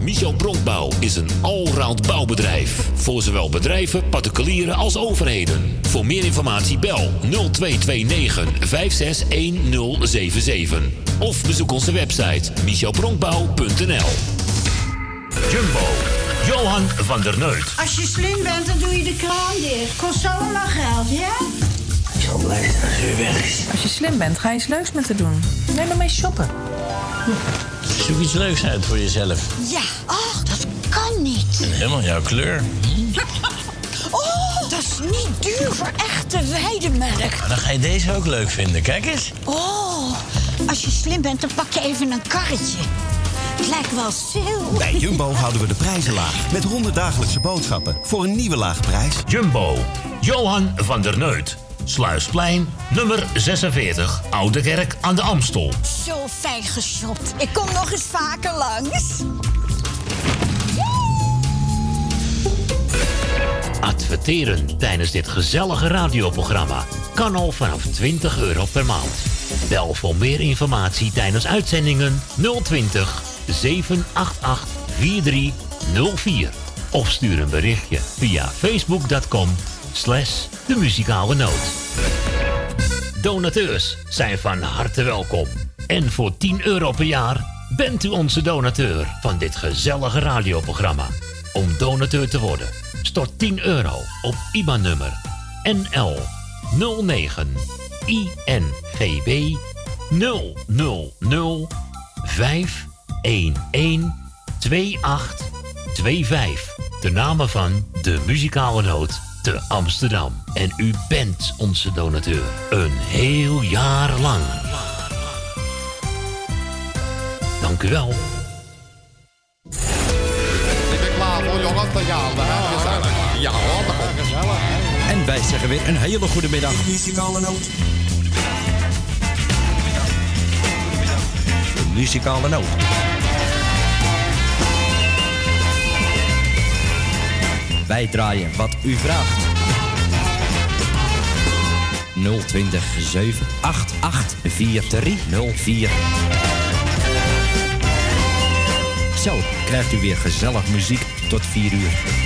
Michel Bronkbouw is een allround bouwbedrijf. Voor zowel bedrijven, particulieren als overheden. Voor meer informatie bel 0229 561077. Of bezoek onze website michelbronkbouw.nl Jumbo, Johan van der Neut. Als je slim bent, dan doe je de kraan dicht. Kost allemaal geld, ja? als je. Als je slim bent, ga je iets leuks met haar doen. Neem hem mee shoppen. Zoek iets leuks uit voor jezelf. Ja, ach, dat kan niet. En helemaal jouw kleur. [LAUGHS] Oh, dat is niet duur voor echte weidemelk. Dan ga je deze ook leuk vinden, kijk eens. Oh, als je slim bent, dan pak je even een karretje. Het lijkt wel zo. Bij Jumbo houden we de prijzen laag. Met 100 dagelijkse boodschappen voor een nieuwe laag prijs. Jumbo. Johan van der Neut. Sluisplein, nummer 46, Oude Kerk aan de Amstel. Zo fijn geshopt. Ik kom nog eens vaker langs. Adverteren tijdens dit gezellige radioprogramma kan al vanaf 20 euro per maand. Bel voor meer informatie tijdens uitzendingen 020 788 4304 of stuur een berichtje via facebook.com slash de muzikale noot. Donateurs zijn van harte welkom. En voor 10 euro per jaar bent u onze donateur van dit gezellige radioprogramma. Om donateur te worden, stort 10 euro op IBAN-nummer NL 09 INGB 000 511 2825. De namen van de muzikale noot te Amsterdam. En u bent onze donateur. Een heel jaar lang. Dank u wel. Ik ben klaar voor Ja, Dat ja, ja, En wij zeggen weer een hele goede middag. Muzikale noot. Muzikale noot. Bijdraaien wat u vraagt. 020 788 4304. Zo krijgt u weer gezellig muziek tot 4 uur.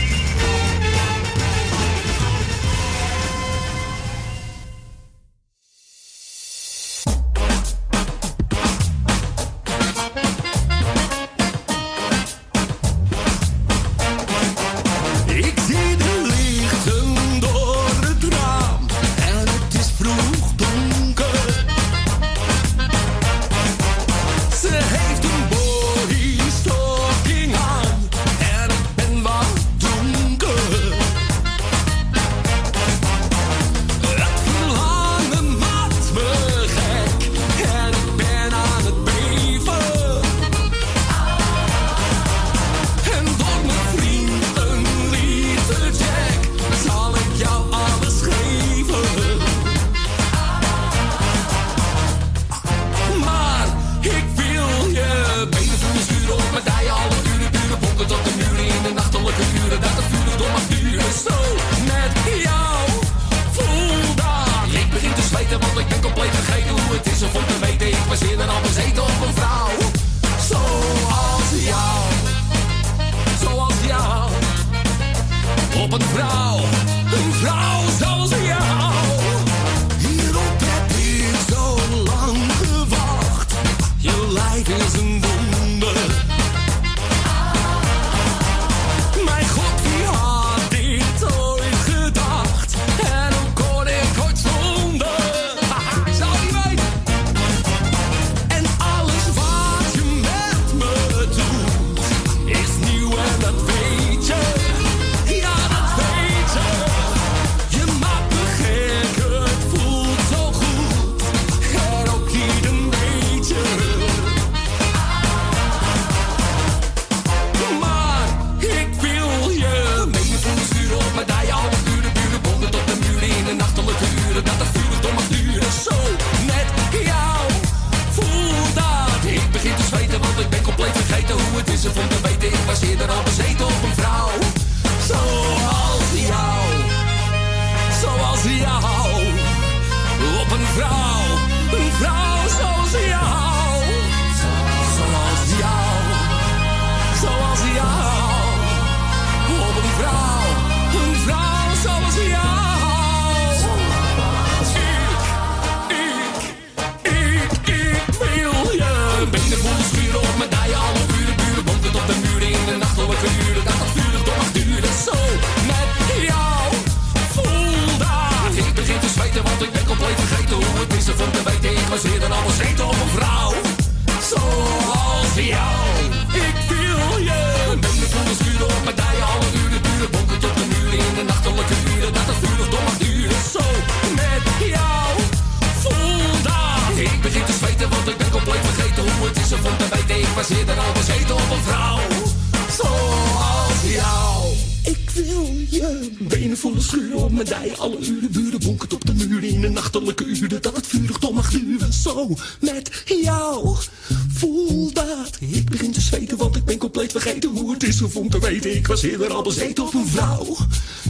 Eerder al bezeten op een vrouw.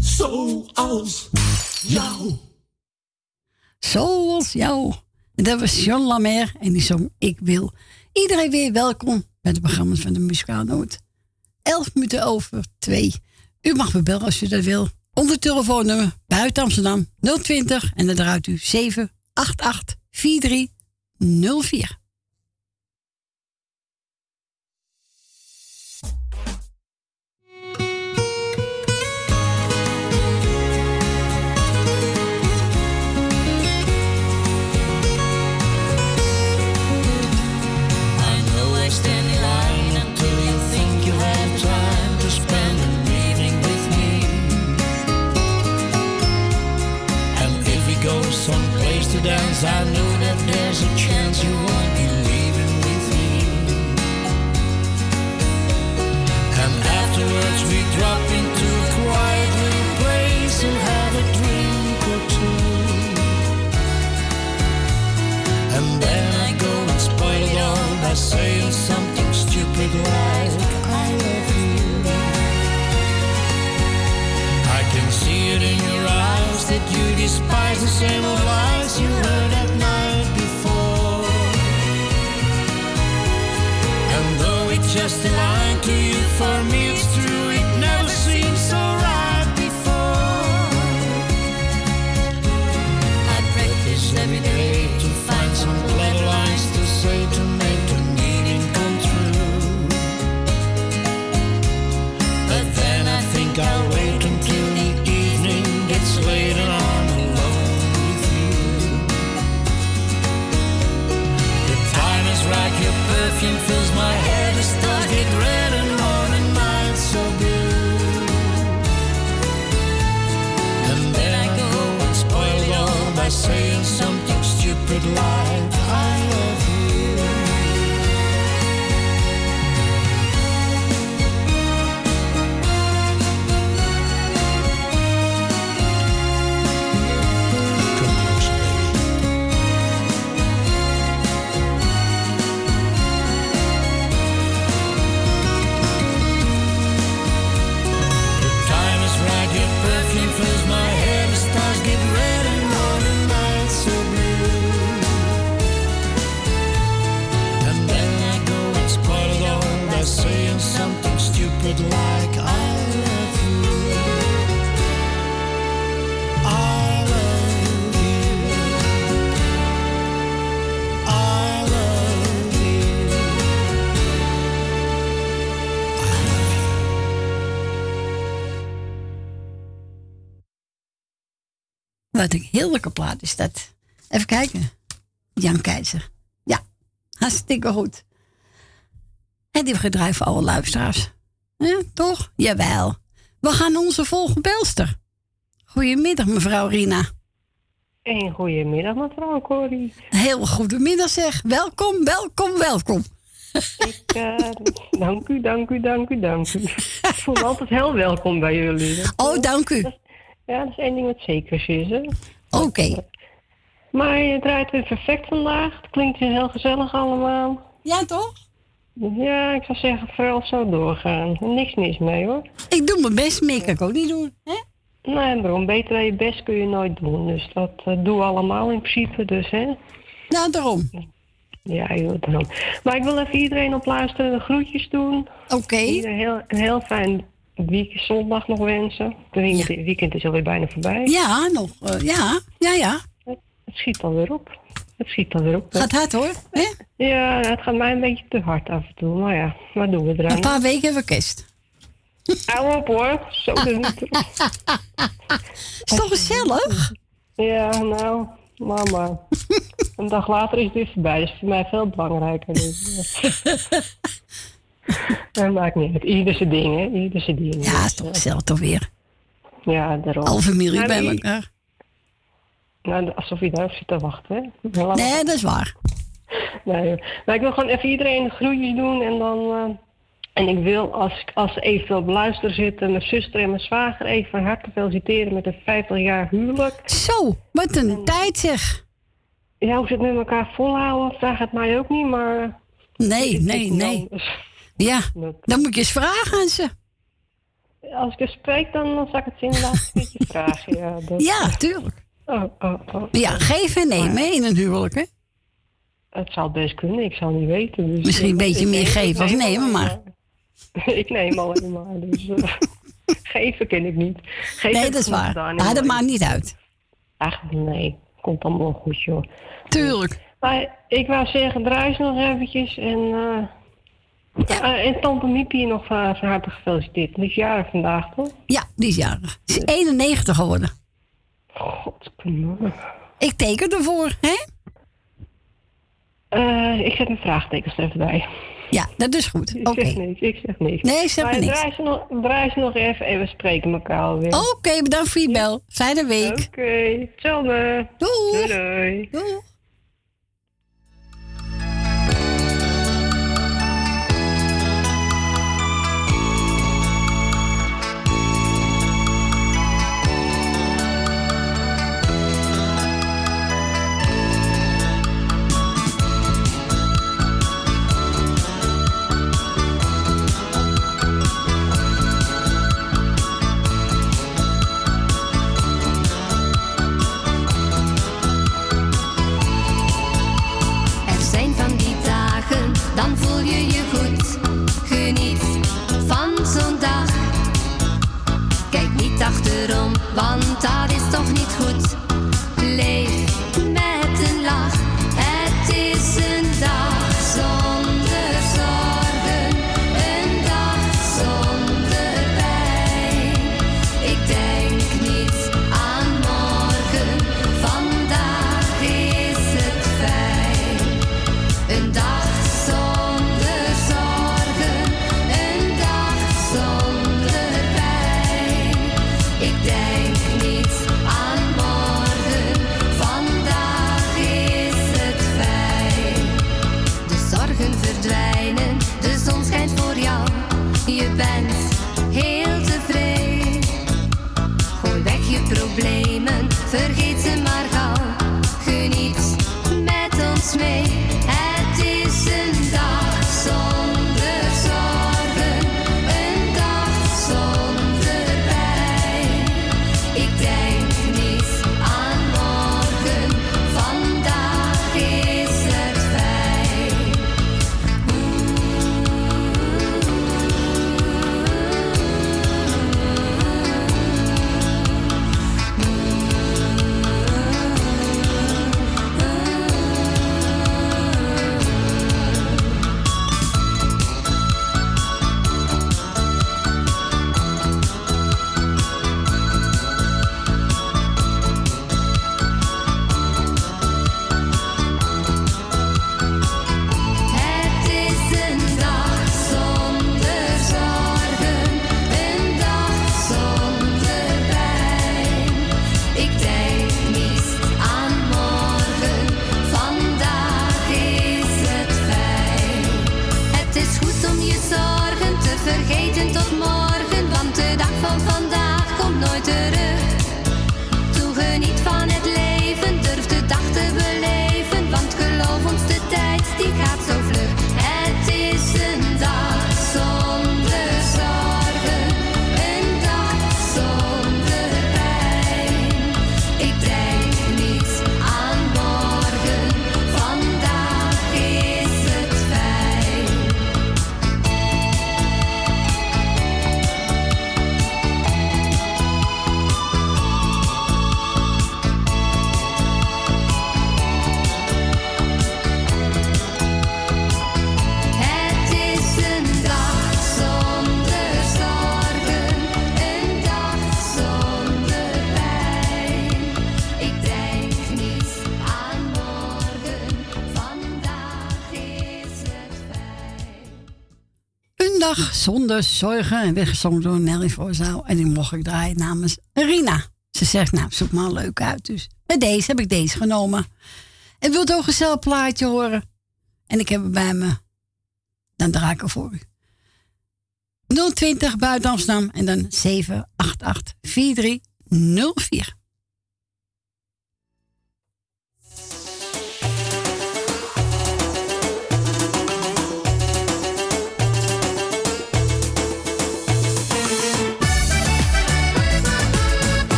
Zoals jou. Zoals jou. En dat was John Lamer en die zong Ik Wil. Iedereen weer welkom bij het programma van de Muzikaal Noot. 11 minuten over 2. U mag me bellen als u dat wil. Onder telefoonnummer buiten Amsterdam 020 en dan draait u 788 4304. I know that there's a chance you won't be leaving with me. And afterwards we drop into a quiet little place and have a drink or two. And then I go and spoil it all by saying despise the same old lies you heard at night before. And though it's just a line to you, for me Wat een heerlijke plaat is dat. Even kijken. Jan Keizer. Ja, hartstikke goed. En die gedraaid voor alle luisteraars. Ja, toch? Jawel. We gaan onze volgende belster. Goedemiddag, mevrouw Rina. Een goedemiddag, mevrouw Corrie. Heel goedemiddag zeg. Welkom, welkom, welkom. Ik, eh, dank u, dank u, dank u, dank u. Ik voel me altijd heel welkom bij jullie. Oh, dank u. ja, dat is één ding wat zeker is, hè. Oké. Maar je draait weer perfect vandaag. Het klinkt weer heel gezellig allemaal. Ja, toch? Ja, ik zou zeggen, vooral zo doorgaan. Niks mis mee, hoor. Ik doe mijn best, meer kan ik ook niet doen. Hè? Nee, daarom. Beter dan je best kun je nooit doen. Dus dat eh, doen we allemaal in principe, dus, hè. Nou, daarom. Ja, joh, daarom. Maar ik wil even iedereen op luisteren de groetjes doen. Oké. Iedereen heel, een heel fijn weekend, zondag nog wensen. Het weekend, is alweer bijna voorbij. Ja, nog. eh, ja, ja, ja. Het schiet alweer op. Het schiet alweer op. Gaat hard hoor. Hè? Ja, het gaat mij een beetje te hard af en toe. Maar ja, wat doen we eraan? Een paar weken hebben we kerst. Hou op hoor. Zo de niet. Is toch gezellig? Ja, nou, mama. Een dag later is dit voorbij. Dat is voor mij veel belangrijker. Dus, [LAUGHS] [LAUGHS] dat maakt niet uit. Ieder zijn ding, hè. Ieder zijn ding. Ja, is toch toch weer. Ja, daarom. Alle familie bij elkaar. Nou, alsof je daarop zit te wachten, hè. Nee, dat is waar. Nee, maar ik wil gewoon even iedereen de groetjes doen en dan eh, En ik wil, als, ik- als ze eventueel op luisteren zitten, mijn zuster en mijn zwager even van harte feliciteren met een 50 jaar huwelijk. Zo, wat een tijd zeg. Ja, hoe ze het met elkaar volhouden, vraag het mij ook niet, maar... Nee, Ik- nee, ik- nee. Ja, dan moet je eens vragen aan ze. Als ik er spreek, dan, dan zal ik het inderdaad een beetje vragen. Ja, dat- Ja, tuurlijk. Oh, oh, oh. Ja, geven en nemen hè, in een huwelijk, hè? Het zou best kunnen, ik zou niet weten. Dus Misschien een beetje meer neem- geven neem nemen, maar. [LAUGHS] ik neem alleen maar, dus eh, [LAUGHS] geven ken ik niet. Geven Nee, dat is waar. Maar dat mijn maakt niet uit. Ach, nee. Komt allemaal goed, joh. Tuurlijk. Maar ik wou zeggen, ze nog eventjes. En, eh eh, en tante Miepie nog van, van harte gefeliciteerd. Die is jarig vandaag, toch? Ja, die is jarig. Ze is 91 geworden. Godsknolle. Ik teken ervoor, hè? Eh, ik zet mijn vraagtekens er even bij. Ja, dat is goed. Ik zeg niks, ik zeg niks. Nee, zeg maar niks. Draai ze, nog, draai ze nog even en we spreken elkaar alweer. Oké, bedankt voor je bel. Fijne week. Oké, hetzelfde. Doei. Doei, doei. Want dat is toch niet goed. Zonder zorgen en weggezongen door Nelly Voorzaal. En die mocht ik draaien namens Rina. Ze zegt, nou, zoek maar leuk uit. Dus bij deze heb ik deze genomen. En wilt ook een gezellig plaatje horen? En ik heb het bij me. Dan draai ik er voor u. 020 buiten Amsterdam en dan 788 4304.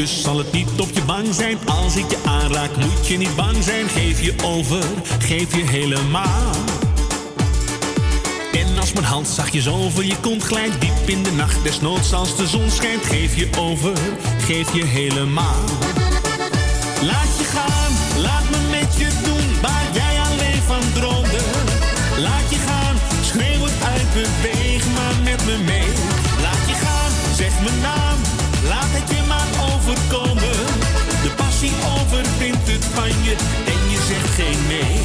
Kus, zal het niet op je bang zijn. Als ik je aanraak, moet je niet bang zijn. Geef je over, geef je helemaal. En als mijn hand zachtjes over je kont glijdt, diep in de nacht, desnoods als de zon schijnt, geef je over, geef je helemaal. Laat je gaan, laat me met je doen en je zegt geen nee.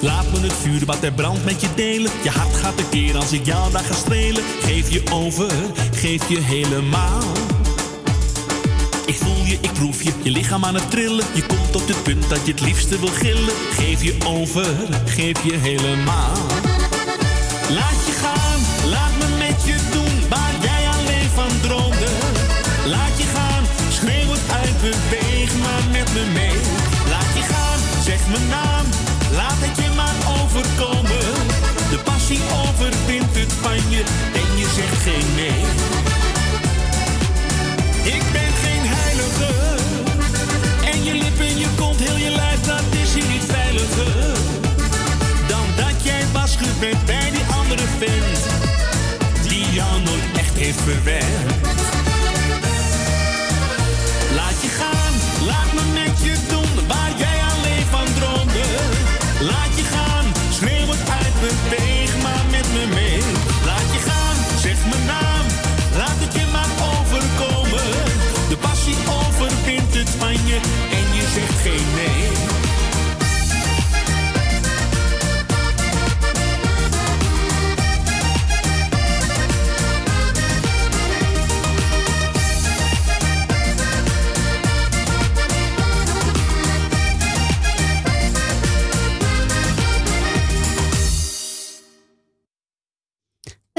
Laat me het vuur wat er brandt met je delen. Je hart gaat een keer als ik jou daar ga strelen. Geef je over, geef je helemaal. Ik voel je, ik proef je, je lichaam aan het trillen. Je komt tot het punt dat je het liefste wil gillen. Geef je over, geef je helemaal. Laat je gaan, laat me met je doen waar jij alleen van droomde. Laat je gaan, schreeuw het uit, beweeg maar met me mee. Laat je gaan, zeg mijn naam, laat het je maar overkomen. De passie overwint het van je en je zegt geen nee. Ik Dan dat jij was geweest bij die andere vent. Die jou nooit echt heeft verwerkt.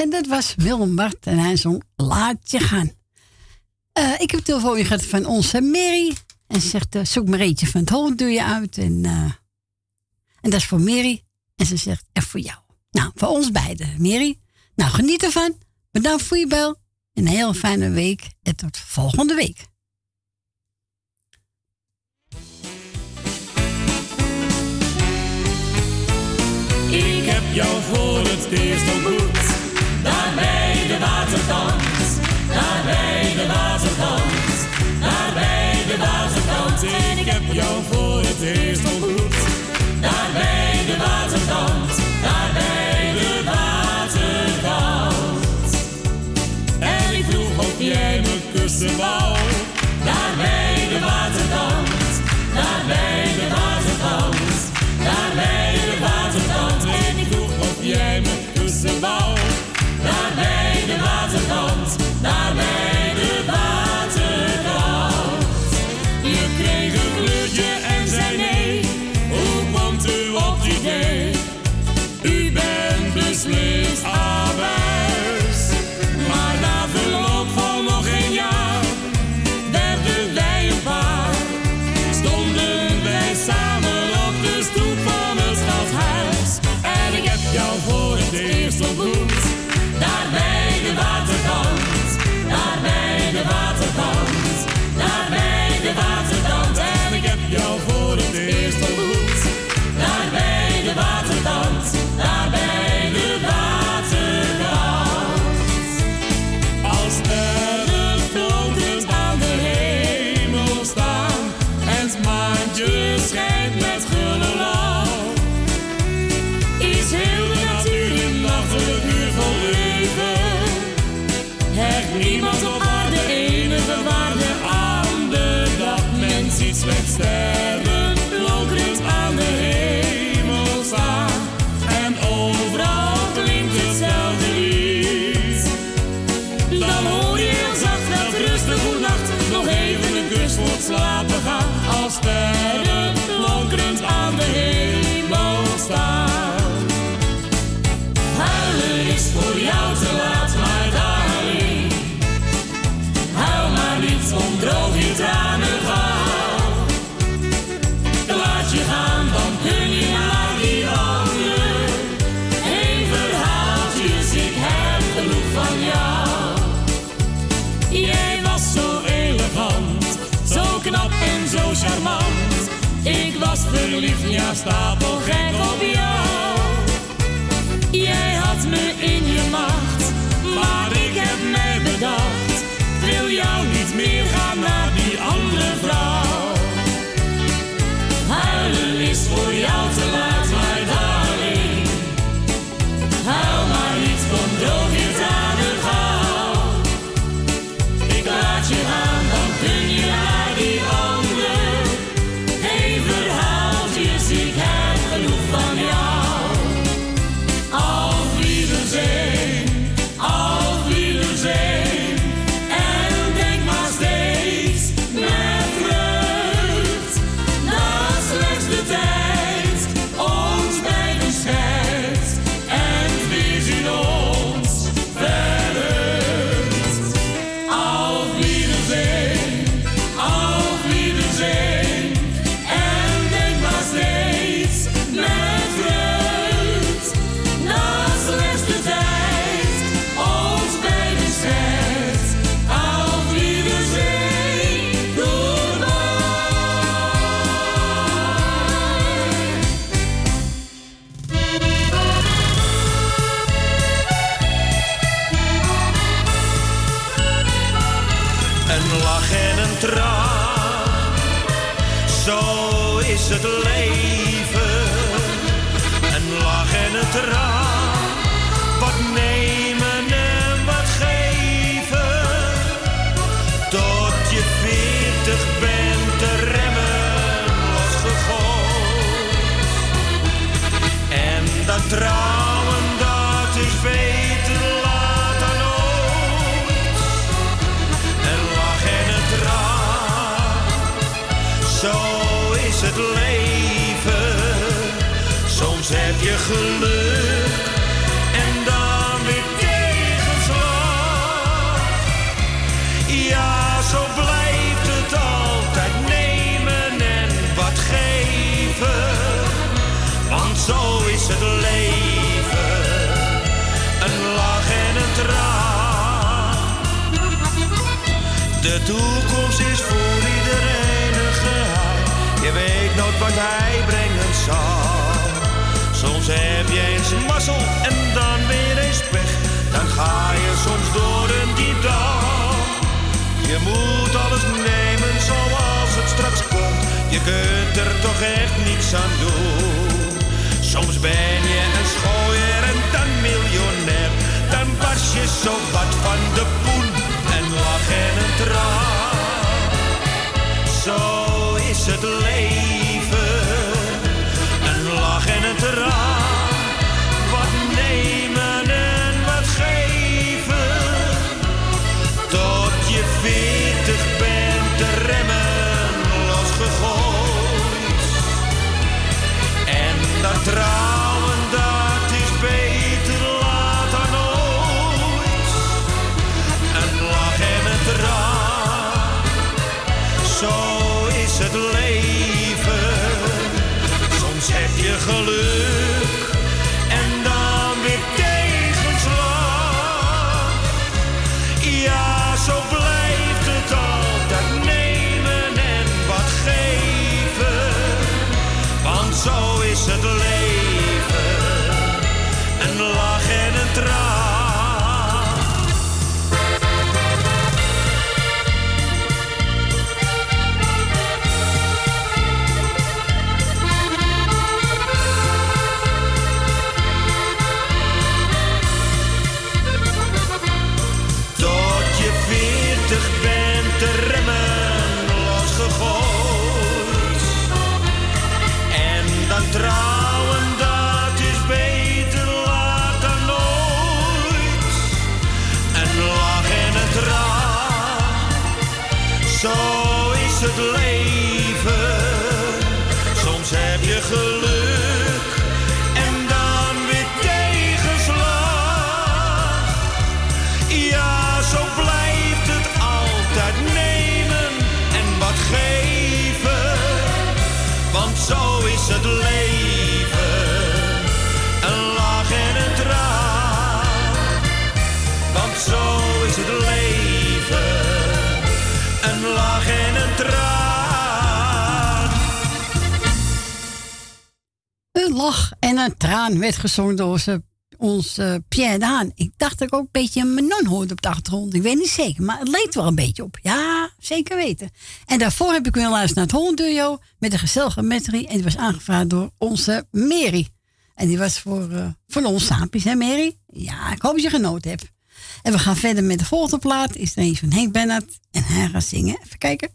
Dat was Willem Bart en hij zong Laat je gaan. Eh, ik heb telefoon gehad van onze Mary. En ze zegt, eh, zoek maar eentje van het hoofd doe je uit. En, eh, en dat is voor Mary. En ze zegt, en voor jou. Nou, voor ons beiden, Mary. Nou, geniet ervan. Bedankt voor je bel. Een heel fijne week. En tot volgende week. Ik heb jou voor het eerst ontmoet. Daar bij de waterkant. Daar bij de waterkant. Daar bij de waterkant. Ik heb jou voor het eerst ontmoet. Daar bij de waterkant. Daar bij de waterkant. En ik vroeg of jij me kussen. stop. wat hij brengen zal. Soms heb je eens mazzel en dan weer eens pech. Dan ga je soms door een die. Je moet alles nemen zoals het straks komt. Je kunt er toch echt niets aan doen. Soms ben je een schooier en dan miljonair. Dan pas je zo wat van de poen en lach en een traan. Zo is het leven het. Wat nee. Leven. Soms heb je geluk en dan weer tegenslag. Ja, zo blijft het altijd nemen en wat geven. Want zo is het leven. En een traan werd gezongen door onze, onze Pierre Daan. Ik dacht dat ik ook een beetje een Manon hoorde op de achtergrond. Ik weet niet zeker, maar het leek wel een beetje op. Ja, zeker weten. En daarvoor heb ik weer luisteren naar het Honduo met de gezellige metrie. En die was aangevraagd door onze Mary. En die was voor, eh, voor ons saampjes, hè Mary? Ja, ik hoop dat je genoten hebt. En we gaan verder met de volgende plaat. Is er een van Henk Bennett. En hij gaat zingen. Even kijken.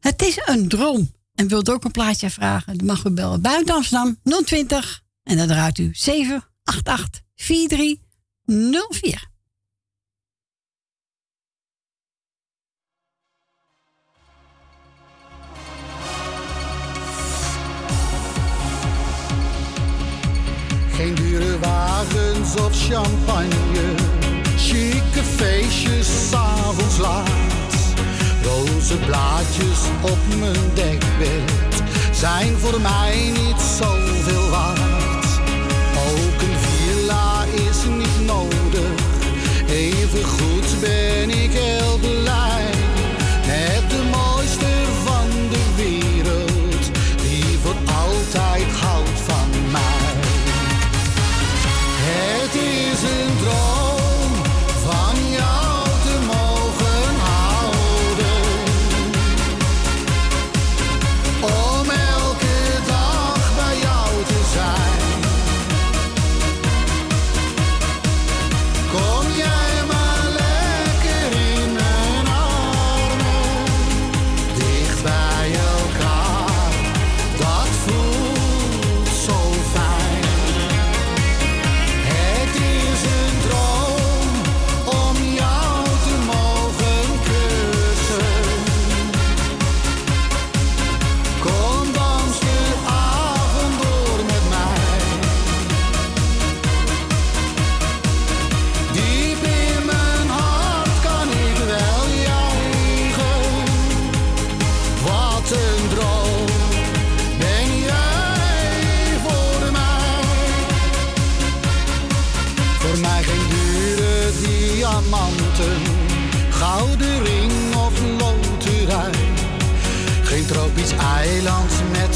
Het is een droom. En wilt ook een plaatje vragen? Dan mag u bellen buiten Amsterdam 020. En dan draait u 788 4304. Geen dure wagens of champagne, chique feestjes s'avonds laat. Roze blaadjes op mijn dekbed zijn voor mij niet zoveel waard.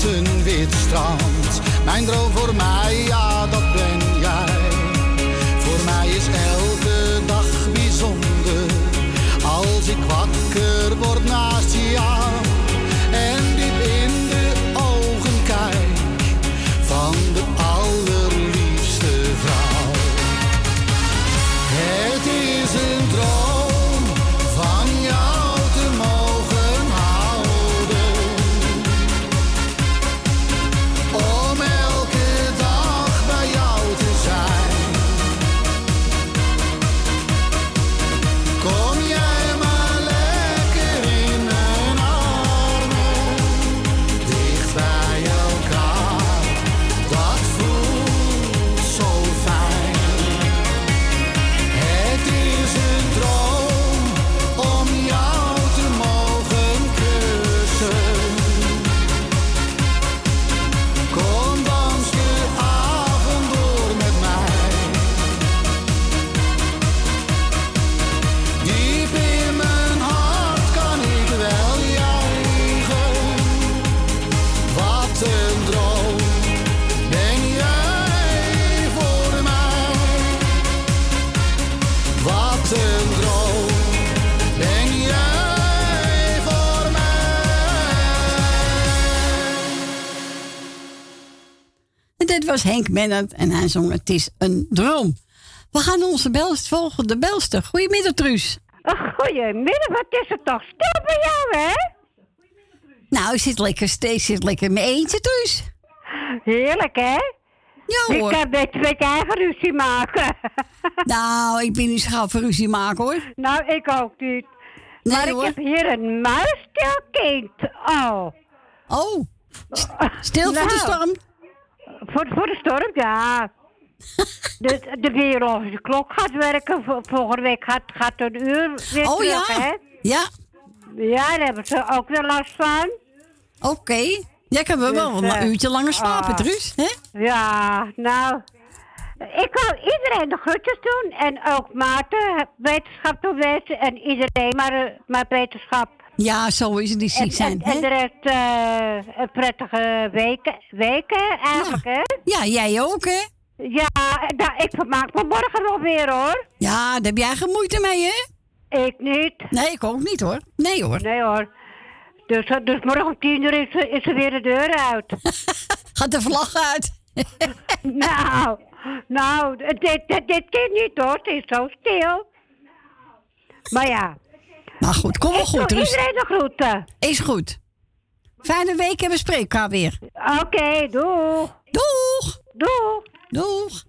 Een wit strand. Mijn droom voor mij, was Henk Bennett en hij zong Het is een droom. We gaan onze belst volgen, de belster. Goedemiddag, Truus. Goedemiddag, wat is het toch stil bij jou, hè? Nou, ik zit lekker, steeds zit lekker mijn eentje, Truus. Heerlijk, hè? Ja, hoor. Ik kan best met eigen ruzie maken. [LAUGHS] Nou, ik ben niet zo gauw voor ruzie maken, hoor. nou, ik ook niet. maar hoor. ik heb hier een muisstilkind. Oh. Oh. Stil voor de Nou, storm. Voor, voor de storm, ja. [LAUGHS] de, de biologische klok gaat werken. Vol- Volgende week gaat, gaat een uur weer Oh, terug, ja. hè? Ja. Ja, daar hebben ze ook weer last van. Oké. Ja, ik heb wel Dus, wel een eh, uurtje langer slapen, ah. Truus. Hè? Ja, nou. Ik wil iedereen de groetjes doen. En ook Maarten, wetenschap toewensen. En iedereen maar, eh, maar wetenschap. Ja, zo is het die ziek zijn. en, en de rest prettige weken, weken eigenlijk, hè? Ja, jij ook, hè? Ja, nou, ik vermaak me morgen nog weer, hoor. Ja, daar heb jij geen moeite mee, hè? Ik niet. Nee, ik ook niet, hoor. Nee, hoor. Nee, hoor. Dus, eh, dus morgen om tien uur is, is er weer de deur uit. [LAUGHS] Gaat de vlag uit. [LAUGHS] nou, nou, dit, dit, dit kind niet, hoor. Het is zo stil. Maar ja. Maar goed, kom wel doe goed, iedereen de groeten. Is goed. Fijne week en we spreken elkaar weer. Oké, doeg. Doeg. Doeg. Doeg.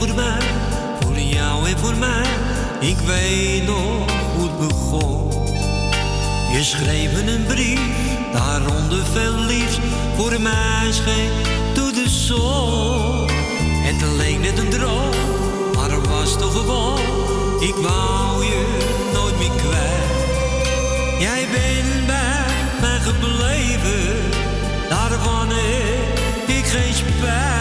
Vliegt voorbij, voor jou en voor mij. Ik weet nog hoe het begon. Je schreef een brief, daaronder veel liefs. Voor mij scheen door de zon. Het leek net een droom, maar het was toch gewoon. Ik wou je nooit meer kwijt. Jij bent bij mij gebleven, daarvan heb ik geen spijt.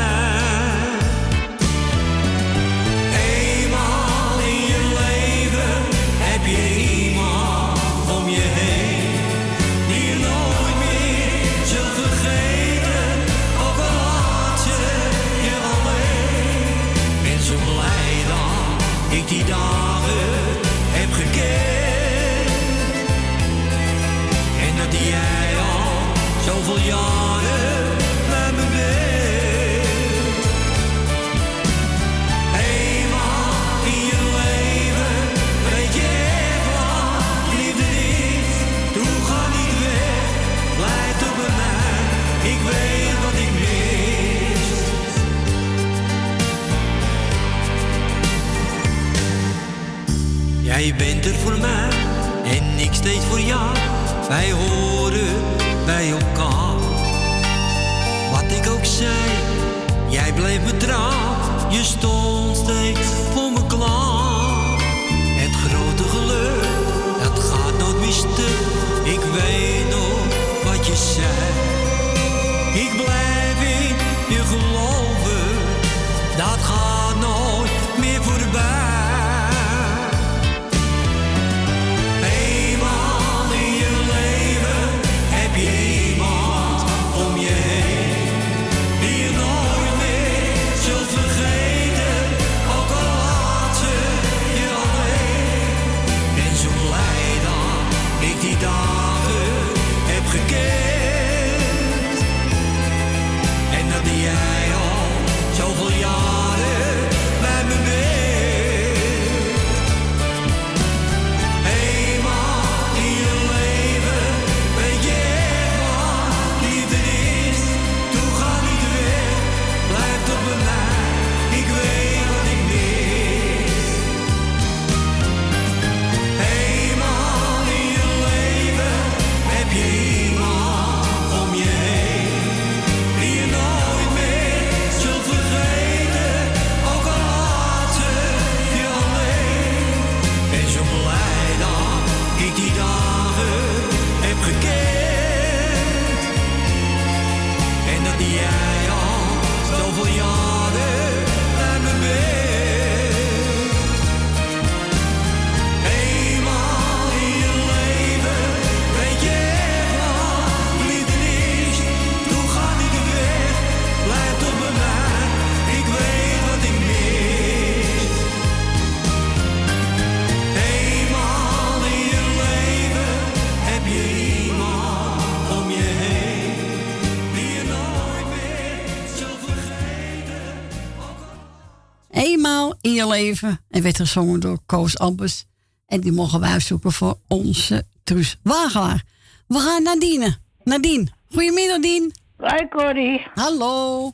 Je leven. En werd gezongen door Koos Ambers. En die mogen wij zoeken voor onze Truus Wagelaar. We gaan naar Dien. Nadine. Goedemiddag, Dien. Hoi, Corrie. Hallo.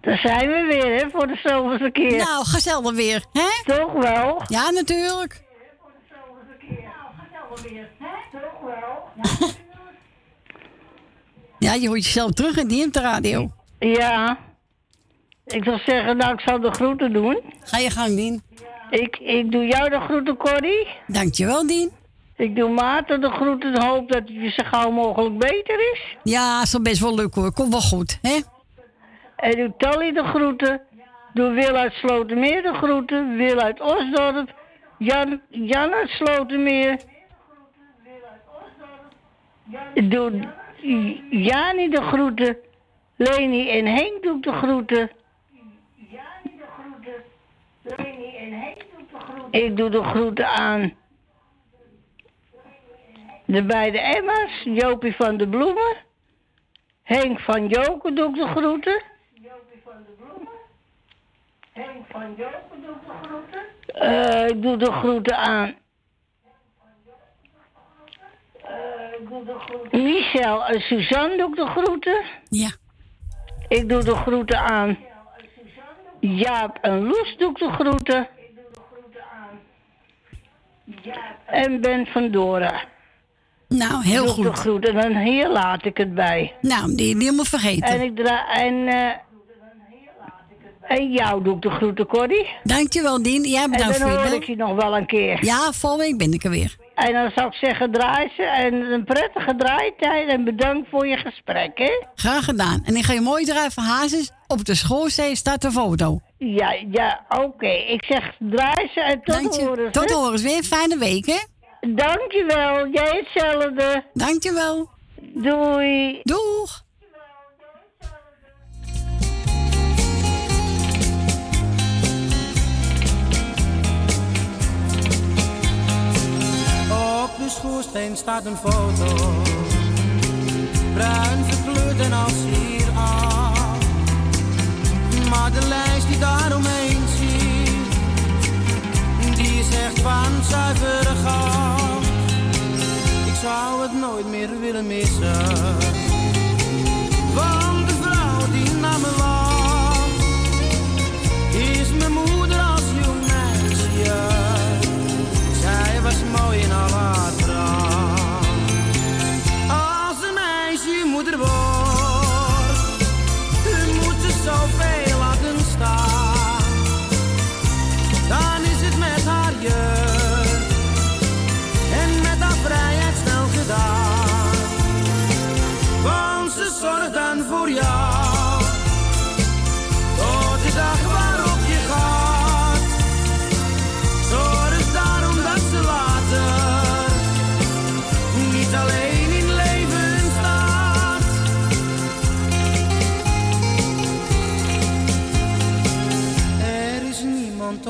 Daar zijn we weer, hè, voor de zoveelste keer. Nou, gezellig weer, hè? Toch wel? Ja, natuurlijk. Ja, je hoort jezelf terug in die op de radio. Ja. Ik zal zeggen, nou, ik zal de groeten doen. Ga je gang, Dien. Ik, ik doe jou de groeten, Corrie. Dankjewel, Dien. Ik doe Maarten de groeten en hoop dat het je zo gauw mogelijk beter is. Ja, zal best wel lukken hoor. Komt wel goed, hè? En doe Tally de groeten. Doe Wil uit Slotermeer de groeten. Wil uit Osdorp. Jan, Jan uit Slotermeer. Doe Jani de groeten. Leni en Henk doe ik de groeten. Ik doe de groeten aan de beide Emma's, Jopie van de Bloemen. Henk van Joken doe ik de groeten. Henk van Jopen doet de groeten. Eh, ik doe de groeten aan ik doe de groeten. Michel en Suzanne doe ik de groeten. Ja. Ik doe de groeten aan Jaap en Loes doe ik de groeten. En Ben van Dora. Nou, heel doe ik goed. de groeten. En hier laat ik het bij. Nou, die, die helemaal vergeten. En ik draai... En, eh, en jou doe ik de groeten, Corrie. Dankjewel, Dien. Jij En bedankt dan voor je hoor bel. ik je nog wel een keer. Ja, volgende week ben ik er weer. En dan zou ik zeggen, draai ze. En een prettige draaitijd. En bedankt voor je gesprek, hè? Graag gedaan. En ik ga je mooi draaien van Hazes. Op de schoorsteen staat de foto. Ja, ja, oké. Ik zeg, draai ze en tot Dank je. horens. Tot hè? horens. Weer fijne week, hè? Dankjewel. Jij hetzelfde. Dankjewel. Doei. Doeg. Op de schoorsteen staat een foto. Bruin verkleurd en als hier af. Maar de lijst die daaromheen zie, die echt van zuivere goud. Ik zou het nooit meer willen missen. Want de vrouw die naar me wacht, is mijn moeder als jong meisje. Zij was mooi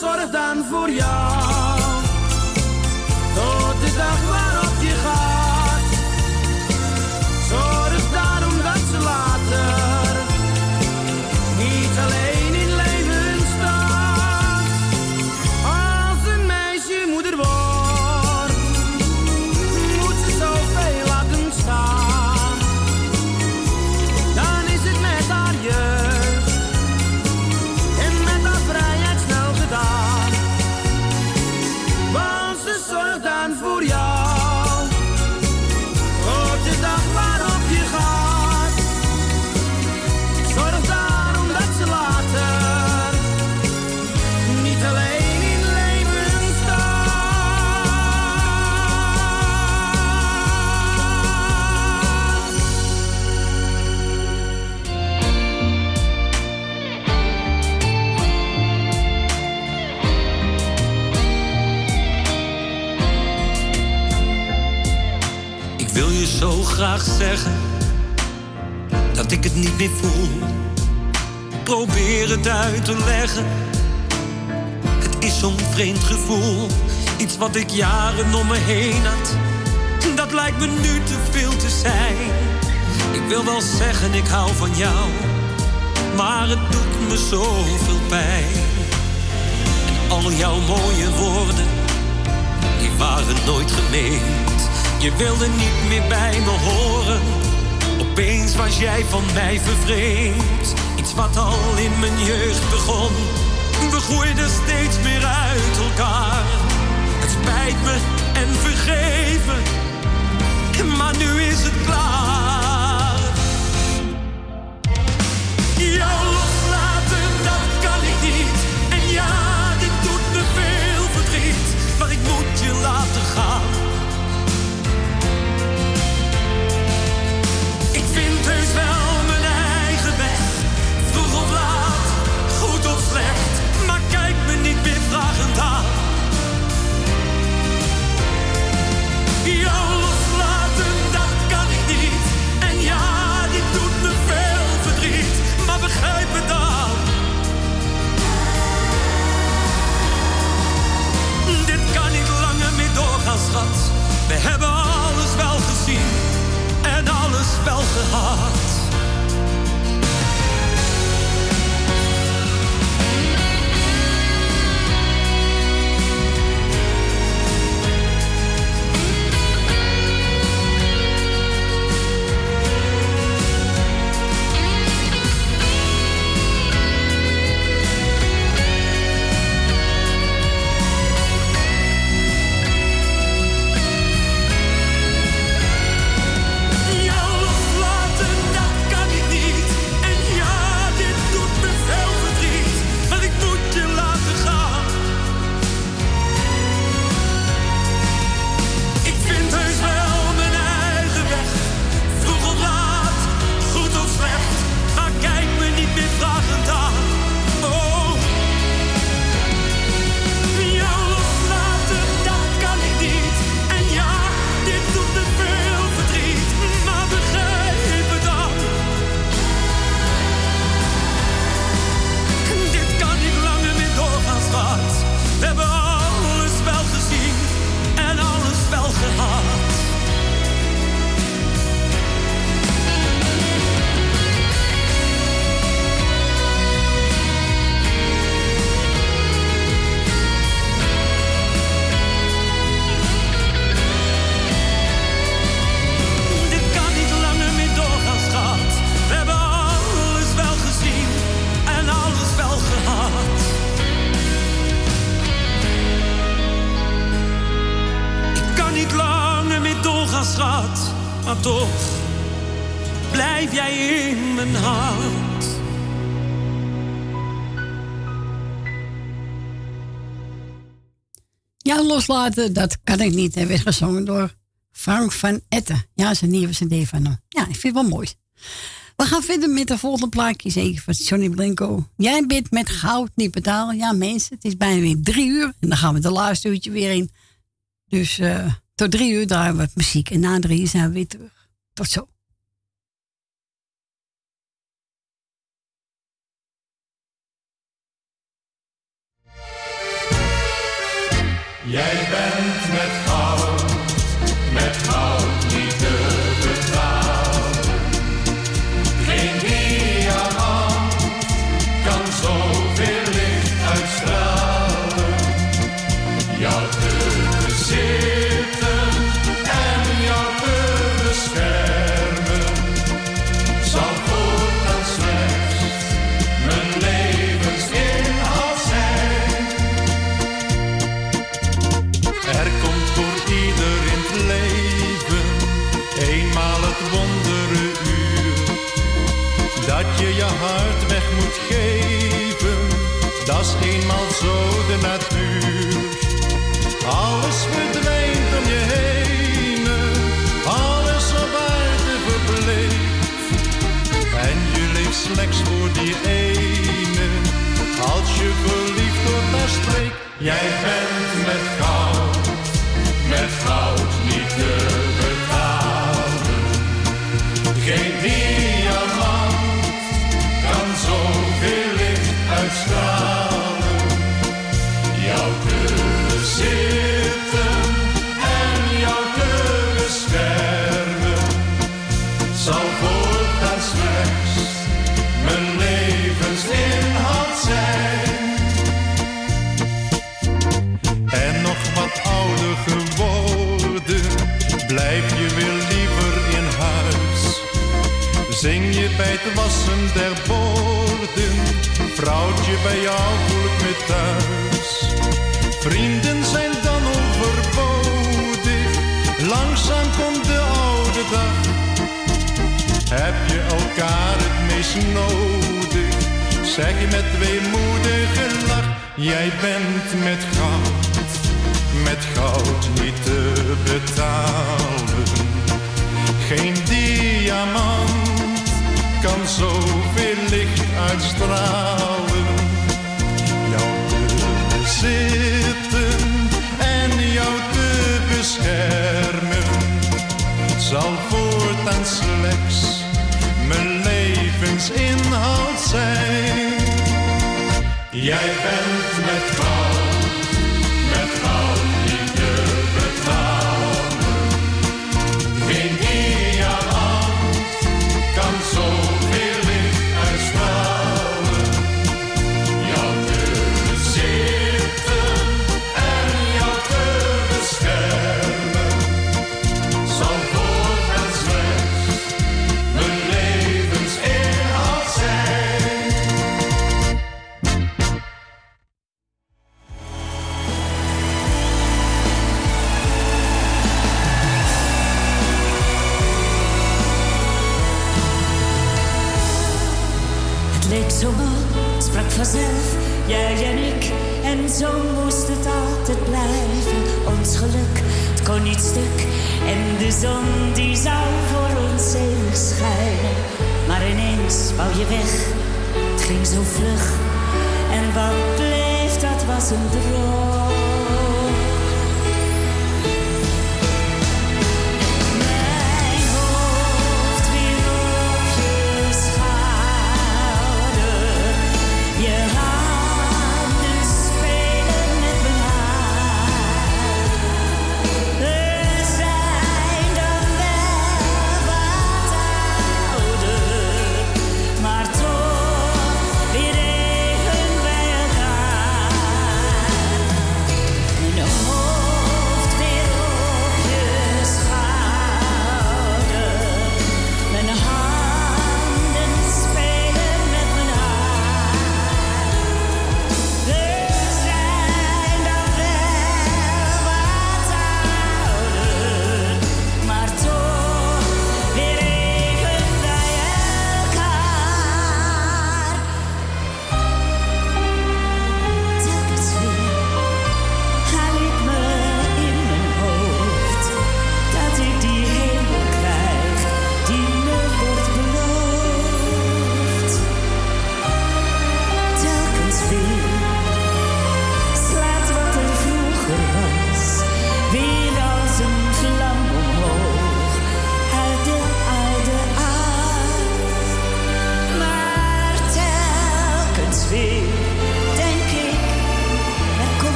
Zorgt dan voor jou, wat ik jaren om me heen had. Dat lijkt me nu te veel te zijn. Ik wil wel zeggen, ik hou van jou, maar het doet me zoveel pijn. Al jouw mooie woorden, die waren nooit gemeend. Je wilde niet meer bij me horen. Opeens was jij van mij vervreemd. Iets wat al in mijn jeugd begon. We groeiden steeds meer uit elkaar. Spijt en vergeef me. Maar nu is het klaar. Alles Dat kan ik niet. Hij werd gezongen door Frank van Etten. Ja, zijn nieuwe cd van hem. Ja, ik vind het wel mooi. We gaan verder met de volgende plaatje, van Johnny Blanco. Jij bent met goud niet betalen. Ja, mensen, het is bijna weer drie uur. En dan gaan we de laatste uurtje weer in. Dus eh, tot drie uur we wat muziek. En na drie uur zijn we weer terug. Tot zo. Jij bent Bent der boorden. Vrouwtje, bij jou voel ik me thuis. Vrienden zijn dan overbodig, langzaam komt de oude dag. Heb je elkaar het meest nodig, zeg je met weemoedige lach. Jij bent met goud, met goud niet te betalen. Geen diamant kan zoveel licht uitstralen.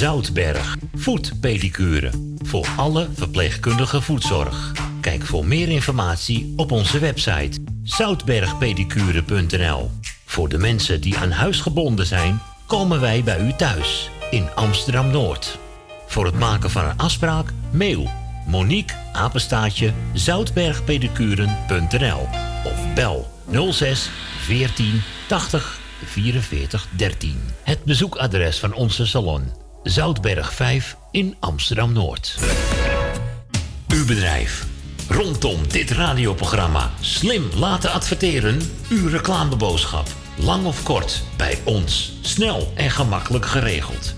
Zoutberg. Voetpedicure. Voor alle verpleegkundige voetzorg. Kijk voor meer informatie op onze website zoutbergpedicure.nl. Voor de mensen die aan huis gebonden zijn, komen wij bij u thuis in Amsterdam Noord. Voor het maken van een afspraak, mail Monique Apenstaatje zoutbergpedicuren.nl of bel 06 14 80 44 13. Het bezoekadres van onze salon Zoutberg 5 in Amsterdam Noord. Uw bedrijf. Rondom dit radioprogramma slim laten adverteren. Uw reclameboodschap. Lang of kort, bij ons. Snel en gemakkelijk geregeld.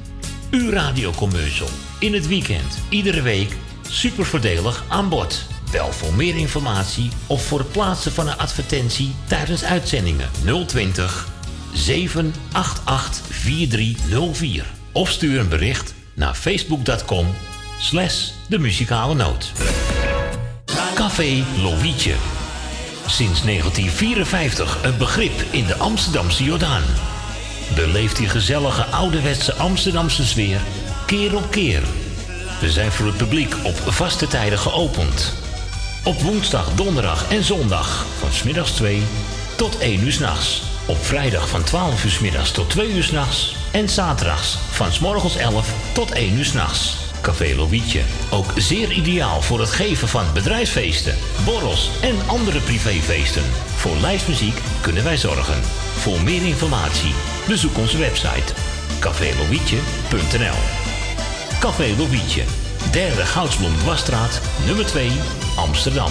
Uw radiocommercial. In het weekend, iedere week. Super voordelig aan bod. Bel voor meer informatie of voor het plaatsen van een advertentie tijdens uitzendingen 020 788 4304. Of stuur een bericht naar facebook.com slash de muzikale noot. Café Lovietje. Sinds 1954 een begrip in de Amsterdamse Jordaan. Beleeft die gezellige ouderwetse Amsterdamse sfeer keer op keer. We zijn voor het publiek op vaste tijden geopend. Op woensdag, donderdag en zondag van smiddags 2 tot 1 uur s'nachts. Op vrijdag van 12 uur middags tot 2 uur s'nachts. En zaterdags van 's morgens 11 tot 1 uur s'nachts. Café Lovietje. Ook zeer ideaal voor het geven van bedrijfsfeesten, borrels en andere privéfeesten. Voor lijstmuziek kunnen wij zorgen. Voor meer informatie bezoek onze website cafélovietje.nl Café Lovietje. Derde Goudsblom Wasstraat, nummer 2, Amsterdam.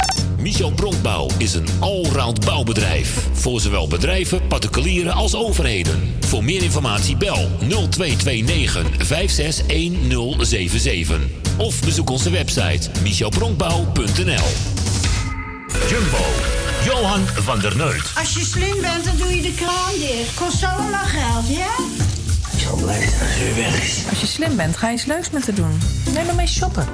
Michel Bronkbouw is een allround bouwbedrijf. Voor zowel bedrijven, particulieren als overheden. Voor meer informatie bel 0229 561077. Of bezoek onze website michelbronkbouw.nl Jumbo, Johan van der Neut. Als je slim bent, dan doe je de kraan dicht. Kost allemaal geld, ja? Ik zal blij zijn als u weg is. Als je slim bent, ga je iets leuks met haar doen. Neem maar mee shoppen.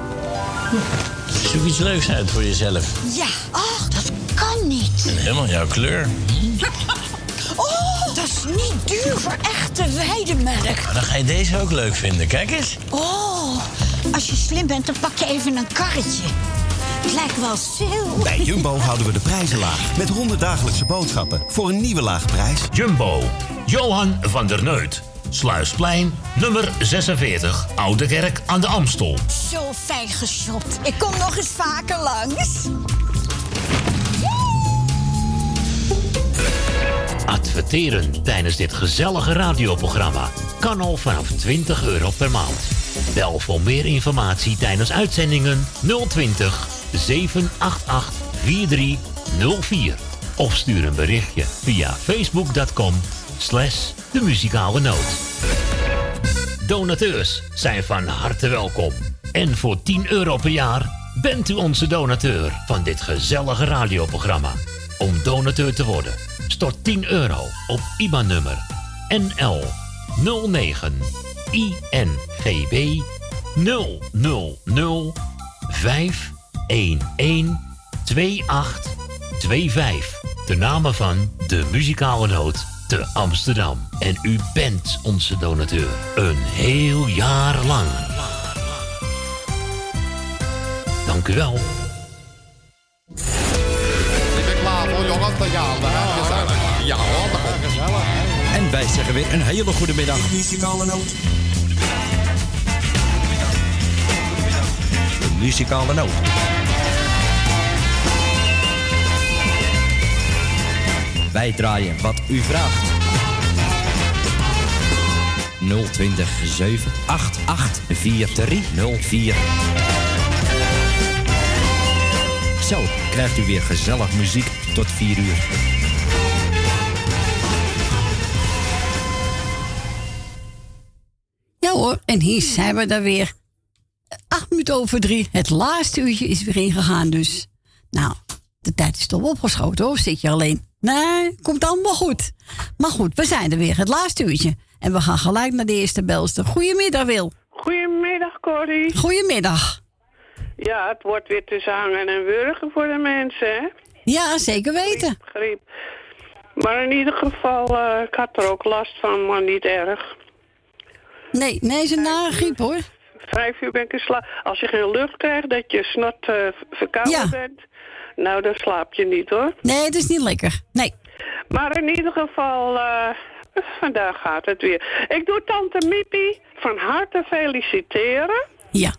Zoek iets leuks uit voor jezelf. Ja. Ach, dat kan niet. En helemaal jouw kleur. [LAUGHS] Oh, dat is niet duur voor echte weidemelk. Maar dan ga je deze ook leuk vinden. Kijk eens. Oh, als je slim bent, dan pak je even een karretje. Het lijkt wel stil. Bij Jumbo houden we de prijzen laag. Met 100 dagelijkse boodschappen voor een nieuwe lage prijs. Jumbo, Johan van der Neut. Sluisplein, nummer 46, Oude Kerk aan de Amstel. Zo fijn geshopt. Ik kom nog eens vaker langs. Adverteren tijdens dit gezellige radioprogramma kan al vanaf 20 euro per maand. Bel voor meer informatie tijdens uitzendingen 020 788 4304. Of stuur een berichtje via facebook.com slash de muzikale noot. Donateurs zijn van harte welkom. En voor 10 euro per jaar bent u onze donateur van dit gezellige radioprogramma. Om donateur te worden, stort 10 euro op IBAN-nummer NL 09 INGB 000 511 2825. De namen van de muzikale noot te Amsterdam. En u bent onze donateur. Een heel jaar lang. Dank u wel. Ik ben klaar voor jongens, dan gaan. Ja, hoor. En wij zeggen weer een hele goede middag. Muzikale noot. De muzikale noot. Wij draaien wat u vraagt. 020 788 4304. Zo krijgt u weer gezellig muziek tot 4 uur. Ja hoor, en hier zijn we dan weer. Acht minuten over drie. Het laatste uurtje is weer ingegaan, dus. Nou, de tijd is toch opgeschoten hoor. Zit je alleen? Nee, komt allemaal goed. Maar goed, we zijn er weer. Het laatste uurtje. En we gaan gelijk naar de eerste belster. Goedemiddag, Wil. Goedemiddag, Corrie. Goedemiddag. Ja, het wordt weer tussen hangen en wurgen voor de mensen, hè? Ja, zeker weten. Griep. Maar in ieder geval, eh, ik had er ook last van, maar niet erg. Nee, nee, is een nare griep hoor. Vijf uur ben ik in slaap. Als je geen lucht krijgt, dat je snot eh, verkouden Ja. bent, nou, dan slaap je niet, hoor. Nee, het is niet lekker. Nee. Maar in ieder geval, eh, vandaag gaat het weer. Ik doe tante Miepie van harte feliciteren. Ja.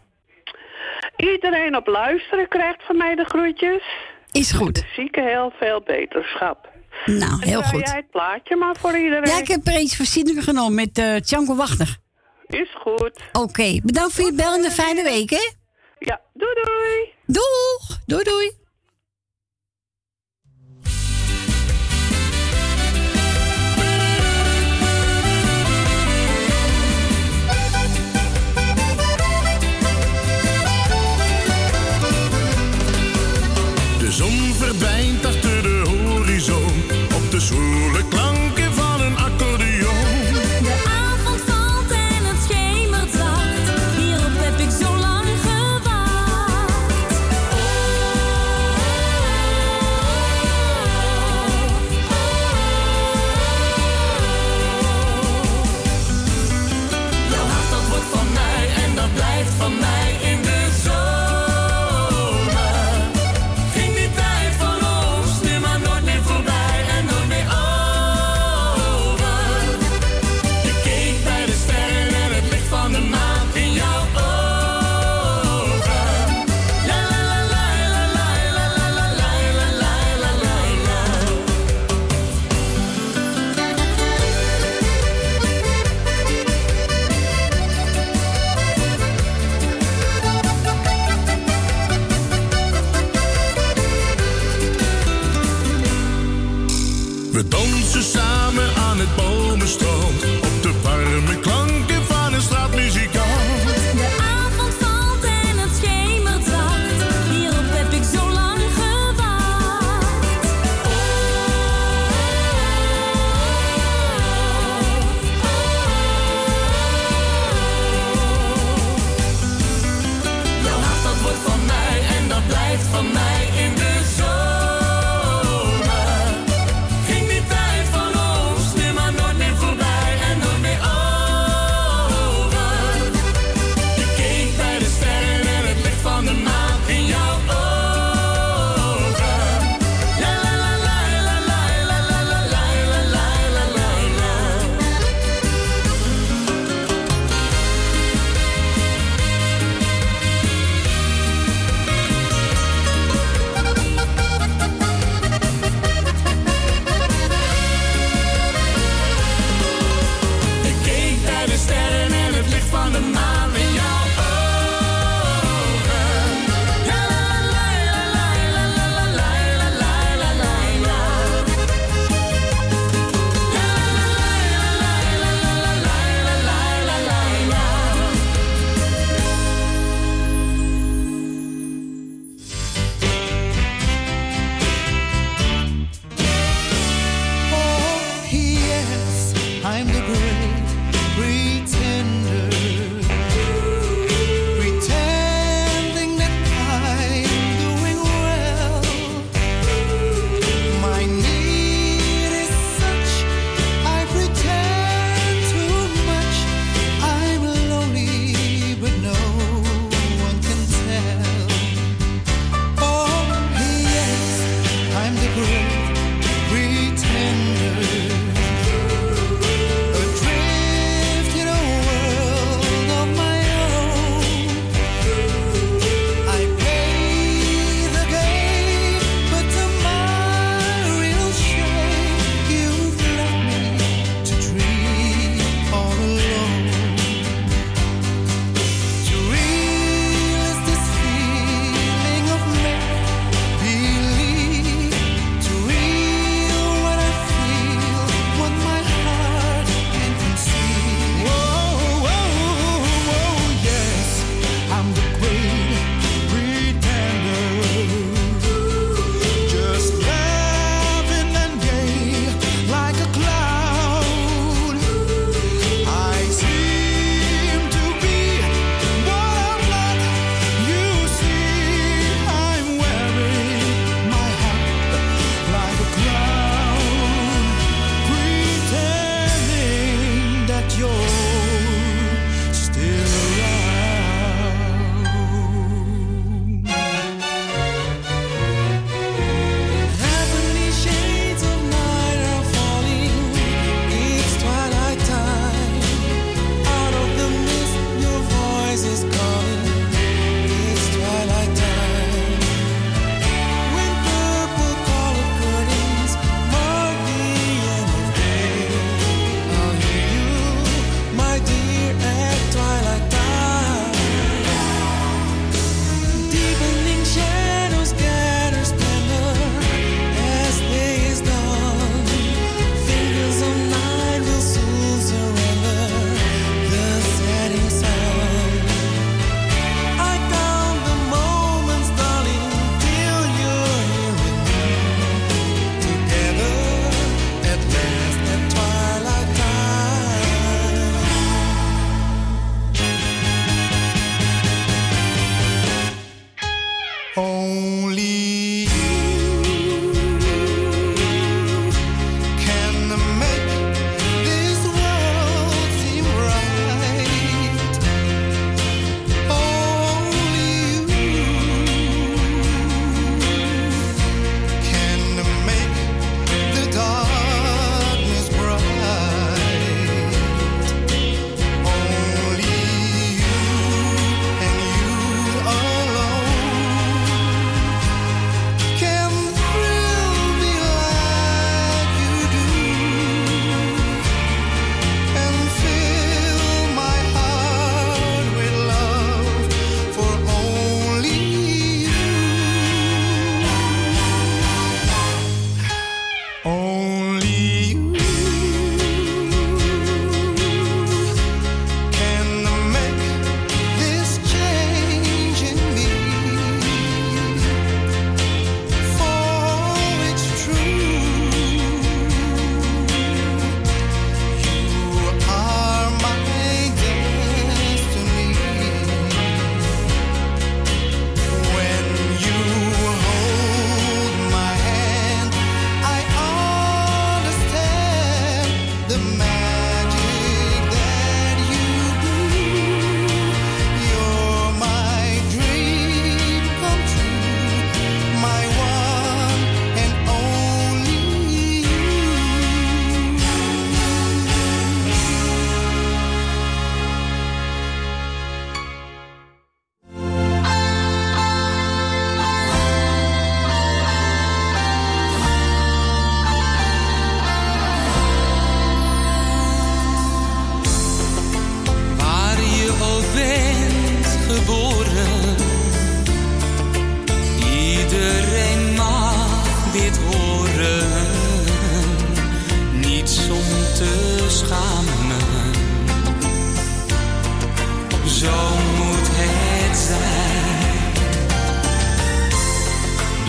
Iedereen op luisteren krijgt van mij de groetjes. Is goed. De zieke heel veel beterschap. Nou, heel goed. jij het plaatje maar voor iedereen. Ja, ik heb er voor Sidney genomen met eh Tjanko Wachter. Is goed. Oké, bedankt voor je bel en een fijne week, hè? Ja, doei doei. Doeg! Doei doei.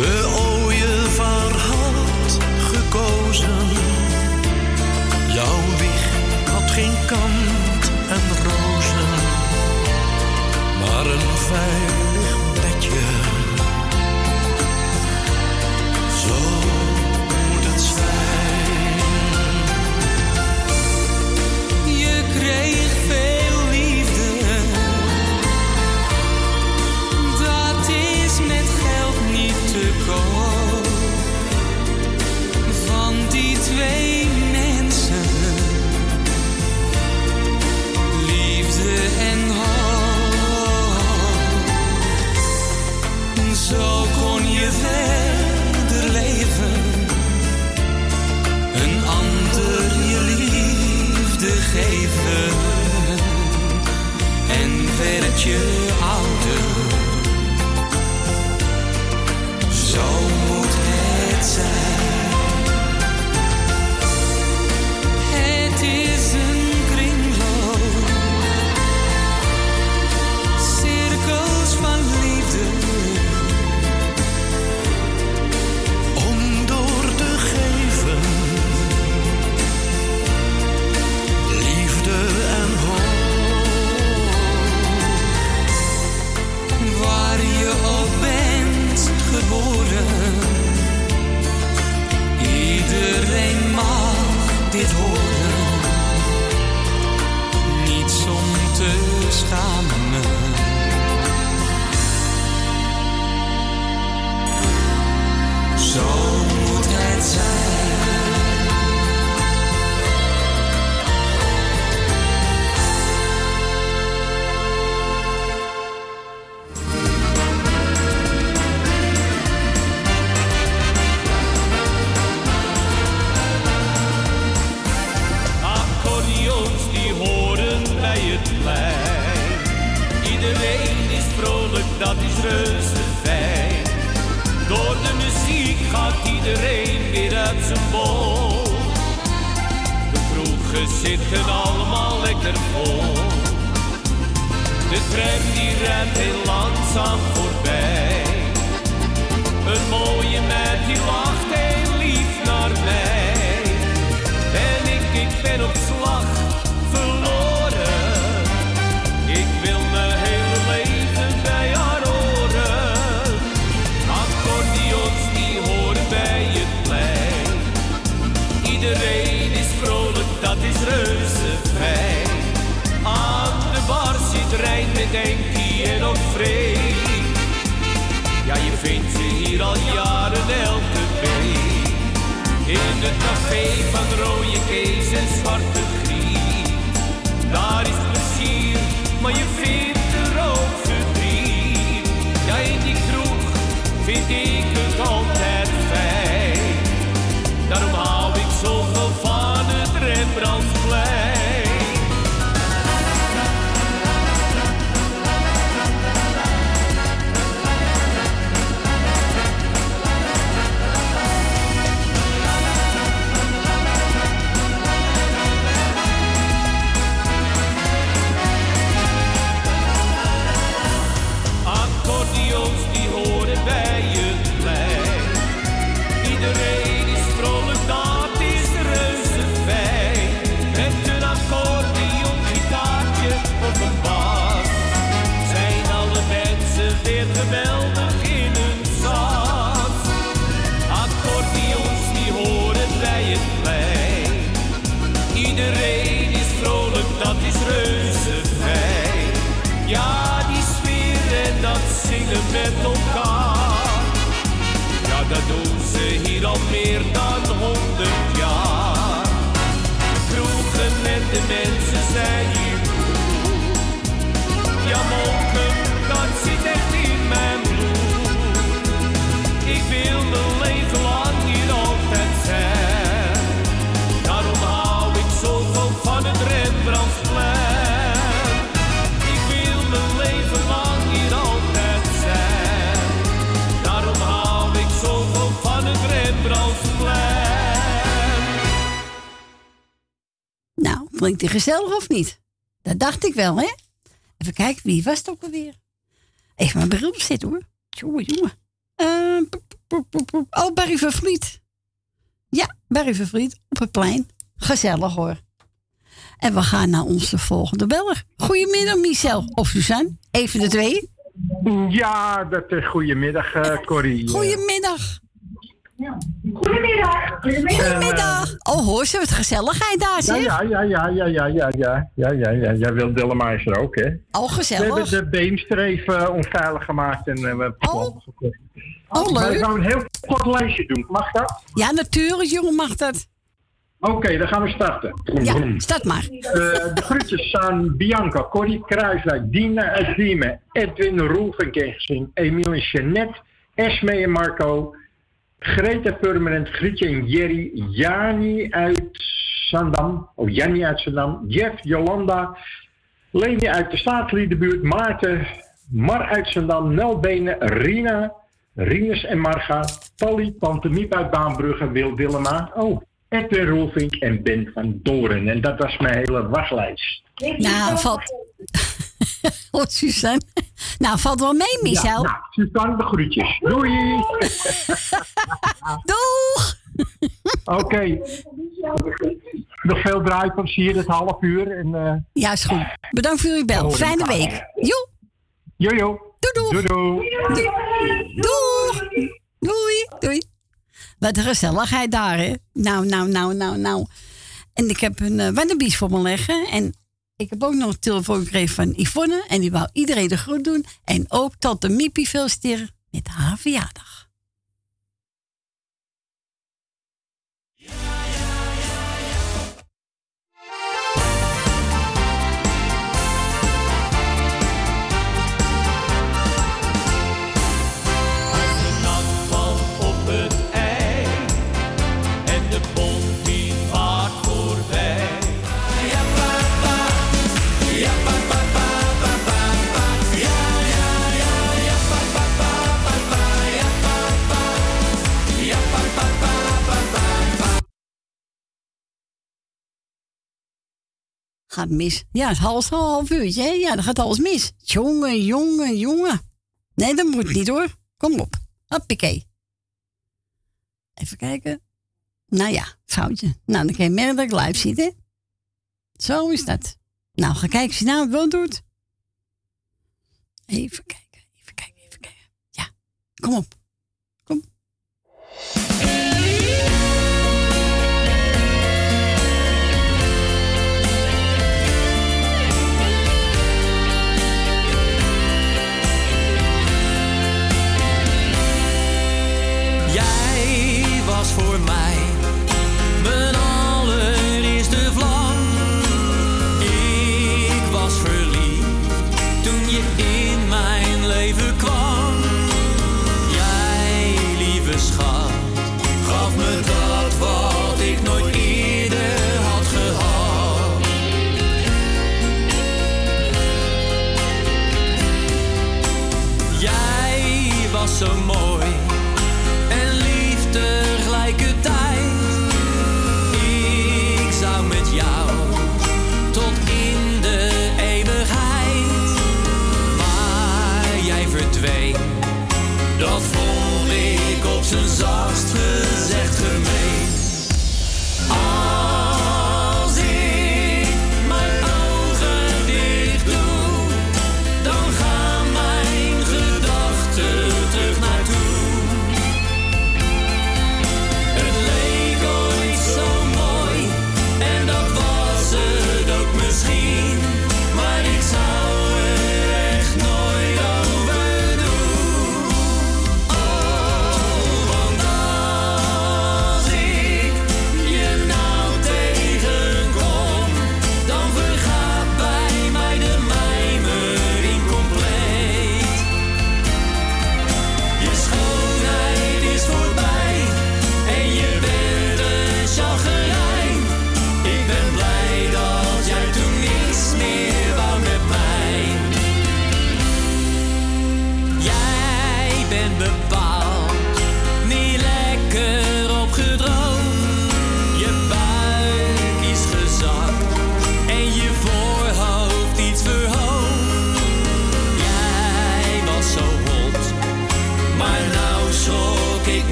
de ooievaar had gekozen. Jouw wieg had geen kant en rozen, maar een vijf. Gezellig of niet? Dat dacht ik wel, hè? Even kijken, wie was het ook alweer? Even mijn bril op zitten, hoor. Jongen, jongen. Eh, oh, Barry van Vliet. Ja, Barry van Vliet op het plein. Gezellig, hoor. En we gaan naar onze volgende beller. Goedemiddag, Michel of Suzanne. Even de twee. Ja, dat is goedemiddag, eh, Corrie. Goedemiddag. Oh, hoor ze wat gezelligheid daar, zeg. ja, ja, ja, ja, ja, ja, ja, ja, ja, ja. Jij wil Dillemeister ook, hè? Oh, We gezellig. hebben de Beemster even onveilig gemaakt en eh, we hebben het gewoon gekocht. Oh, leuk. ik wou een heel kort lijstje doen. Mag dat? Ja, natuurlijk, jongen, mag dat. Oké, dan gaan we starten. Ja, start maar. Eh, de groetjes aan Bianca, Corrie Kruiswijk, Dina Diemen, Edwin Roelvink Emiel en Jeannette, Esme en Marco, Greta Permanent, Grietje en Jerry, Jani uit Zandam, of Jannie uit Zandam, Jeff, Jolanda, Leni uit de Staatsliedenbuurt, Maarten, Mar uit Zandam, Nelbenen, Rina, Rinus en Marga, Polly, Tante Miep uit Baanbrugge, Wil Dillema, oh, Edwin Roelvink en Ben van Doren. En dat was mijn hele wachtlijst. Nou. [LAUGHS] oh, Suzanne. Nou, valt wel mee, Michel. Ja, nou, Suzanne, de groetjes. Doei! [LAUGHS] Doeg! Oké. Nog veel draai van zie je het half uur. En, eh Ja, is goed. Bedankt voor jullie bel. Fijne week. Joe. Jojo. Doei, doei. Doei, Doeg. Doei. Doei. Wat een gezelligheid daar, hè? Nou, nou, nou, nou, nou. En ik heb een uh, voor me leggen. En ik heb ook nog een telefoon gekregen van Yvonne. En die wou iedereen de groet doen. En ook tante Miepie feliciteren met haar verjaardag. Gaat mis. Ja, het half, half uurtje, hè? Ja, dan gaat alles mis. Jongen, jongen, jongen. Nee, dat moet niet hoor. Kom op. Hoppakee. Even kijken. Nou ja, foutje. Nou, dan kan je merken dat ik live zit, hè? Zo is dat. Nou, ga kijken of je nou het wel doet. Even kijken, even kijken, even kijken. Ja, kom op. Kom.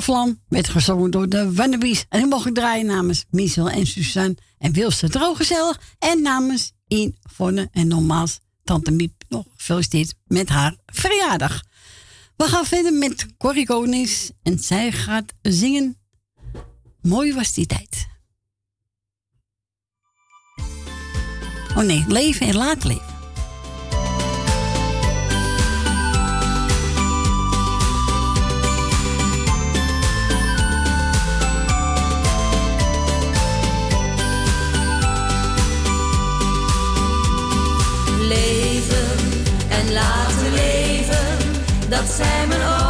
Vlam werd gezongen door de Wannabies. En die mocht ik draaien namens Michel en Suzanne en Wilste Drooggezellig. En namens Yvonne en nogmaals Tante Miep nog gefeliciteerd met haar verjaardag. We gaan verder met Corrie Konings en zij gaat zingen Mooi was die tijd. Oh nee, leven en laat. Leven dat zij mijn ogen.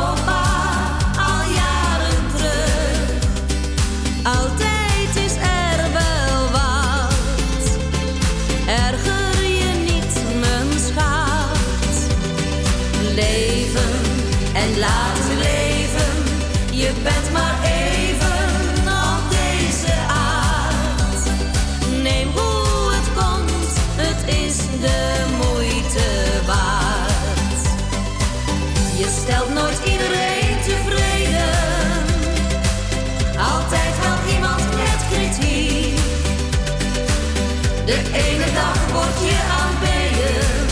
De ene dag word je aanbeden,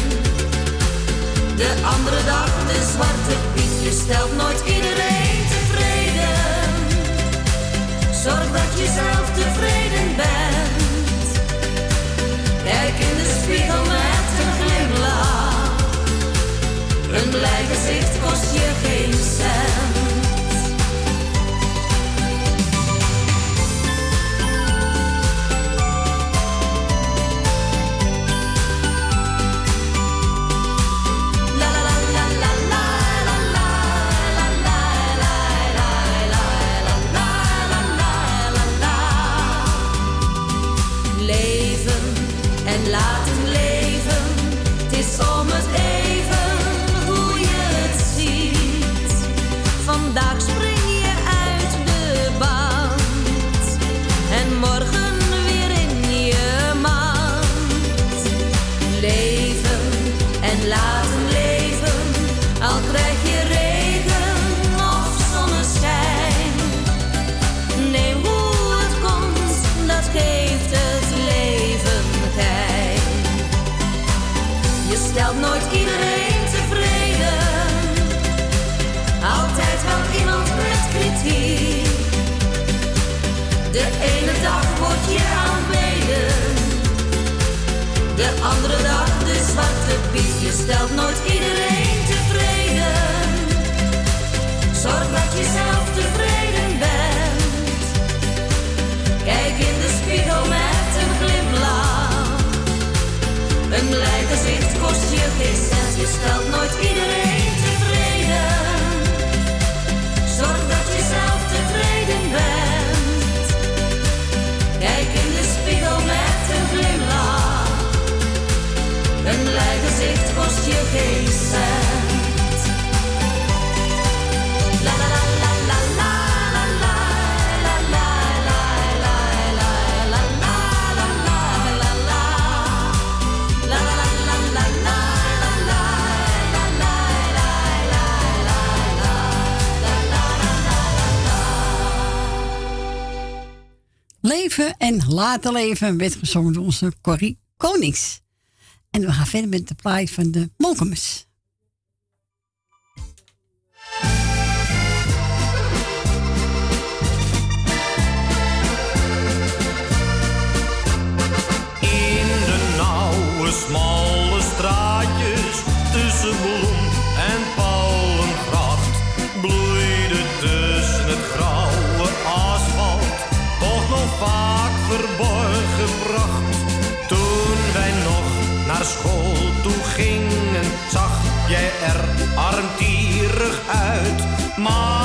de andere dag de zwarte piet. Je stelt nooit iedereen tevreden, zorg dat je zelf tevreden bent. Kijk in de spiegel met een glimlach. Een blij gezicht stelt nooit iedereen tevreden, zorg dat je zelf tevreden bent. Kijk in de spiegel met een glimlach. Een blij gezicht kost je geen je stelt nooit iedereen Leven en laten leven werd gezongen door onze Corrie Konings. En we gaan verder met de plaat van de Molkemus. Er armtierig uit. Maar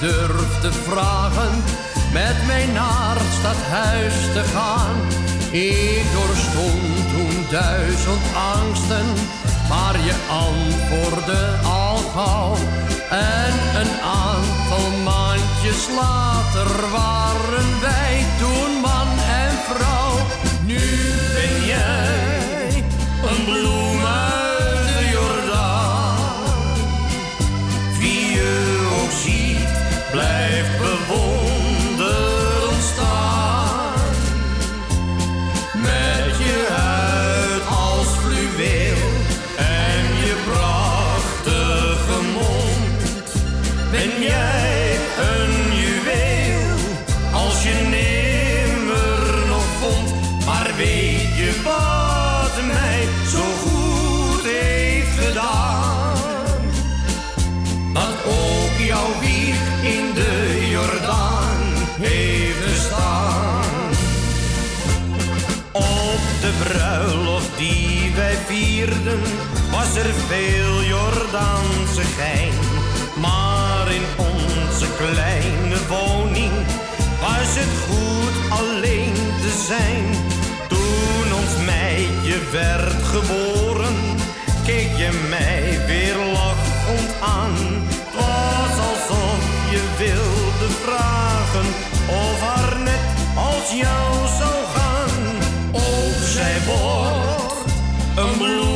durf te vragen met mij naar stadhuis te gaan. Ik doorstond toen duizend angsten, maar je antwoordde al gauw. En een aantal maandjes later waren wij toen man en vrouw. Nu was er veel Jordaanse gein. Maar in onze kleine woning was het goed alleen te zijn. Toen ons meidje werd geboren, keek je mij weer lachend aan. Het was alsof je wilde vragen of haar net als jou zou gaan. Ook zij wordt een bloem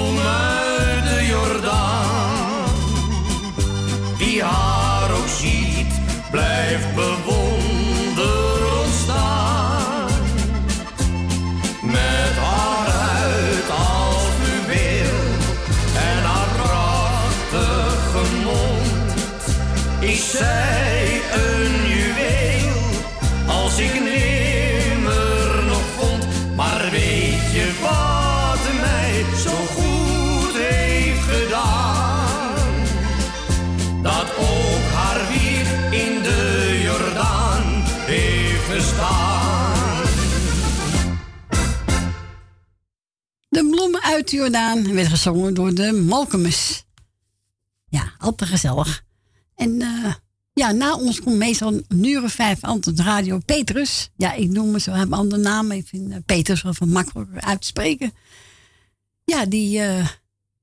uit Jordaan werd gezongen door de Malcolmus. Ja, altijd gezellig. En eh, ja, na ons komt meestal een uur of vijf radio Petrus. Ja, ik noem me zo, hebben andere namen. Ik vind eh, Petrus wel van makkelijker uit te spreken. Ja, die, eh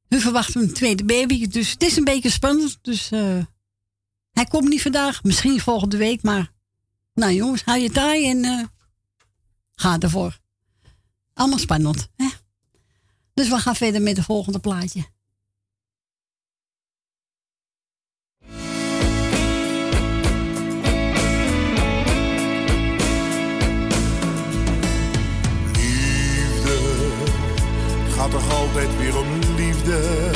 we verwachten een tweede baby. Dus het is een beetje spannend. Dus hij komt niet vandaag. Misschien volgende week. Maar nou jongens, haal je taai en ga ervoor. Allemaal spannend. Hè? Dus we gaan verder met de volgende plaatje. liefde. Het gaat toch altijd weer om liefde.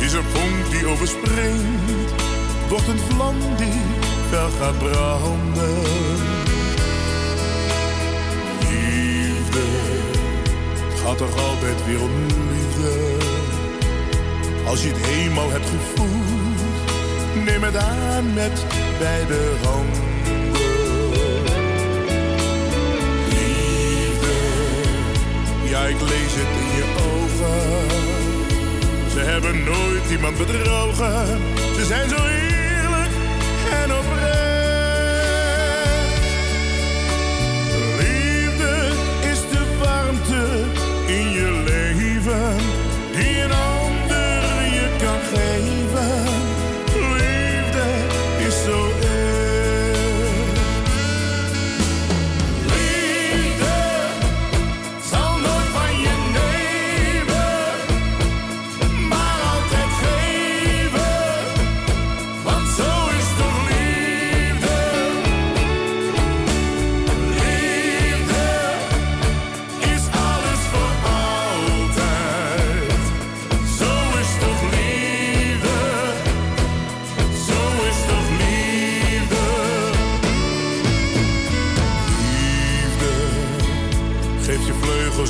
Is een vonk die overspringt, wordt een vlam die fel gaat branden. Gaat toch altijd weer om liefde. Als je het eenmaal hebt gevoeld, neem het aan met beide handen. Ja ik lees het in je ogen. Ze hebben nooit iemand bedrogen. Ze zijn zo eerlijk en oprecht.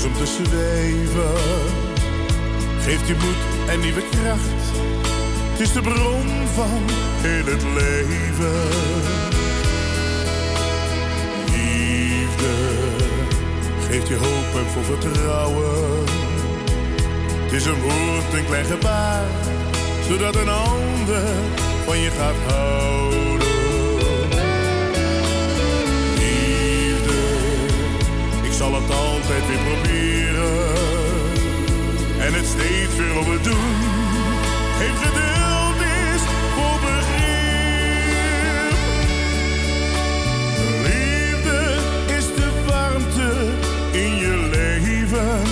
Om te zweven. Geeft je moed en nieuwe kracht. Het is de bron van heel het leven. Liefde geeft je hoop en vol vertrouwen. Het is een woord, een klein gebaar. zodat een ander van je gaat houden. Het altijd weer proberen en het steeds weer opnieuw doen. Heeft geduld is voor begrip. Liefde is de warmte in je leven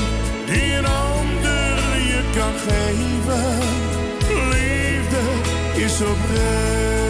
die een ander je kan geven. Liefde is oprecht.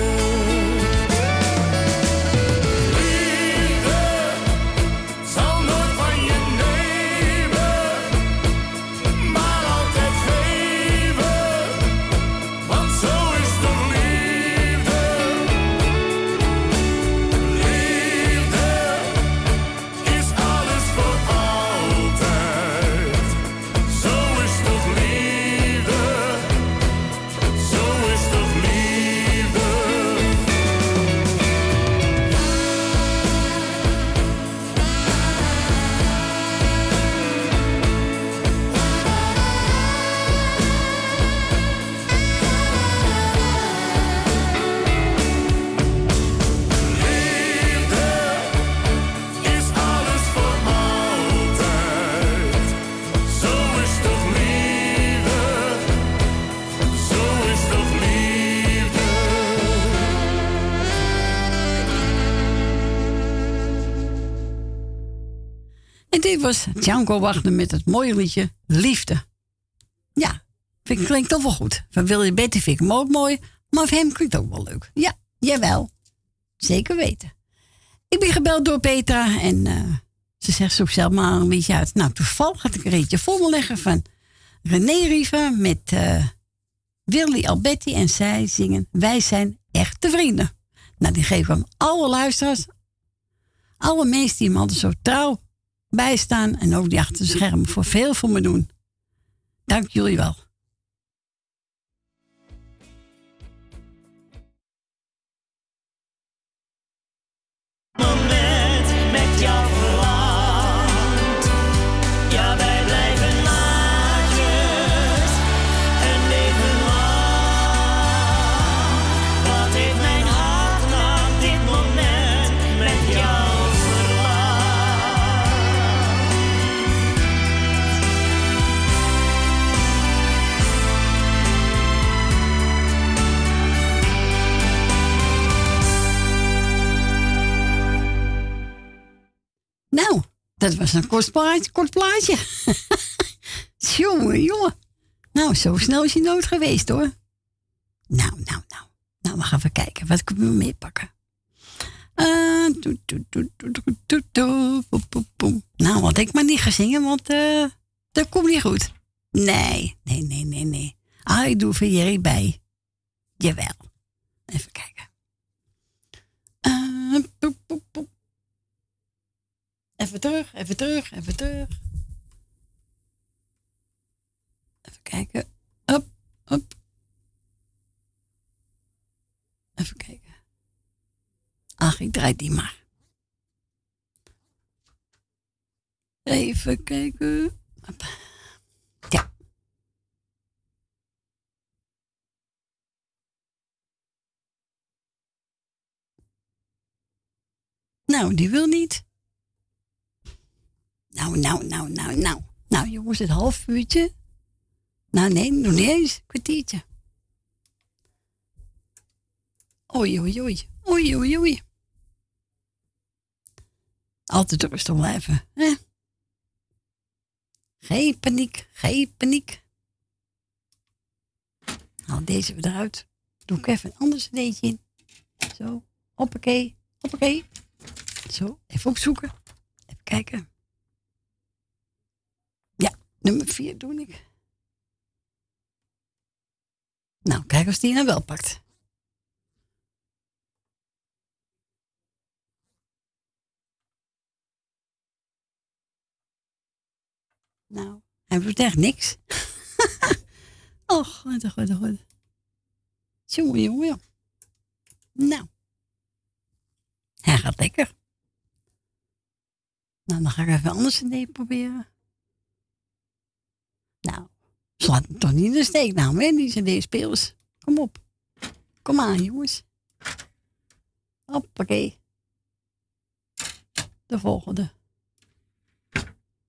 Was Django Wagner met het mooie liedje Liefde. Ja, vind ik, klinkt toch wel goed. Van Willy Betty vind ik hem ook mooi, maar voor hem klinkt ook wel leuk. Ja, jawel. Zeker weten. Ik ben gebeld door Petra en eh, ze zegt zoek zelf maar een liedje uit. Nou, toevallig had ik een eentje voor leggen van René Riva met eh, Willy Alberti en zij zingen Wij zijn echte vrienden. Nou, die geven aan alle luisteraars, alle mensen die hem altijd zo trouw bijstaan en ook die achter de schermen voor veel voor me doen. Dank jullie wel. Nou, dat was een kort plaatje. Kort plaatje. [LAUGHS] jongen, jongen. Nou, zo snel is hij nooit geweest hoor. Nou, nou, nou. Nou, we gaan even kijken. Wat kunnen we meer pakken? Doe, doe, doe, doe, doe, doe, doe, boem, boem, boem. Nou, had ik maar niet gaan zingen, want eh, dat komt niet goed. Nee, nee, nee, nee, nee. Ah, ik doe Jerry bij. Jawel. Even kijken. Boem. Even terug, even terug, even terug. Even kijken. Op, op. Even kijken. Ach, ik draai die maar. Even kijken. Hop. Ja. Nou, die wil niet. Nou, nou, nou, nou, nou. Nou, jongens, het half uurtje. Nou, nee, nog niet eens. Een kwartiertje. Oei, oei, oei. Oei, oei, oei. Altijd rustig blijven. Geen paniek, geen paniek. Haal deze weer eruit. Doe ik even een ander cd'tje in. Zo, hoppakee, hoppakee. Zo, even opzoeken. Even kijken. Nummer 4 doe ik. Nou, kijk of die nou wel pakt. Nou, hij doet echt niks. [LAUGHS] Wat een goed, goed. Jongen, jongen. Nou. Hij gaat lekker. Nou, dan ga ik even anders een idee proberen. Nou, het toch niet in de steek nou, hè, die cd-spelers. Kom op. Kom aan, jongens. Hoppakee. De volgende.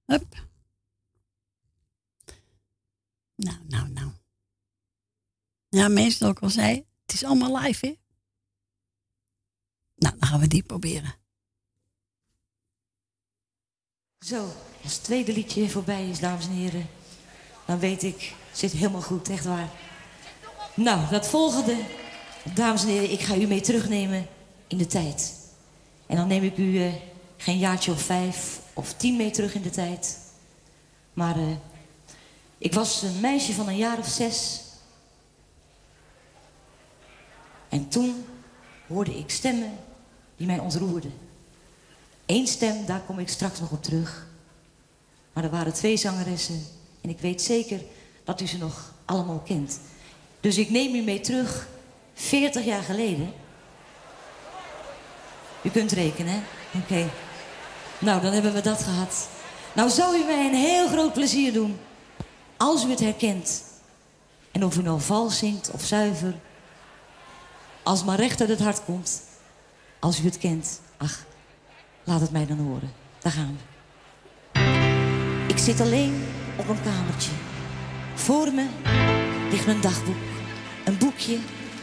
Hup. Nou, nou, nou. Ja, mensen ook al zei, het is allemaal live, hè? Nou, dan gaan we die proberen. Zo, als het tweede liedje voorbij is, dames en heren, dan weet ik, zit helemaal goed, echt waar. Nou, dat volgende, dames en heren, ik ga u mee terugnemen in de tijd. En dan neem ik u eh, geen jaartje of vijf of tien mee terug in de tijd. Maar eh, ik was een meisje van een jaar of zes. En toen hoorde ik stemmen die mij ontroerden. Eén stem, daar kom ik straks nog op terug. Maar er waren twee zangeressen. En ik weet zeker dat u ze nog allemaal kent. Dus ik neem u mee terug, 40 jaar geleden. U kunt rekenen, hè? Oké. Nou, dan hebben we dat gehad. Nou zou u mij een heel groot plezier doen. Als u het herkent. En of u nou vals zingt of zuiver. Als maar recht uit het hart komt. Als u het kent. Ach, laat het mij dan horen. Daar gaan we. Ik zit alleen op een kamertje. Voor me ligt mijn dagboek. Een boekje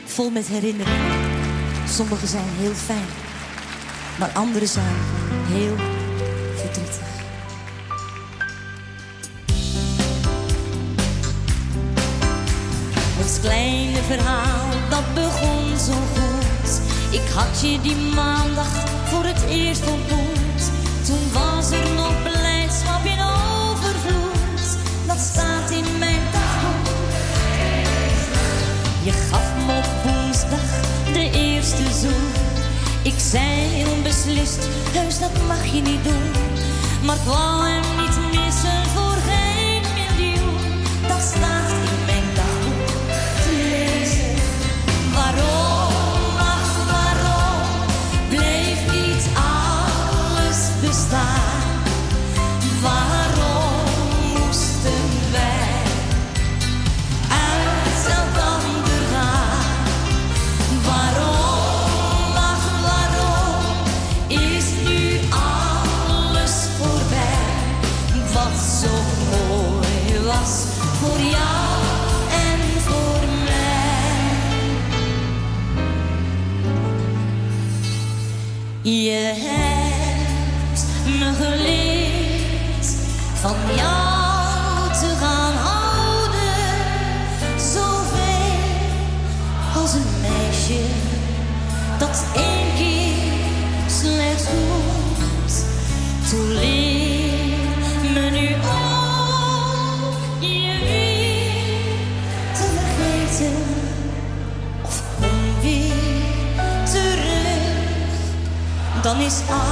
vol met herinneringen. Sommige zijn heel fijn. Maar andere zijn heel verdrietig. Het kleine verhaal dat begon zo goed. Ik had je die maandag voor het eerst ontmoet. Toen was er nog overvloed. Dat staat in mijn dagboek. Je gaf me op woensdag de eerste zoen. Ik zei heel beslist, heus dat mag je niet doen. Maar ik wou hem niet missen voor dan is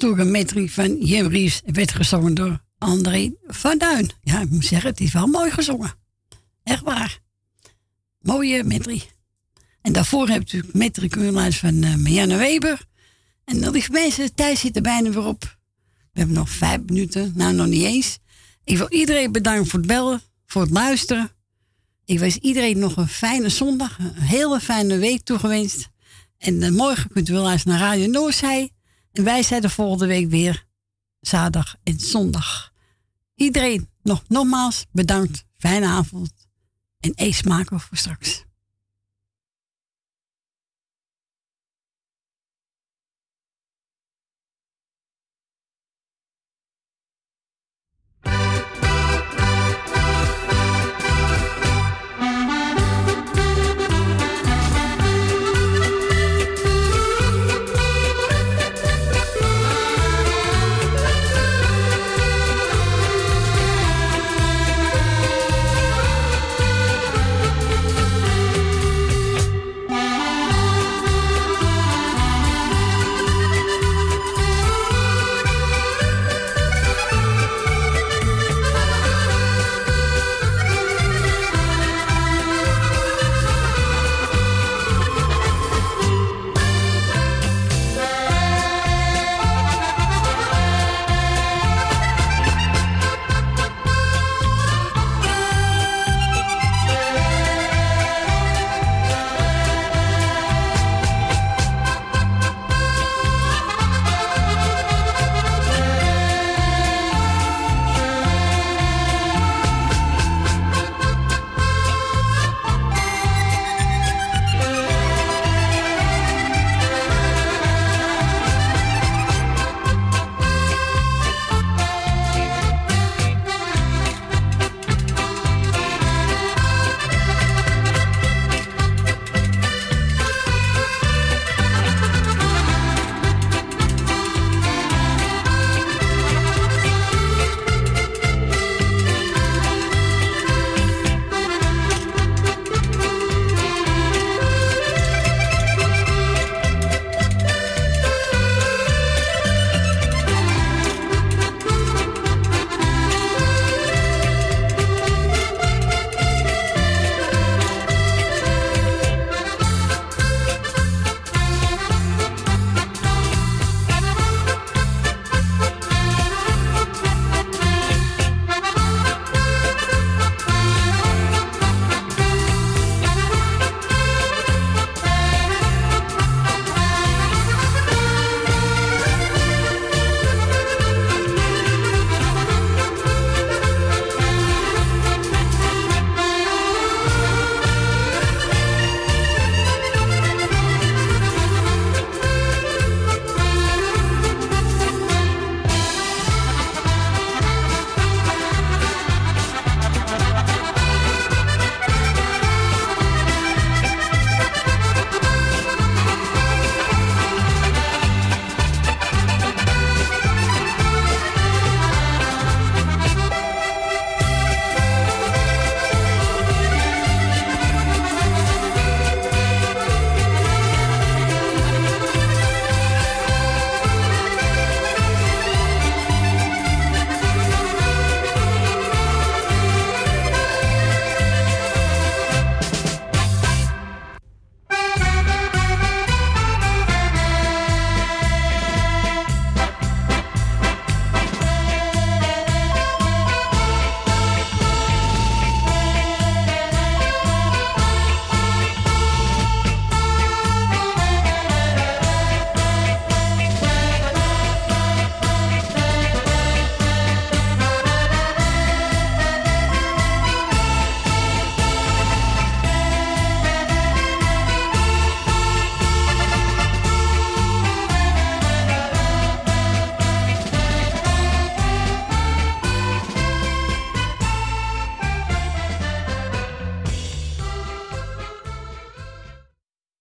Een metrie van Jim Ries. Werd gezongen door André van Duin. Ja, ik moet zeggen, het is wel mooi gezongen. Echt waar. Mooie metrie. En daarvoor heb je natuurlijk metrie kunnen van uh, Marianne Weber. En dan lieve mensen, de tijd zit er bijna weer op. We hebben nog vijf minuten. Nou, nog niet eens. Ik wil iedereen bedanken voor het bellen, voor het luisteren. Ik wens iedereen nog een fijne zondag, een hele fijne week toegewenst. En eh, morgen kunt u wel eens naar Radio Noorzij. En wij zijn de volgende week weer, zaterdag en zondag. Iedereen nog nogmaals bedankt. Fijne avond. En eet smakelijk voor straks.